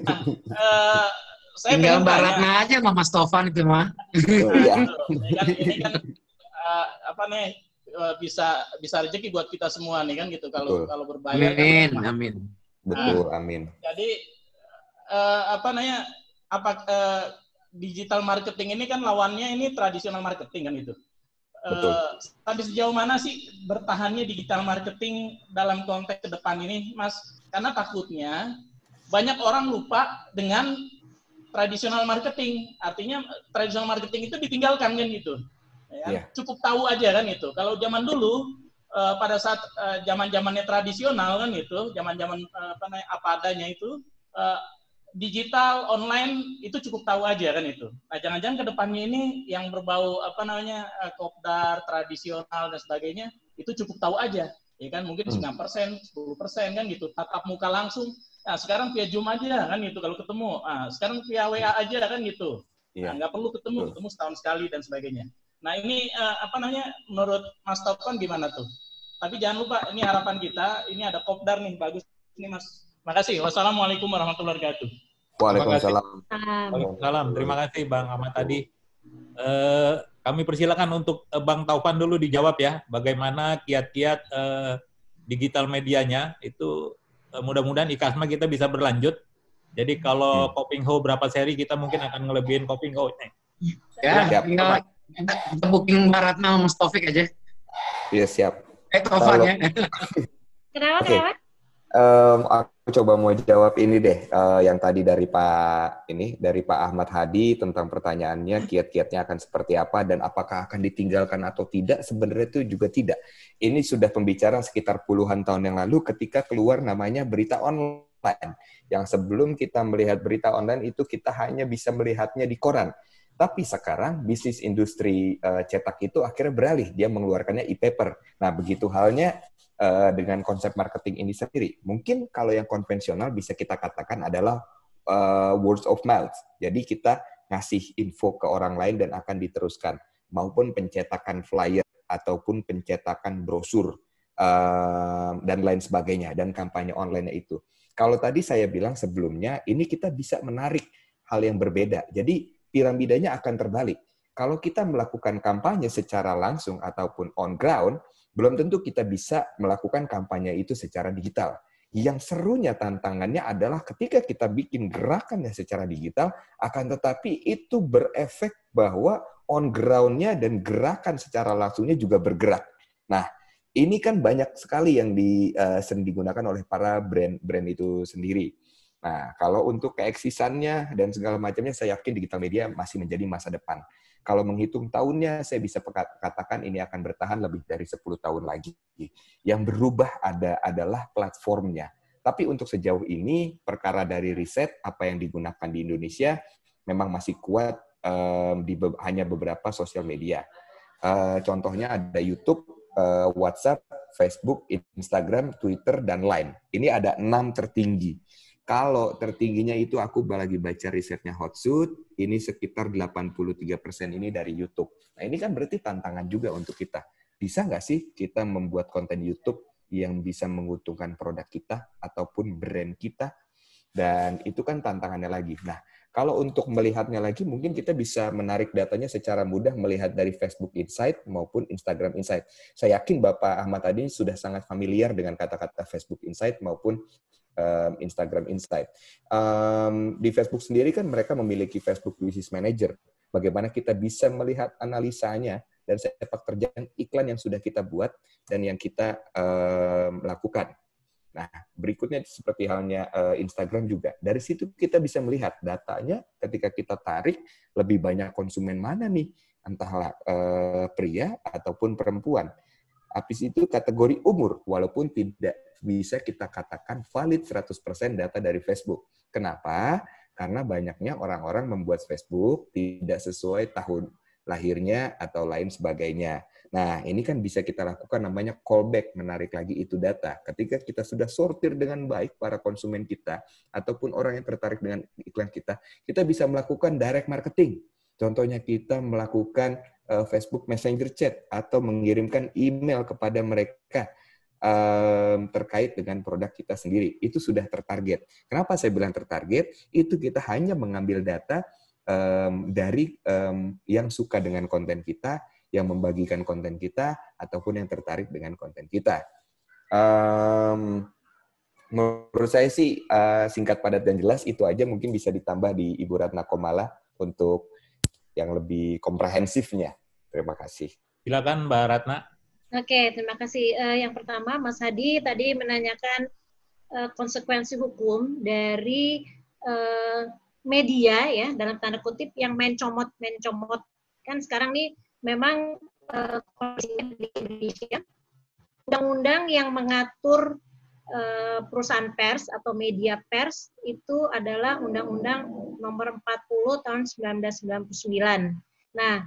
nah, eh, saya Tinggal pengen Mbak Ratna aja sama Mas Tovan itu mah. Oh, iya. ini kan, ini kan eh, apa nih bisa bisa rezeki buat kita semua nih kan gitu kalau Betul. kalau berbayar. kan Amin, bermanfaat. amin. Betul, amin. Jadi eh, apa namanya? Apa eh, digital marketing ini kan lawannya ini tradisional marketing kan itu. Eh, Betul. sampai sejauh mana sih bertahannya digital marketing dalam konteks ke depan ini, Mas? Karena takutnya banyak orang lupa dengan tradisional marketing. Artinya tradisional marketing itu ditinggalkan kan gitu. Ya? Iya. Cukup tahu aja kan itu. Kalau zaman dulu eh, pada saat eh, zaman-zamannya tradisional kan itu, zaman-zaman eh, apa apa adanya itu eh, digital online itu cukup tahu aja kan itu. Nah, jangan-jangan ke depannya ini yang berbau apa namanya eh, kopdar tradisional dan sebagainya itu cukup tahu aja. Ya kan mungkin Hmm. 9%, 10% kan gitu. Tatap muka langsung. Nah, sekarang via Zoom aja kan gitu kalau ketemu. Nah, sekarang via WA aja kan gitu. Iya. Nah, nggak perlu ketemu, ketemu setahun sekali dan sebagainya. Nah, ini eh, apa namanya menurut Mas Taufan gimana tuh? Tapi jangan lupa ini harapan kita, ini ada kopdar nih bagus ini Mas. Makasih. Wassalamualaikum warahmatullahi wabarakatuh. Waalaikumsalam. Salam, terima kasih Bang Ahmad tadi. Eh, kami persilakan untuk eh, Bang Taufan dulu dijawab ya, bagaimana kiat-kiat eh, digital medianya itu eh, mudah-mudahan Ikasma kita bisa berlanjut. Jadi kalau Coping Ho berapa seri kita mungkin akan ngelebihin Coping Ho. Ya, Siap. tinggal kita booking Mbak Ratna sama Mas Taufik aja. Iya, siap. Eh, Kalau- ya. Kenapa? Kenapa? Em, aku coba mau jawab ini deh, eh, yang tadi dari Pak ini dari Pak Ahmad Hadi tentang pertanyaannya kiat-kiatnya akan seperti apa dan apakah akan ditinggalkan atau tidak. Sebenarnya itu juga tidak. Ini sudah pembicaraan sekitar puluhan tahun yang lalu ketika keluar namanya berita online. Yang sebelum kita melihat berita online itu kita hanya bisa melihatnya di koran. Tapi sekarang bisnis industri eh, cetak itu akhirnya beralih, dia mengeluarkannya e-paper. Nah, begitu halnya eh, dengan konsep marketing ini sendiri. Mungkin kalau yang konvensional bisa kita katakan adalah eh, words of mouth. Jadi kita ngasih info ke orang lain dan akan diteruskan. Maupun pencetakan flyer ataupun pencetakan brosur eh, dan lain sebagainya dan kampanye online itu. Kalau tadi saya bilang sebelumnya, ini kita bisa menarik hal yang berbeda. Jadi piramidanya akan terbalik. Kalau kita melakukan kampanye secara langsung ataupun on ground, belum tentu kita bisa melakukan kampanye itu secara digital. Yang serunya tantangannya adalah ketika kita bikin gerakannya secara digital, akan tetapi itu berefek bahwa on ground-nya dan gerakan secara langsungnya juga bergerak. Nah, ini kan banyak sekali yang di, uh, sering digunakan oleh para brand-brand itu sendiri. Nah, kalau untuk keeksisannya dan segala macamnya, saya yakin digital media masih menjadi masa depan. Kalau menghitung tahunnya, saya bisa katakan ini akan bertahan lebih dari 10 tahun lagi. Yang berubah ada adalah platformnya. Tapi untuk sejauh ini, perkara dari riset, apa yang digunakan di Indonesia, memang masih kuat um, di be hanya beberapa sosial media. Uh, contohnya ada YouTube, uh, WhatsApp, Facebook, Instagram, Twitter, dan Line. Ini ada enam tertinggi. Kalau tertingginya itu aku lagi baca risetnya Hotsuit, ini sekitar 83% ini dari YouTube. Nah ini kan berarti tantangan juga untuk kita. Bisa nggak sih kita membuat konten YouTube yang bisa menguntungkan produk kita ataupun brand kita? Dan itu kan tantangannya lagi. Nah, kalau untuk melihatnya lagi, mungkin kita bisa menarik datanya secara mudah melihat dari Facebook Insight maupun Instagram Insight. Saya yakin Bapak Ahmad tadi sudah sangat familiar dengan kata-kata Facebook Insight maupun um, Instagram Insight. Um, di Facebook sendiri kan mereka memiliki Facebook Business Manager. Bagaimana kita bisa melihat analisanya dan sepak terjang iklan yang sudah kita buat dan yang kita um, lakukan. Nah, berikutnya seperti halnya uh, Instagram juga. Dari situ kita bisa melihat datanya ketika kita tarik lebih banyak konsumen mana nih, entahlah uh, pria ataupun perempuan. Habis itu kategori umur, walaupun tidak bisa kita katakan valid 100% data dari Facebook. Kenapa? Karena banyaknya orang-orang membuat Facebook tidak sesuai tahun lahirnya atau lain sebagainya. Nah, ini kan bisa kita lakukan namanya callback, menarik lagi itu data. Ketika kita sudah sortir dengan baik para konsumen kita, ataupun orang yang tertarik dengan iklan kita, kita bisa melakukan direct marketing. Contohnya kita melakukan uh, Facebook Messenger Chat atau mengirimkan email kepada mereka um, terkait dengan produk kita sendiri. Itu sudah tertarget. Kenapa saya bilang tertarget? Itu kita hanya mengambil data um, dari um, yang suka dengan konten kita, yang membagikan konten kita, ataupun yang tertarik dengan konten kita. Um, menurut saya sih uh, singkat, padat, dan jelas itu aja mungkin bisa ditambah di Ibu Ratna Komala untuk yang lebih komprehensifnya. Terima kasih. Silakan Mbak Ratna. Oke, terima kasih. Uh, yang pertama, Mas Hadi tadi menanyakan uh, konsekuensi hukum dari uh, media ya dalam tanda kutip yang main comot main comot kan sekarang nih memang uh, di Indonesia undang-undang yang mengatur perusahaan pers atau media pers itu adalah Undang-Undang Nomor 40 Tahun 1999. Nah,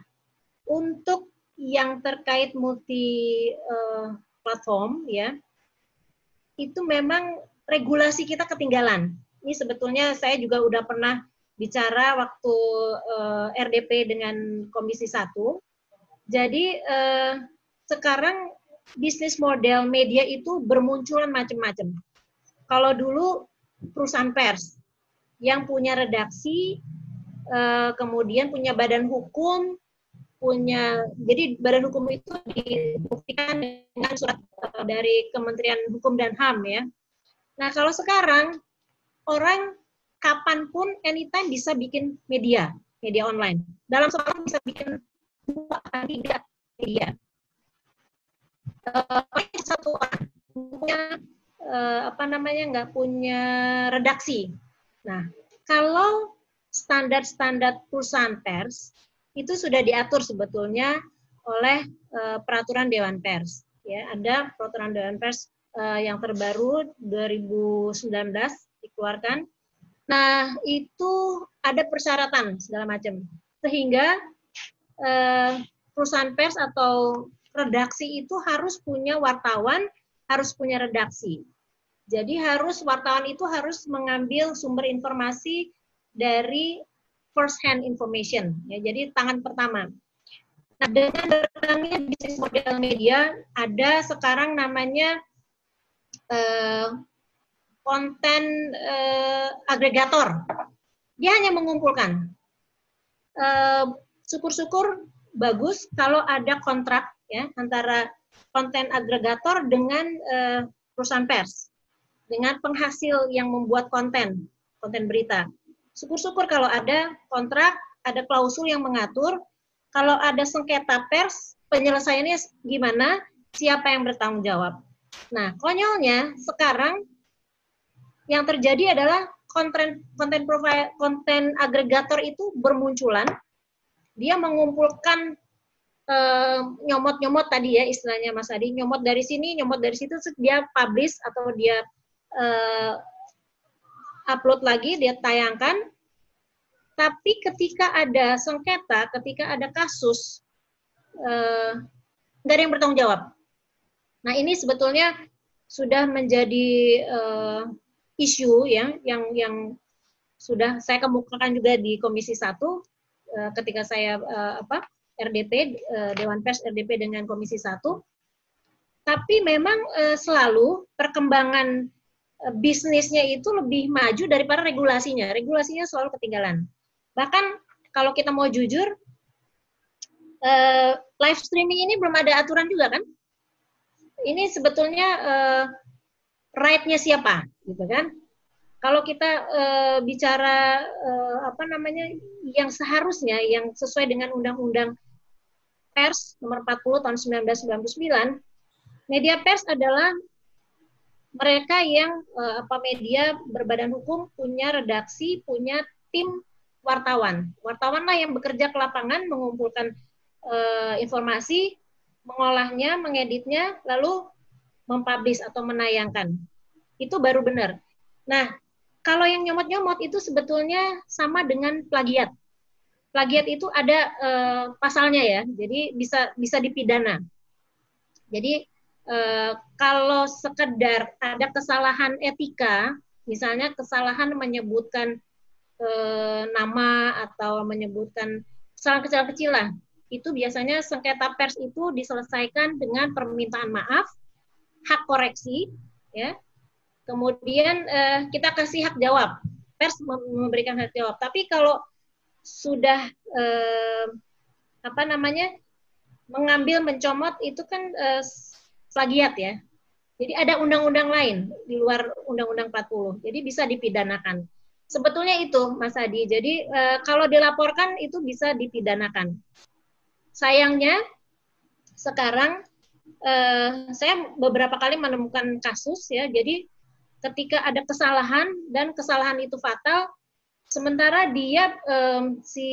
untuk yang terkait multi uh, platform ya itu memang regulasi kita ketinggalan. Ini sebetulnya saya juga udah pernah bicara waktu eh, RDP dengan Komisi 1. Jadi sekarang bisnis model media itu bermunculan macam-macam. Kalau dulu perusahaan pers yang punya redaksi, uh, kemudian punya badan hukum, punya jadi badan hukum itu dibuktikan dengan surat eh, dari Kementerian Hukum dan HAM ya. Nah kalau sekarang orang kapan pun anytime bisa bikin media media online dalam sekarang bisa bikin dua tiga media. Uh, satu punya uh, apa namanya nggak punya redaksi. Nah kalau standar-standar perusahaan pers itu sudah diatur sebetulnya oleh uh, peraturan Dewan Pers. Ya, ada peraturan Dewan Pers uh, yang terbaru 2019 dikeluarkan. Nah, itu ada persyaratan segala macam. Sehingga uh, perusahaan pers atau redaksi itu harus punya wartawan, harus punya redaksi. Jadi harus wartawan itu harus mengambil sumber informasi dari first hand information ya. Jadi tangan pertama. Nah dengan berkembangnya bisnis model media ada sekarang namanya uh, konten uh, agregator. Dia hanya mengumpulkan. Uh, syukur-syukur bagus kalau ada kontrak ya antara konten agregator dengan uh, perusahaan pers dengan penghasil yang membuat konten konten berita syukur-syukur kalau ada kontrak, ada klausul yang mengatur, kalau ada sengketa pers, penyelesaiannya gimana, siapa yang bertanggung jawab. Nah, konyolnya sekarang yang terjadi adalah konten konten profile konten agregator itu bermunculan. Dia mengumpulkan eh, nyomot-nyomot tadi ya istilahnya Mas Adi, nyomot dari sini, nyomot dari situ, dia publish atau dia eh, upload lagi, dia tayangkan. Tapi ketika ada sengketa, ketika ada kasus, eh, nggak ada yang bertanggung jawab. Nah ini sebetulnya sudah menjadi uh, isu ya yang yang sudah saya kemukakan juga di Komisi 1 uh, ketika saya uh, apa RDP uh, Dewan Pers RDP dengan Komisi 1. Tapi memang uh, selalu perkembangan uh, bisnisnya itu lebih maju daripada regulasinya. Regulasinya selalu ketinggalan. Bahkan kalau kita mau jujur live streaming ini belum ada aturan juga kan? Ini sebetulnya right-nya siapa, gitu kan? Kalau kita uh, bicara uh, apa namanya yang seharusnya yang sesuai dengan Undang-Undang Pers nomor 40 tahun 1999, media pers adalah mereka yang uh, apa media berbadan hukum punya redaksi, punya tim wartawan. Wartawan lah yang bekerja ke lapangan mengumpulkan informasi, mengolahnya, mengeditnya, lalu mempublish atau menayangkan. Itu baru benar. Nah, kalau yang nyomot-nyomot itu sebetulnya sama dengan plagiat. Plagiat itu ada uh, pasalnya ya, jadi bisa bisa dipidana. Jadi uh, kalau sekedar ada kesalahan etika, misalnya kesalahan menyebutkan uh, nama atau menyebutkan kesalahan kecil-kecil lah, itu biasanya sengketa pers itu diselesaikan dengan permintaan maaf, hak koreksi, ya. Kemudian eh, kita kasih hak jawab, pers memberikan hak jawab. Tapi kalau sudah eh, apa namanya mengambil mencomot itu kan eh, plagiat ya. Jadi ada undang-undang lain di luar undang-undang 40. Jadi bisa dipidanakan. Sebetulnya itu Mas Adi. Jadi kalau dilaporkan itu bisa dipidanakan. Sayangnya sekarang saya beberapa kali menemukan kasus ya, jadi ketika ada kesalahan dan kesalahan itu fatal, sementara dia eh, si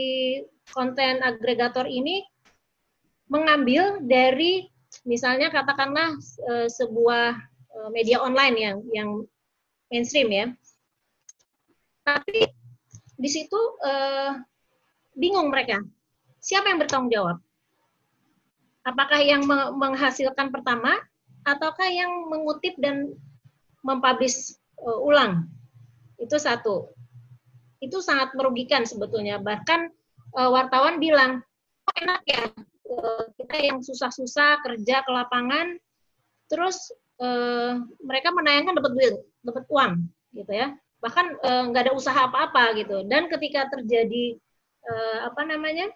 konten agregator ini mengambil dari misalnya katakanlah eh, sebuah eh, media online yang yang mainstream ya, tapi di situ eh, bingung mereka siapa yang bertanggung jawab? Apakah yang menghasilkan pertama ataukah yang mengutip dan mempublish uh, ulang. Itu satu. Itu sangat merugikan sebetulnya. Bahkan uh, wartawan bilang oh, enak ya uh, kita yang susah-susah kerja ke lapangan terus uh, mereka menayangkan dapat duit dapat uang gitu ya. Bahkan nggak uh, ada usaha apa-apa gitu. Dan ketika terjadi uh, apa namanya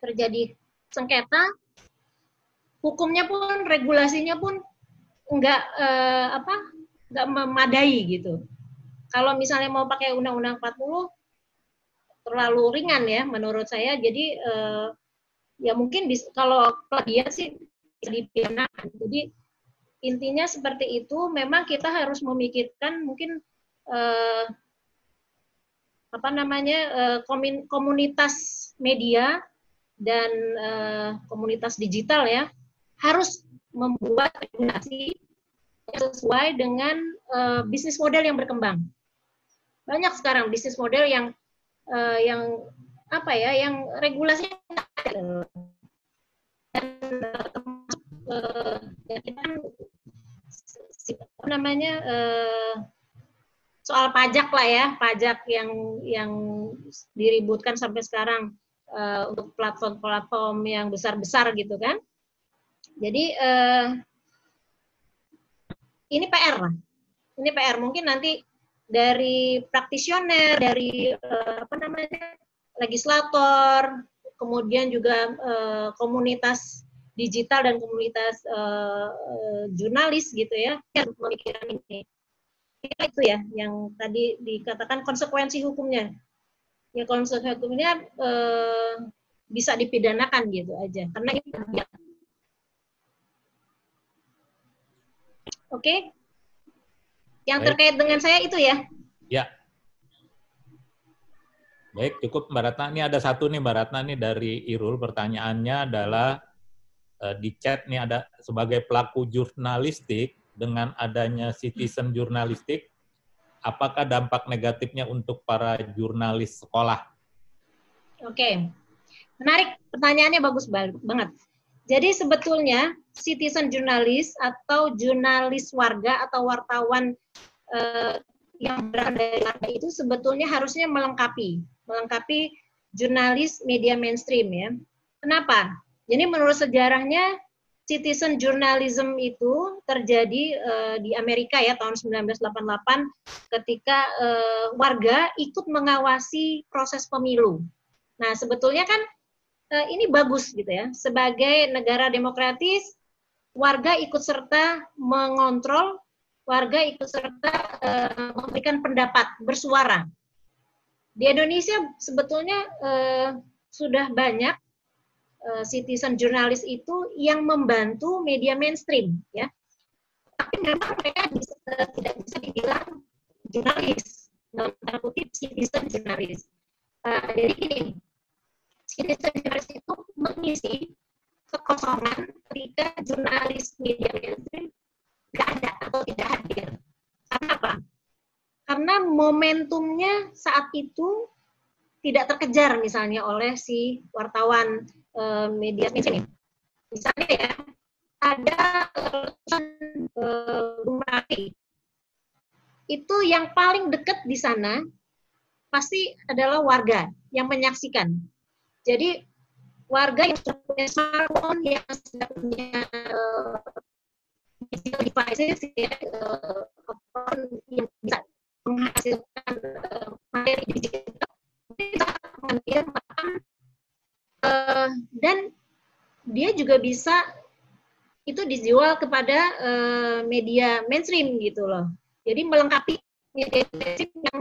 terjadi sengketa hukumnya pun regulasinya pun nggak eh, apa nggak memadai gitu. Kalau misalnya mau pakai Undang-Undang 40 terlalu ringan ya menurut saya. Jadi eh, ya mungkin bisa, kalau plagiat sih dipidanakan. Jadi intinya seperti itu. Memang kita harus memikirkan mungkin eh, apa namanya eh, komunitas media dan eh, komunitas digital ya harus membuat regulasi sesuai dengan uh, bisnis model yang berkembang. Banyak sekarang bisnis model yang uh, yang apa ya, yang regulasinya dan kita kan apa namanya soal pajak lah ya, pajak yang yang diributkan sampai sekarang untuk platform-platform yang besar-besar gitu kan. Jadi ini PR lah. Ini PR mungkin nanti dari praktisioner, dari uh, apa namanya legislator, kemudian juga uh, komunitas digital dan komunitas uh, jurnalis gitu ya yang memikirkan ini. Ya, itu ya yang tadi dikatakan konsekuensi hukumnya. Ya konsekuensi hukumnya bisa dipidanakan gitu aja karena ini Oke? Yang Baik. terkait dengan saya itu ya. Ya. Baik, cukup Mbak Ratna. Ini ada satu nih Mbak Ratna nih dari Irul. Pertanyaannya adalah eh, di chat nih ada sebagai pelaku jurnalistik dengan adanya citizen jurnalistik, apakah dampak negatifnya untuk para jurnalis sekolah? Oke. Menarik, pertanyaannya bagus banget. Jadi sebetulnya citizen jurnalis atau jurnalis warga atau wartawan eh, yang berada dari warga itu sebetulnya harusnya melengkapi, melengkapi jurnalis media mainstream ya. Kenapa? Jadi menurut sejarahnya citizen journalism itu terjadi eh, di Amerika ya tahun 1988 ketika eh, warga ikut mengawasi proses pemilu. Nah, sebetulnya kan eh, ini bagus gitu ya. Sebagai negara demokratis, warga ikut serta mengontrol, warga ikut serta eh, memberikan pendapat, bersuara. Di Indonesia sebetulnya eh, sudah banyak eh, citizen jurnalis itu yang membantu media mainstream ya. Tapi memang mereka bisa, tidak bisa dibilang jurnalis, dalam kutip citizen jurnalis. Eh, jadi gini, citizen jurnalis itu mengisi kekosongan ketika jurnalis media mainstream tidak ada atau tidak hadir. Karena apa? Karena momentumnya saat itu tidak terkejar misalnya oleh si wartawan eh, media mainstream. Misalnya ya, ada eh, Bung. Itu yang paling dekat di sana pasti adalah warga yang menyaksikan. Jadi warga yang sudah punya smartphone, yang sudah punya uh, digital devices, ya, uh, yang bisa menghasilkan uh, materi digital, mengambil makan, uh, dan dia juga bisa itu dijual kepada uh, media mainstream gitu loh. Jadi melengkapi media mainstream yang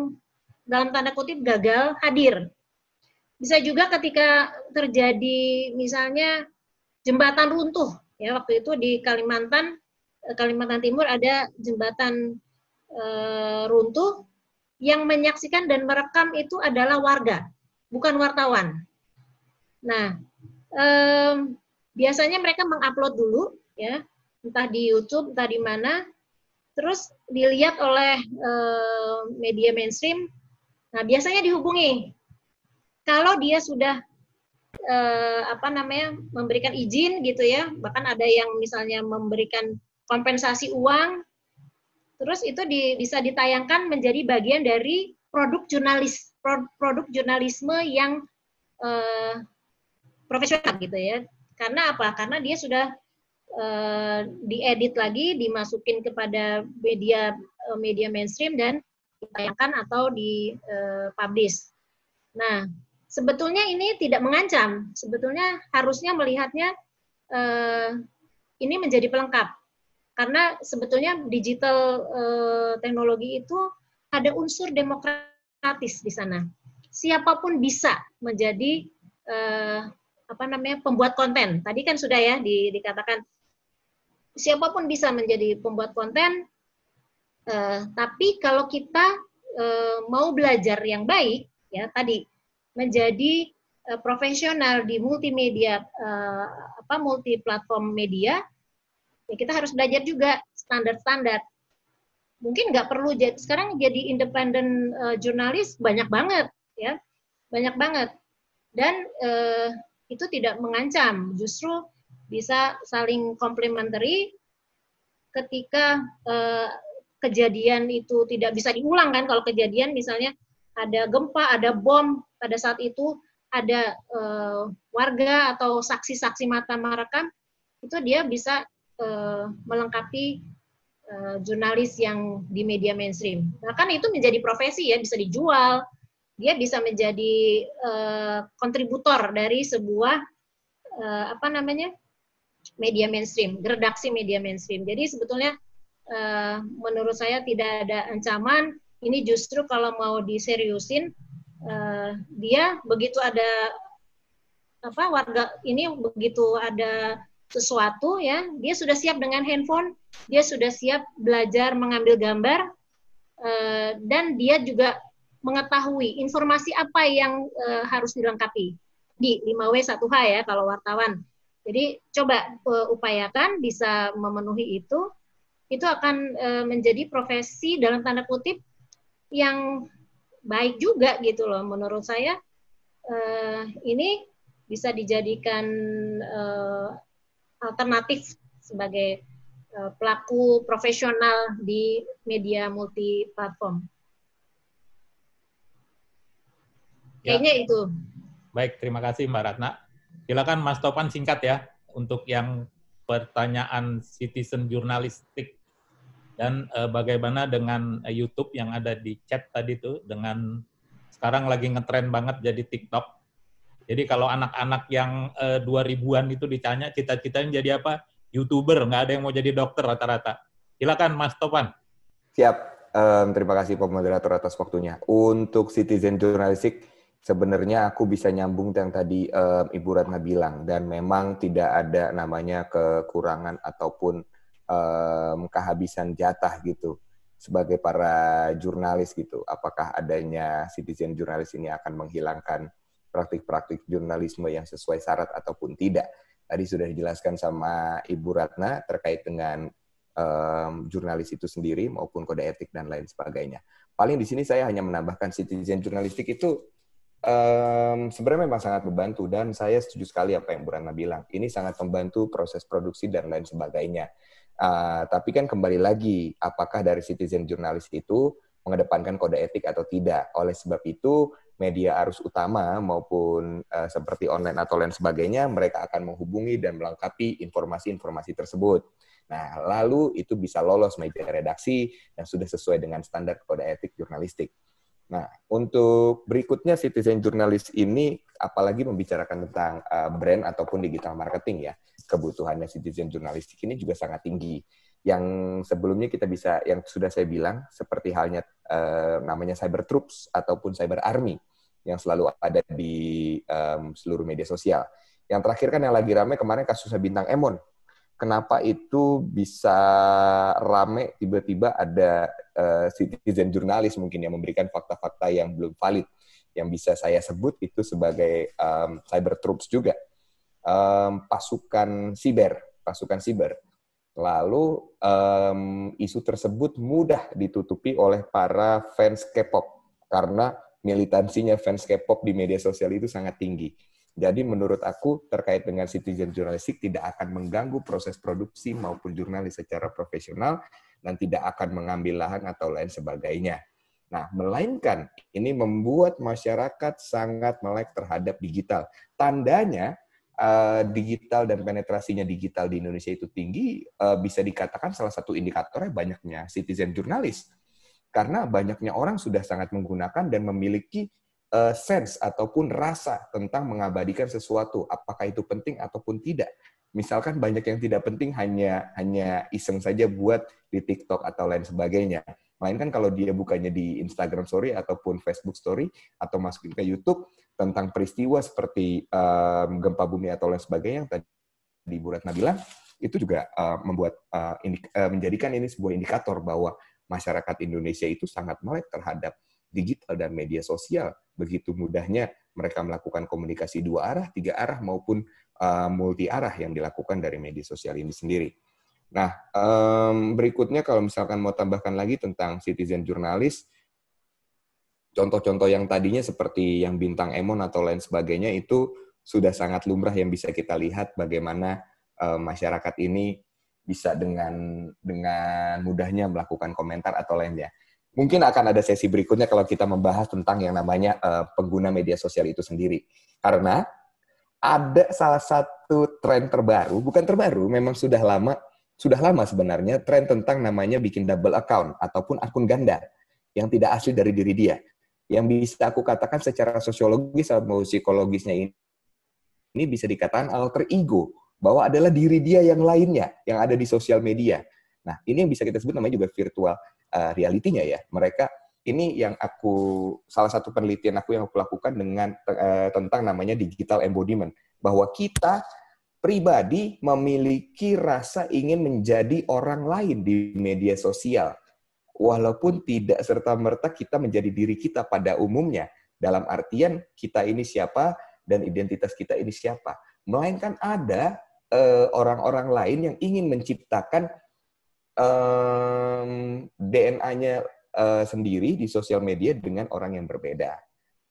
dalam tanda kutip gagal hadir bisa juga ketika terjadi misalnya jembatan runtuh ya waktu itu di Kalimantan Kalimantan Timur ada jembatan e, runtuh yang menyaksikan dan merekam itu adalah warga bukan wartawan. Nah e, biasanya mereka mengupload dulu ya entah di YouTube entah di mana terus dilihat oleh e, media mainstream. Nah biasanya dihubungi kalau dia sudah eh, apa namanya memberikan izin gitu ya bahkan ada yang misalnya memberikan kompensasi uang terus itu di, bisa ditayangkan menjadi bagian dari produk jurnalis pro, produk jurnalisme yang eh, profesional gitu ya. Karena apa? Karena dia sudah eh, diedit lagi dimasukin kepada media eh, media mainstream dan ditayangkan atau di eh, nah sebetulnya ini tidak mengancam. Sebetulnya harusnya melihatnya eh, ini menjadi pelengkap. Karena sebetulnya digital eh, teknologi itu ada unsur demokratis di sana. Siapa pun bisa menjadi eh, apa namanya pembuat konten. Tadi kan sudah ya di, dikatakan siapa pun bisa menjadi pembuat konten. Eh, tapi kalau kita eh, mau belajar yang baik, ya tadi menjadi uh, profesional di multimedia uh, apa multi platform media ya kita harus belajar juga standar-standar. Mungkin nggak perlu jadi sekarang jadi independen uh, jurnalis banyak banget ya. Banyak banget. Dan uh, itu tidak mengancam. Justru bisa saling komplementari ketika uh, kejadian itu tidak bisa diulang kan. Kalau kejadian misalnya ada gempa ada bom pada saat itu ada uh, warga atau saksi-saksi mata merekam, itu dia bisa uh, melengkapi uh, jurnalis yang di media mainstream. Bahkan itu menjadi profesi ya, bisa dijual, dia bisa menjadi uh, kontributor dari sebuah uh, apa namanya media mainstream, redaksi media mainstream. Jadi sebetulnya uh, menurut saya tidak ada ancaman. Ini justru kalau mau diseriusin uh, dia begitu ada apa warga ini begitu ada sesuatu ya, dia sudah siap dengan handphone, dia sudah siap belajar mengambil gambar eh, dan dia juga mengetahui informasi apa yang eh, harus dilengkapi di 5W1H ya kalau wartawan. Jadi coba uh, upayakan bisa memenuhi itu, itu akan uh, menjadi profesi dalam tanda kutip yang baik juga gitu loh. Menurut saya uh, ini bisa dijadikan uh, alternatif sebagai uh, pelaku profesional di media multi platform. Ya. Kayaknya itu. Baik, terima kasih Mbak Ratna. Silakan Mas Topan singkat ya untuk yang pertanyaan citizen jurnalistik dan eh, bagaimana dengan eh, YouTube yang ada di chat tadi tuh dengan sekarang lagi ngetren banget jadi TikTok. Jadi kalau anak-anak yang eh, 2000-an itu ditanya cita-citanya jadi apa? YouTuber, nggak ada yang mau jadi dokter rata-rata. Silakan Mas Topan. Siap. Um, terima kasih Pak Moderator atas waktunya. Untuk citizen jurnalistik, sebenarnya aku bisa nyambung yang tadi um, Ibu Ratna bilang dan memang tidak ada namanya kekurangan ataupun um, kehabisan jatah gitu sebagai para jurnalis gitu. Apakah adanya citizen jurnalis ini akan menghilangkan praktik-praktik jurnalisme yang sesuai syarat ataupun tidak? Tadi sudah dijelaskan sama Ibu Ratna terkait dengan um, jurnalis itu sendiri maupun kode etik dan lain sebagainya. Paling di sini saya hanya menambahkan citizen jurnalistik itu um, sebenarnya memang sangat membantu dan saya setuju sekali apa yang Bu Rana bilang. Ini sangat membantu proses produksi dan lain sebagainya. Uh, tapi kan kembali lagi, apakah dari citizen jurnalis itu mengedepankan kode etik atau tidak? Oleh sebab itu, media arus utama maupun uh, seperti online atau lain sebagainya, mereka akan menghubungi dan melengkapi informasi-informasi tersebut. Nah, lalu itu bisa lolos media redaksi dan sudah sesuai dengan standar kode etik jurnalistik. Nah, untuk berikutnya citizen jurnalis ini apalagi membicarakan tentang uh, brand ataupun digital marketing ya. Kebutuhannya citizen jurnalistik ini juga sangat tinggi. Yang sebelumnya kita bisa yang sudah saya bilang seperti halnya uh, namanya cyber troops ataupun cyber army yang selalu ada di um, seluruh media sosial. Yang terakhir kan yang lagi ramai kemarin kasusnya bintang Emon kenapa itu bisa rame tiba-tiba ada uh, citizen jurnalis mungkin yang memberikan fakta-fakta yang belum valid yang bisa saya sebut itu sebagai um, cyber troops juga um, pasukan siber pasukan siber lalu um, isu tersebut mudah ditutupi oleh para fans K-pop karena militansinya fans K-pop di media sosial itu sangat tinggi jadi menurut aku terkait dengan citizen jurnalistik tidak akan mengganggu proses produksi maupun jurnalis secara profesional dan tidak akan mengambil lahan atau lain sebagainya. Nah, melainkan ini membuat masyarakat sangat melek terhadap digital. Tandanya uh, digital dan penetrasinya digital di Indonesia itu tinggi, uh, bisa dikatakan salah satu indikatornya banyaknya citizen jurnalis. Karena banyaknya orang sudah sangat menggunakan dan memiliki uh, sense ataupun rasa tentang mengabadikan sesuatu, apakah itu penting ataupun tidak. Misalkan banyak yang tidak penting hanya hanya iseng saja buat di TikTok atau lain sebagainya. Melainkan kalau dia bukannya di Instagram Story ataupun Facebook Story atau masukin ke YouTube tentang peristiwa seperti um, gempa bumi atau lain sebagainya yang tadi Bu Ratna bilang, itu juga uh, membuat uh, uh, menjadikan ini sebuah indikator bahwa masyarakat Indonesia itu sangat melek terhadap digital dan media sosial begitu mudahnya mereka melakukan komunikasi dua arah, tiga arah maupun uh, multi arah yang dilakukan dari media sosial ini sendiri. Nah, um, berikutnya kalau misalkan mau tambahkan lagi tentang citizen jurnalis, contoh-contoh yang tadinya seperti yang bintang Emon atau lain sebagainya itu sudah sangat lumrah yang bisa kita lihat bagaimana uh, masyarakat ini bisa dengan dengan mudahnya melakukan komentar atau lainnya mungkin akan ada sesi berikutnya kalau kita membahas tentang yang namanya uh, pengguna media sosial itu sendiri. Karena ada salah satu tren terbaru, bukan terbaru, memang sudah lama, sudah lama sebenarnya tren tentang namanya bikin double account ataupun akun ganda yang tidak asli dari diri dia. Yang bisa aku katakan secara sosiologis atau psikologisnya ini, ini bisa dikatakan alter ego bahwa adalah diri dia yang lainnya yang ada di sosial media. Nah, ini yang bisa kita sebut namanya juga virtual uh, realitinya ya. Mereka ini yang aku salah satu penelitian aku yang aku lakukan dengan uh, tentang namanya digital embodiment bahwa kita pribadi memiliki rasa ingin menjadi orang lain di media sosial. Walaupun tidak serta-merta kita menjadi diri kita pada umumnya. Dalam artian kita ini siapa dan identitas kita ini siapa. Melainkan ada eh, orang-orang lain yang ingin menciptakan um, DNA-nya uh, sendiri di sosial media dengan orang yang berbeda.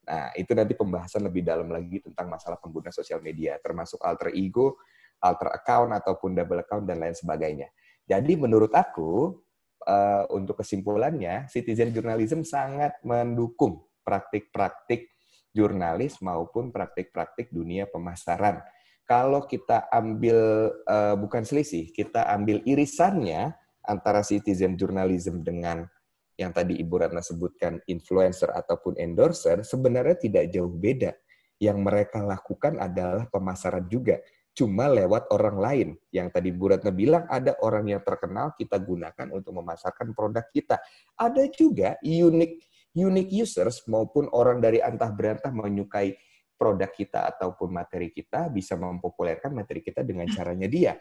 Nah, itu nanti pembahasan lebih dalam lagi tentang masalah pengguna sosial media, termasuk alter ego, alter account, ataupun double account, dan lain sebagainya. Jadi menurut aku, uh, untuk kesimpulannya, citizen journalism sangat mendukung praktik-praktik jurnalis maupun praktik-praktik dunia pemasaran. Kalau kita ambil, uh, bukan selisih, kita ambil irisannya antara citizen journalism dengan yang tadi Ibu Ratna sebutkan influencer ataupun endorser sebenarnya tidak jauh beda. Yang mereka lakukan adalah pemasaran juga, cuma lewat orang lain. Yang tadi Bu Ratna bilang ada orang yang terkenal kita gunakan untuk memasarkan produk kita. Ada juga unique unique users maupun orang dari antah berantah menyukai produk kita ataupun materi kita bisa mempopulerkan materi kita dengan caranya dia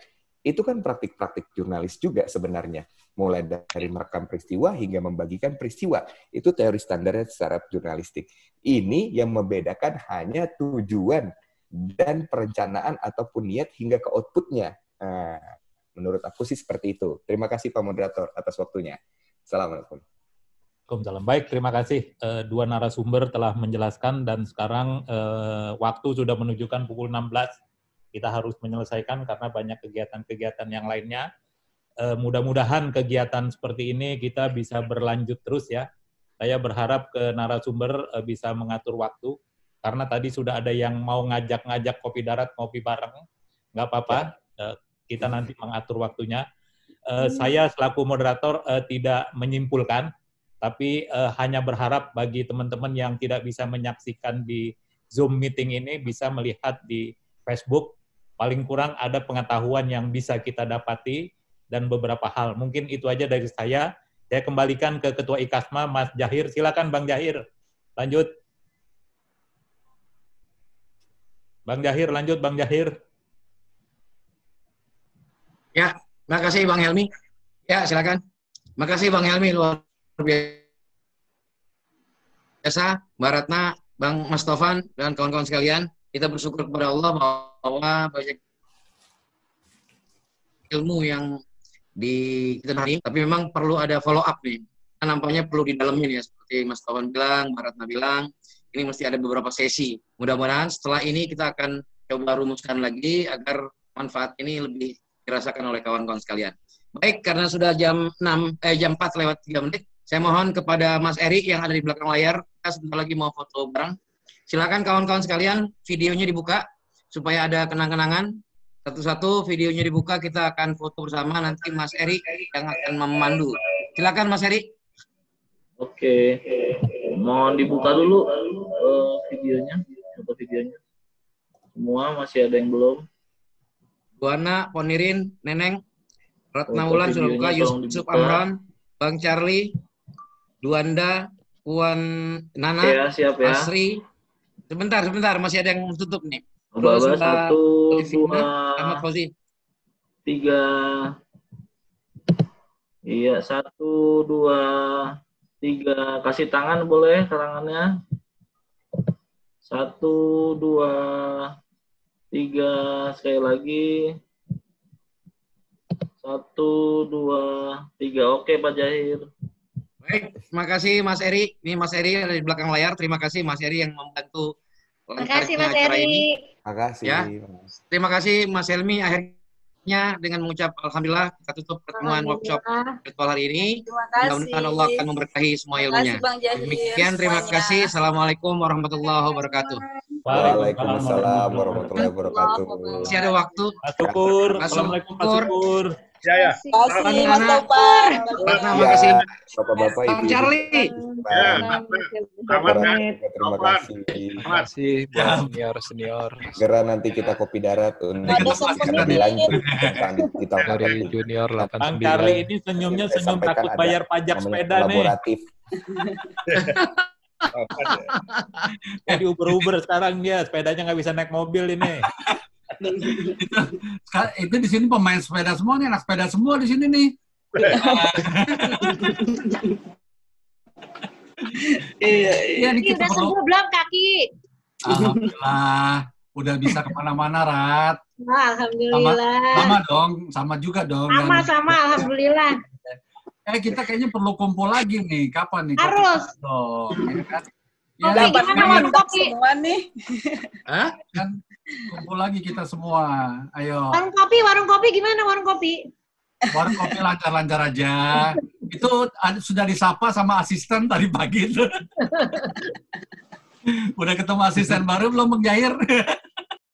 itu kan praktik-praktik jurnalis juga sebenarnya. Mulai dari merekam peristiwa hingga membagikan peristiwa. Itu teori standarnya secara jurnalistik. Ini yang membedakan hanya tujuan dan perencanaan ataupun niat hingga ke outputnya. Nah, menurut aku sih seperti itu. Terima kasih Pak Moderator atas waktunya. Assalamualaikum. Waalaikumsalam. Baik, terima kasih. Uh, dua narasumber telah menjelaskan dan sekarang uh, waktu sudah menunjukkan pukul 16 kita harus menyelesaikan karena banyak kegiatan-kegiatan yang lainnya. E, mudah-mudahan kegiatan seperti ini kita bisa berlanjut terus ya. Saya berharap ke narasumber e, bisa mengatur waktu karena tadi sudah ada yang mau ngajak-ngajak kopi darat ngopi bareng. Nggak apa-apa, e, kita nanti mengatur waktunya. E, saya selaku moderator e, tidak menyimpulkan, tapi e, hanya berharap bagi teman-teman yang tidak bisa menyaksikan di Zoom meeting ini bisa melihat di Facebook paling kurang ada pengetahuan yang bisa kita dapati dan beberapa hal. Mungkin itu aja dari saya. Saya kembalikan ke Ketua IKASMA, Mas Jahir. Silakan Bang Jahir. Lanjut. Bang Jahir, lanjut Bang Jahir. Ya, terima kasih Bang Helmi. Ya, silakan. Terima kasih Bang Helmi, luar biasa. Mbak Ratna, Bang Mas Tovan, dan kawan-kawan sekalian. Kita bersyukur kepada Allah bahwa bahwa banyak ilmu yang di kita hari, tapi memang perlu ada follow up nih. Nah, nampaknya perlu di dalamnya ya, seperti Mas Tawan bilang, Mbak Ratna bilang, ini mesti ada beberapa sesi. Mudah-mudahan setelah ini kita akan coba rumuskan lagi agar manfaat ini lebih dirasakan oleh kawan-kawan sekalian. Baik, karena sudah jam 6 eh jam 4 lewat 3 menit, saya mohon kepada Mas Erik yang ada di belakang layar, kita sebentar lagi mau foto bareng. Silakan kawan-kawan sekalian, videonya dibuka supaya ada kenang-kenangan. Satu-satu videonya dibuka, kita akan foto bersama. Nanti Mas Eri yang akan memandu. Silakan Mas Eri. Oke, mohon dibuka dulu uh, videonya, foto videonya. Semua masih ada yang belum. Buana, Ponirin, Neneng, Ratna Wulan sudah buka, Yusuf Amran, Bang Charlie, Duanda, Puan Nana, ya, siap ya. Asri. Sebentar, sebentar, masih ada yang tutup nih. Baba satu, dua, Ahmad Fauzi. tiga, iya satu, dua, tiga. Kasih tangan boleh tangannya. Satu, dua, tiga. Sekali lagi. Satu, dua, tiga. Oke Pak Jahir. Baik, terima kasih Mas Eri. Ini Mas Eri ada di belakang layar. Terima kasih Mas Eri yang membantu Terima kasih Mas Eri. Terima kasih. Ya. Terima kasih Mas Helmi. Akhirnya dengan mengucap Alhamdulillah kita tutup pertemuan workshop virtual hari ini. Mudah-mudahan Allah akan memberkahi semua ilmunya. Demikian terima kasih. Assalamualaikum warahmatullahi wabarakatuh. Waalaikumsalam warahmatullahi wabarakatuh. Masih ada waktu. Pak Syukur. Assalamualaikum Pak Syukur. Ya, ya. Terima kasih, Mas Topar. Terima kasih. Bapak-bapak, Bang Ibu. Charlie. Ya, Terima kasih. Terima kasih senior senior Segera nanti kita kopi darat untuk lebih lanjut kita dari junior Bang 89 Charlie ini senyumnya senyum takut bayar pajak sepeda nih. kolaboratif. Jadi Uber-Uber sekarang dia, sepedanya nggak bisa naik mobil ini. Itu, itu di sini pemain sepeda semua nih, anak sepeda semua di sini nih. Iya, Iya, Ini kita udah perlu. sembuh belum kaki? Alhamdulillah, udah bisa ke mana-mana, Rat. Alhamdulillah. Sama dong, sama juga dong. Sama Dan- sama alhamdulillah. Eh, kita kayaknya perlu kumpul lagi nih. Kapan nih? Harus. Dong, ya kan? Kopi Ya, gimana kan- warung kopi? semua nih. Hah? kan kumpul lagi kita semua. Ayo. Warung kopi, warung kopi gimana warung kopi? Warung kopi lancar-lancar aja. Itu ada- sudah disapa sama asisten tadi pagi itu. Udah ketemu asisten baru belum Bang Jair?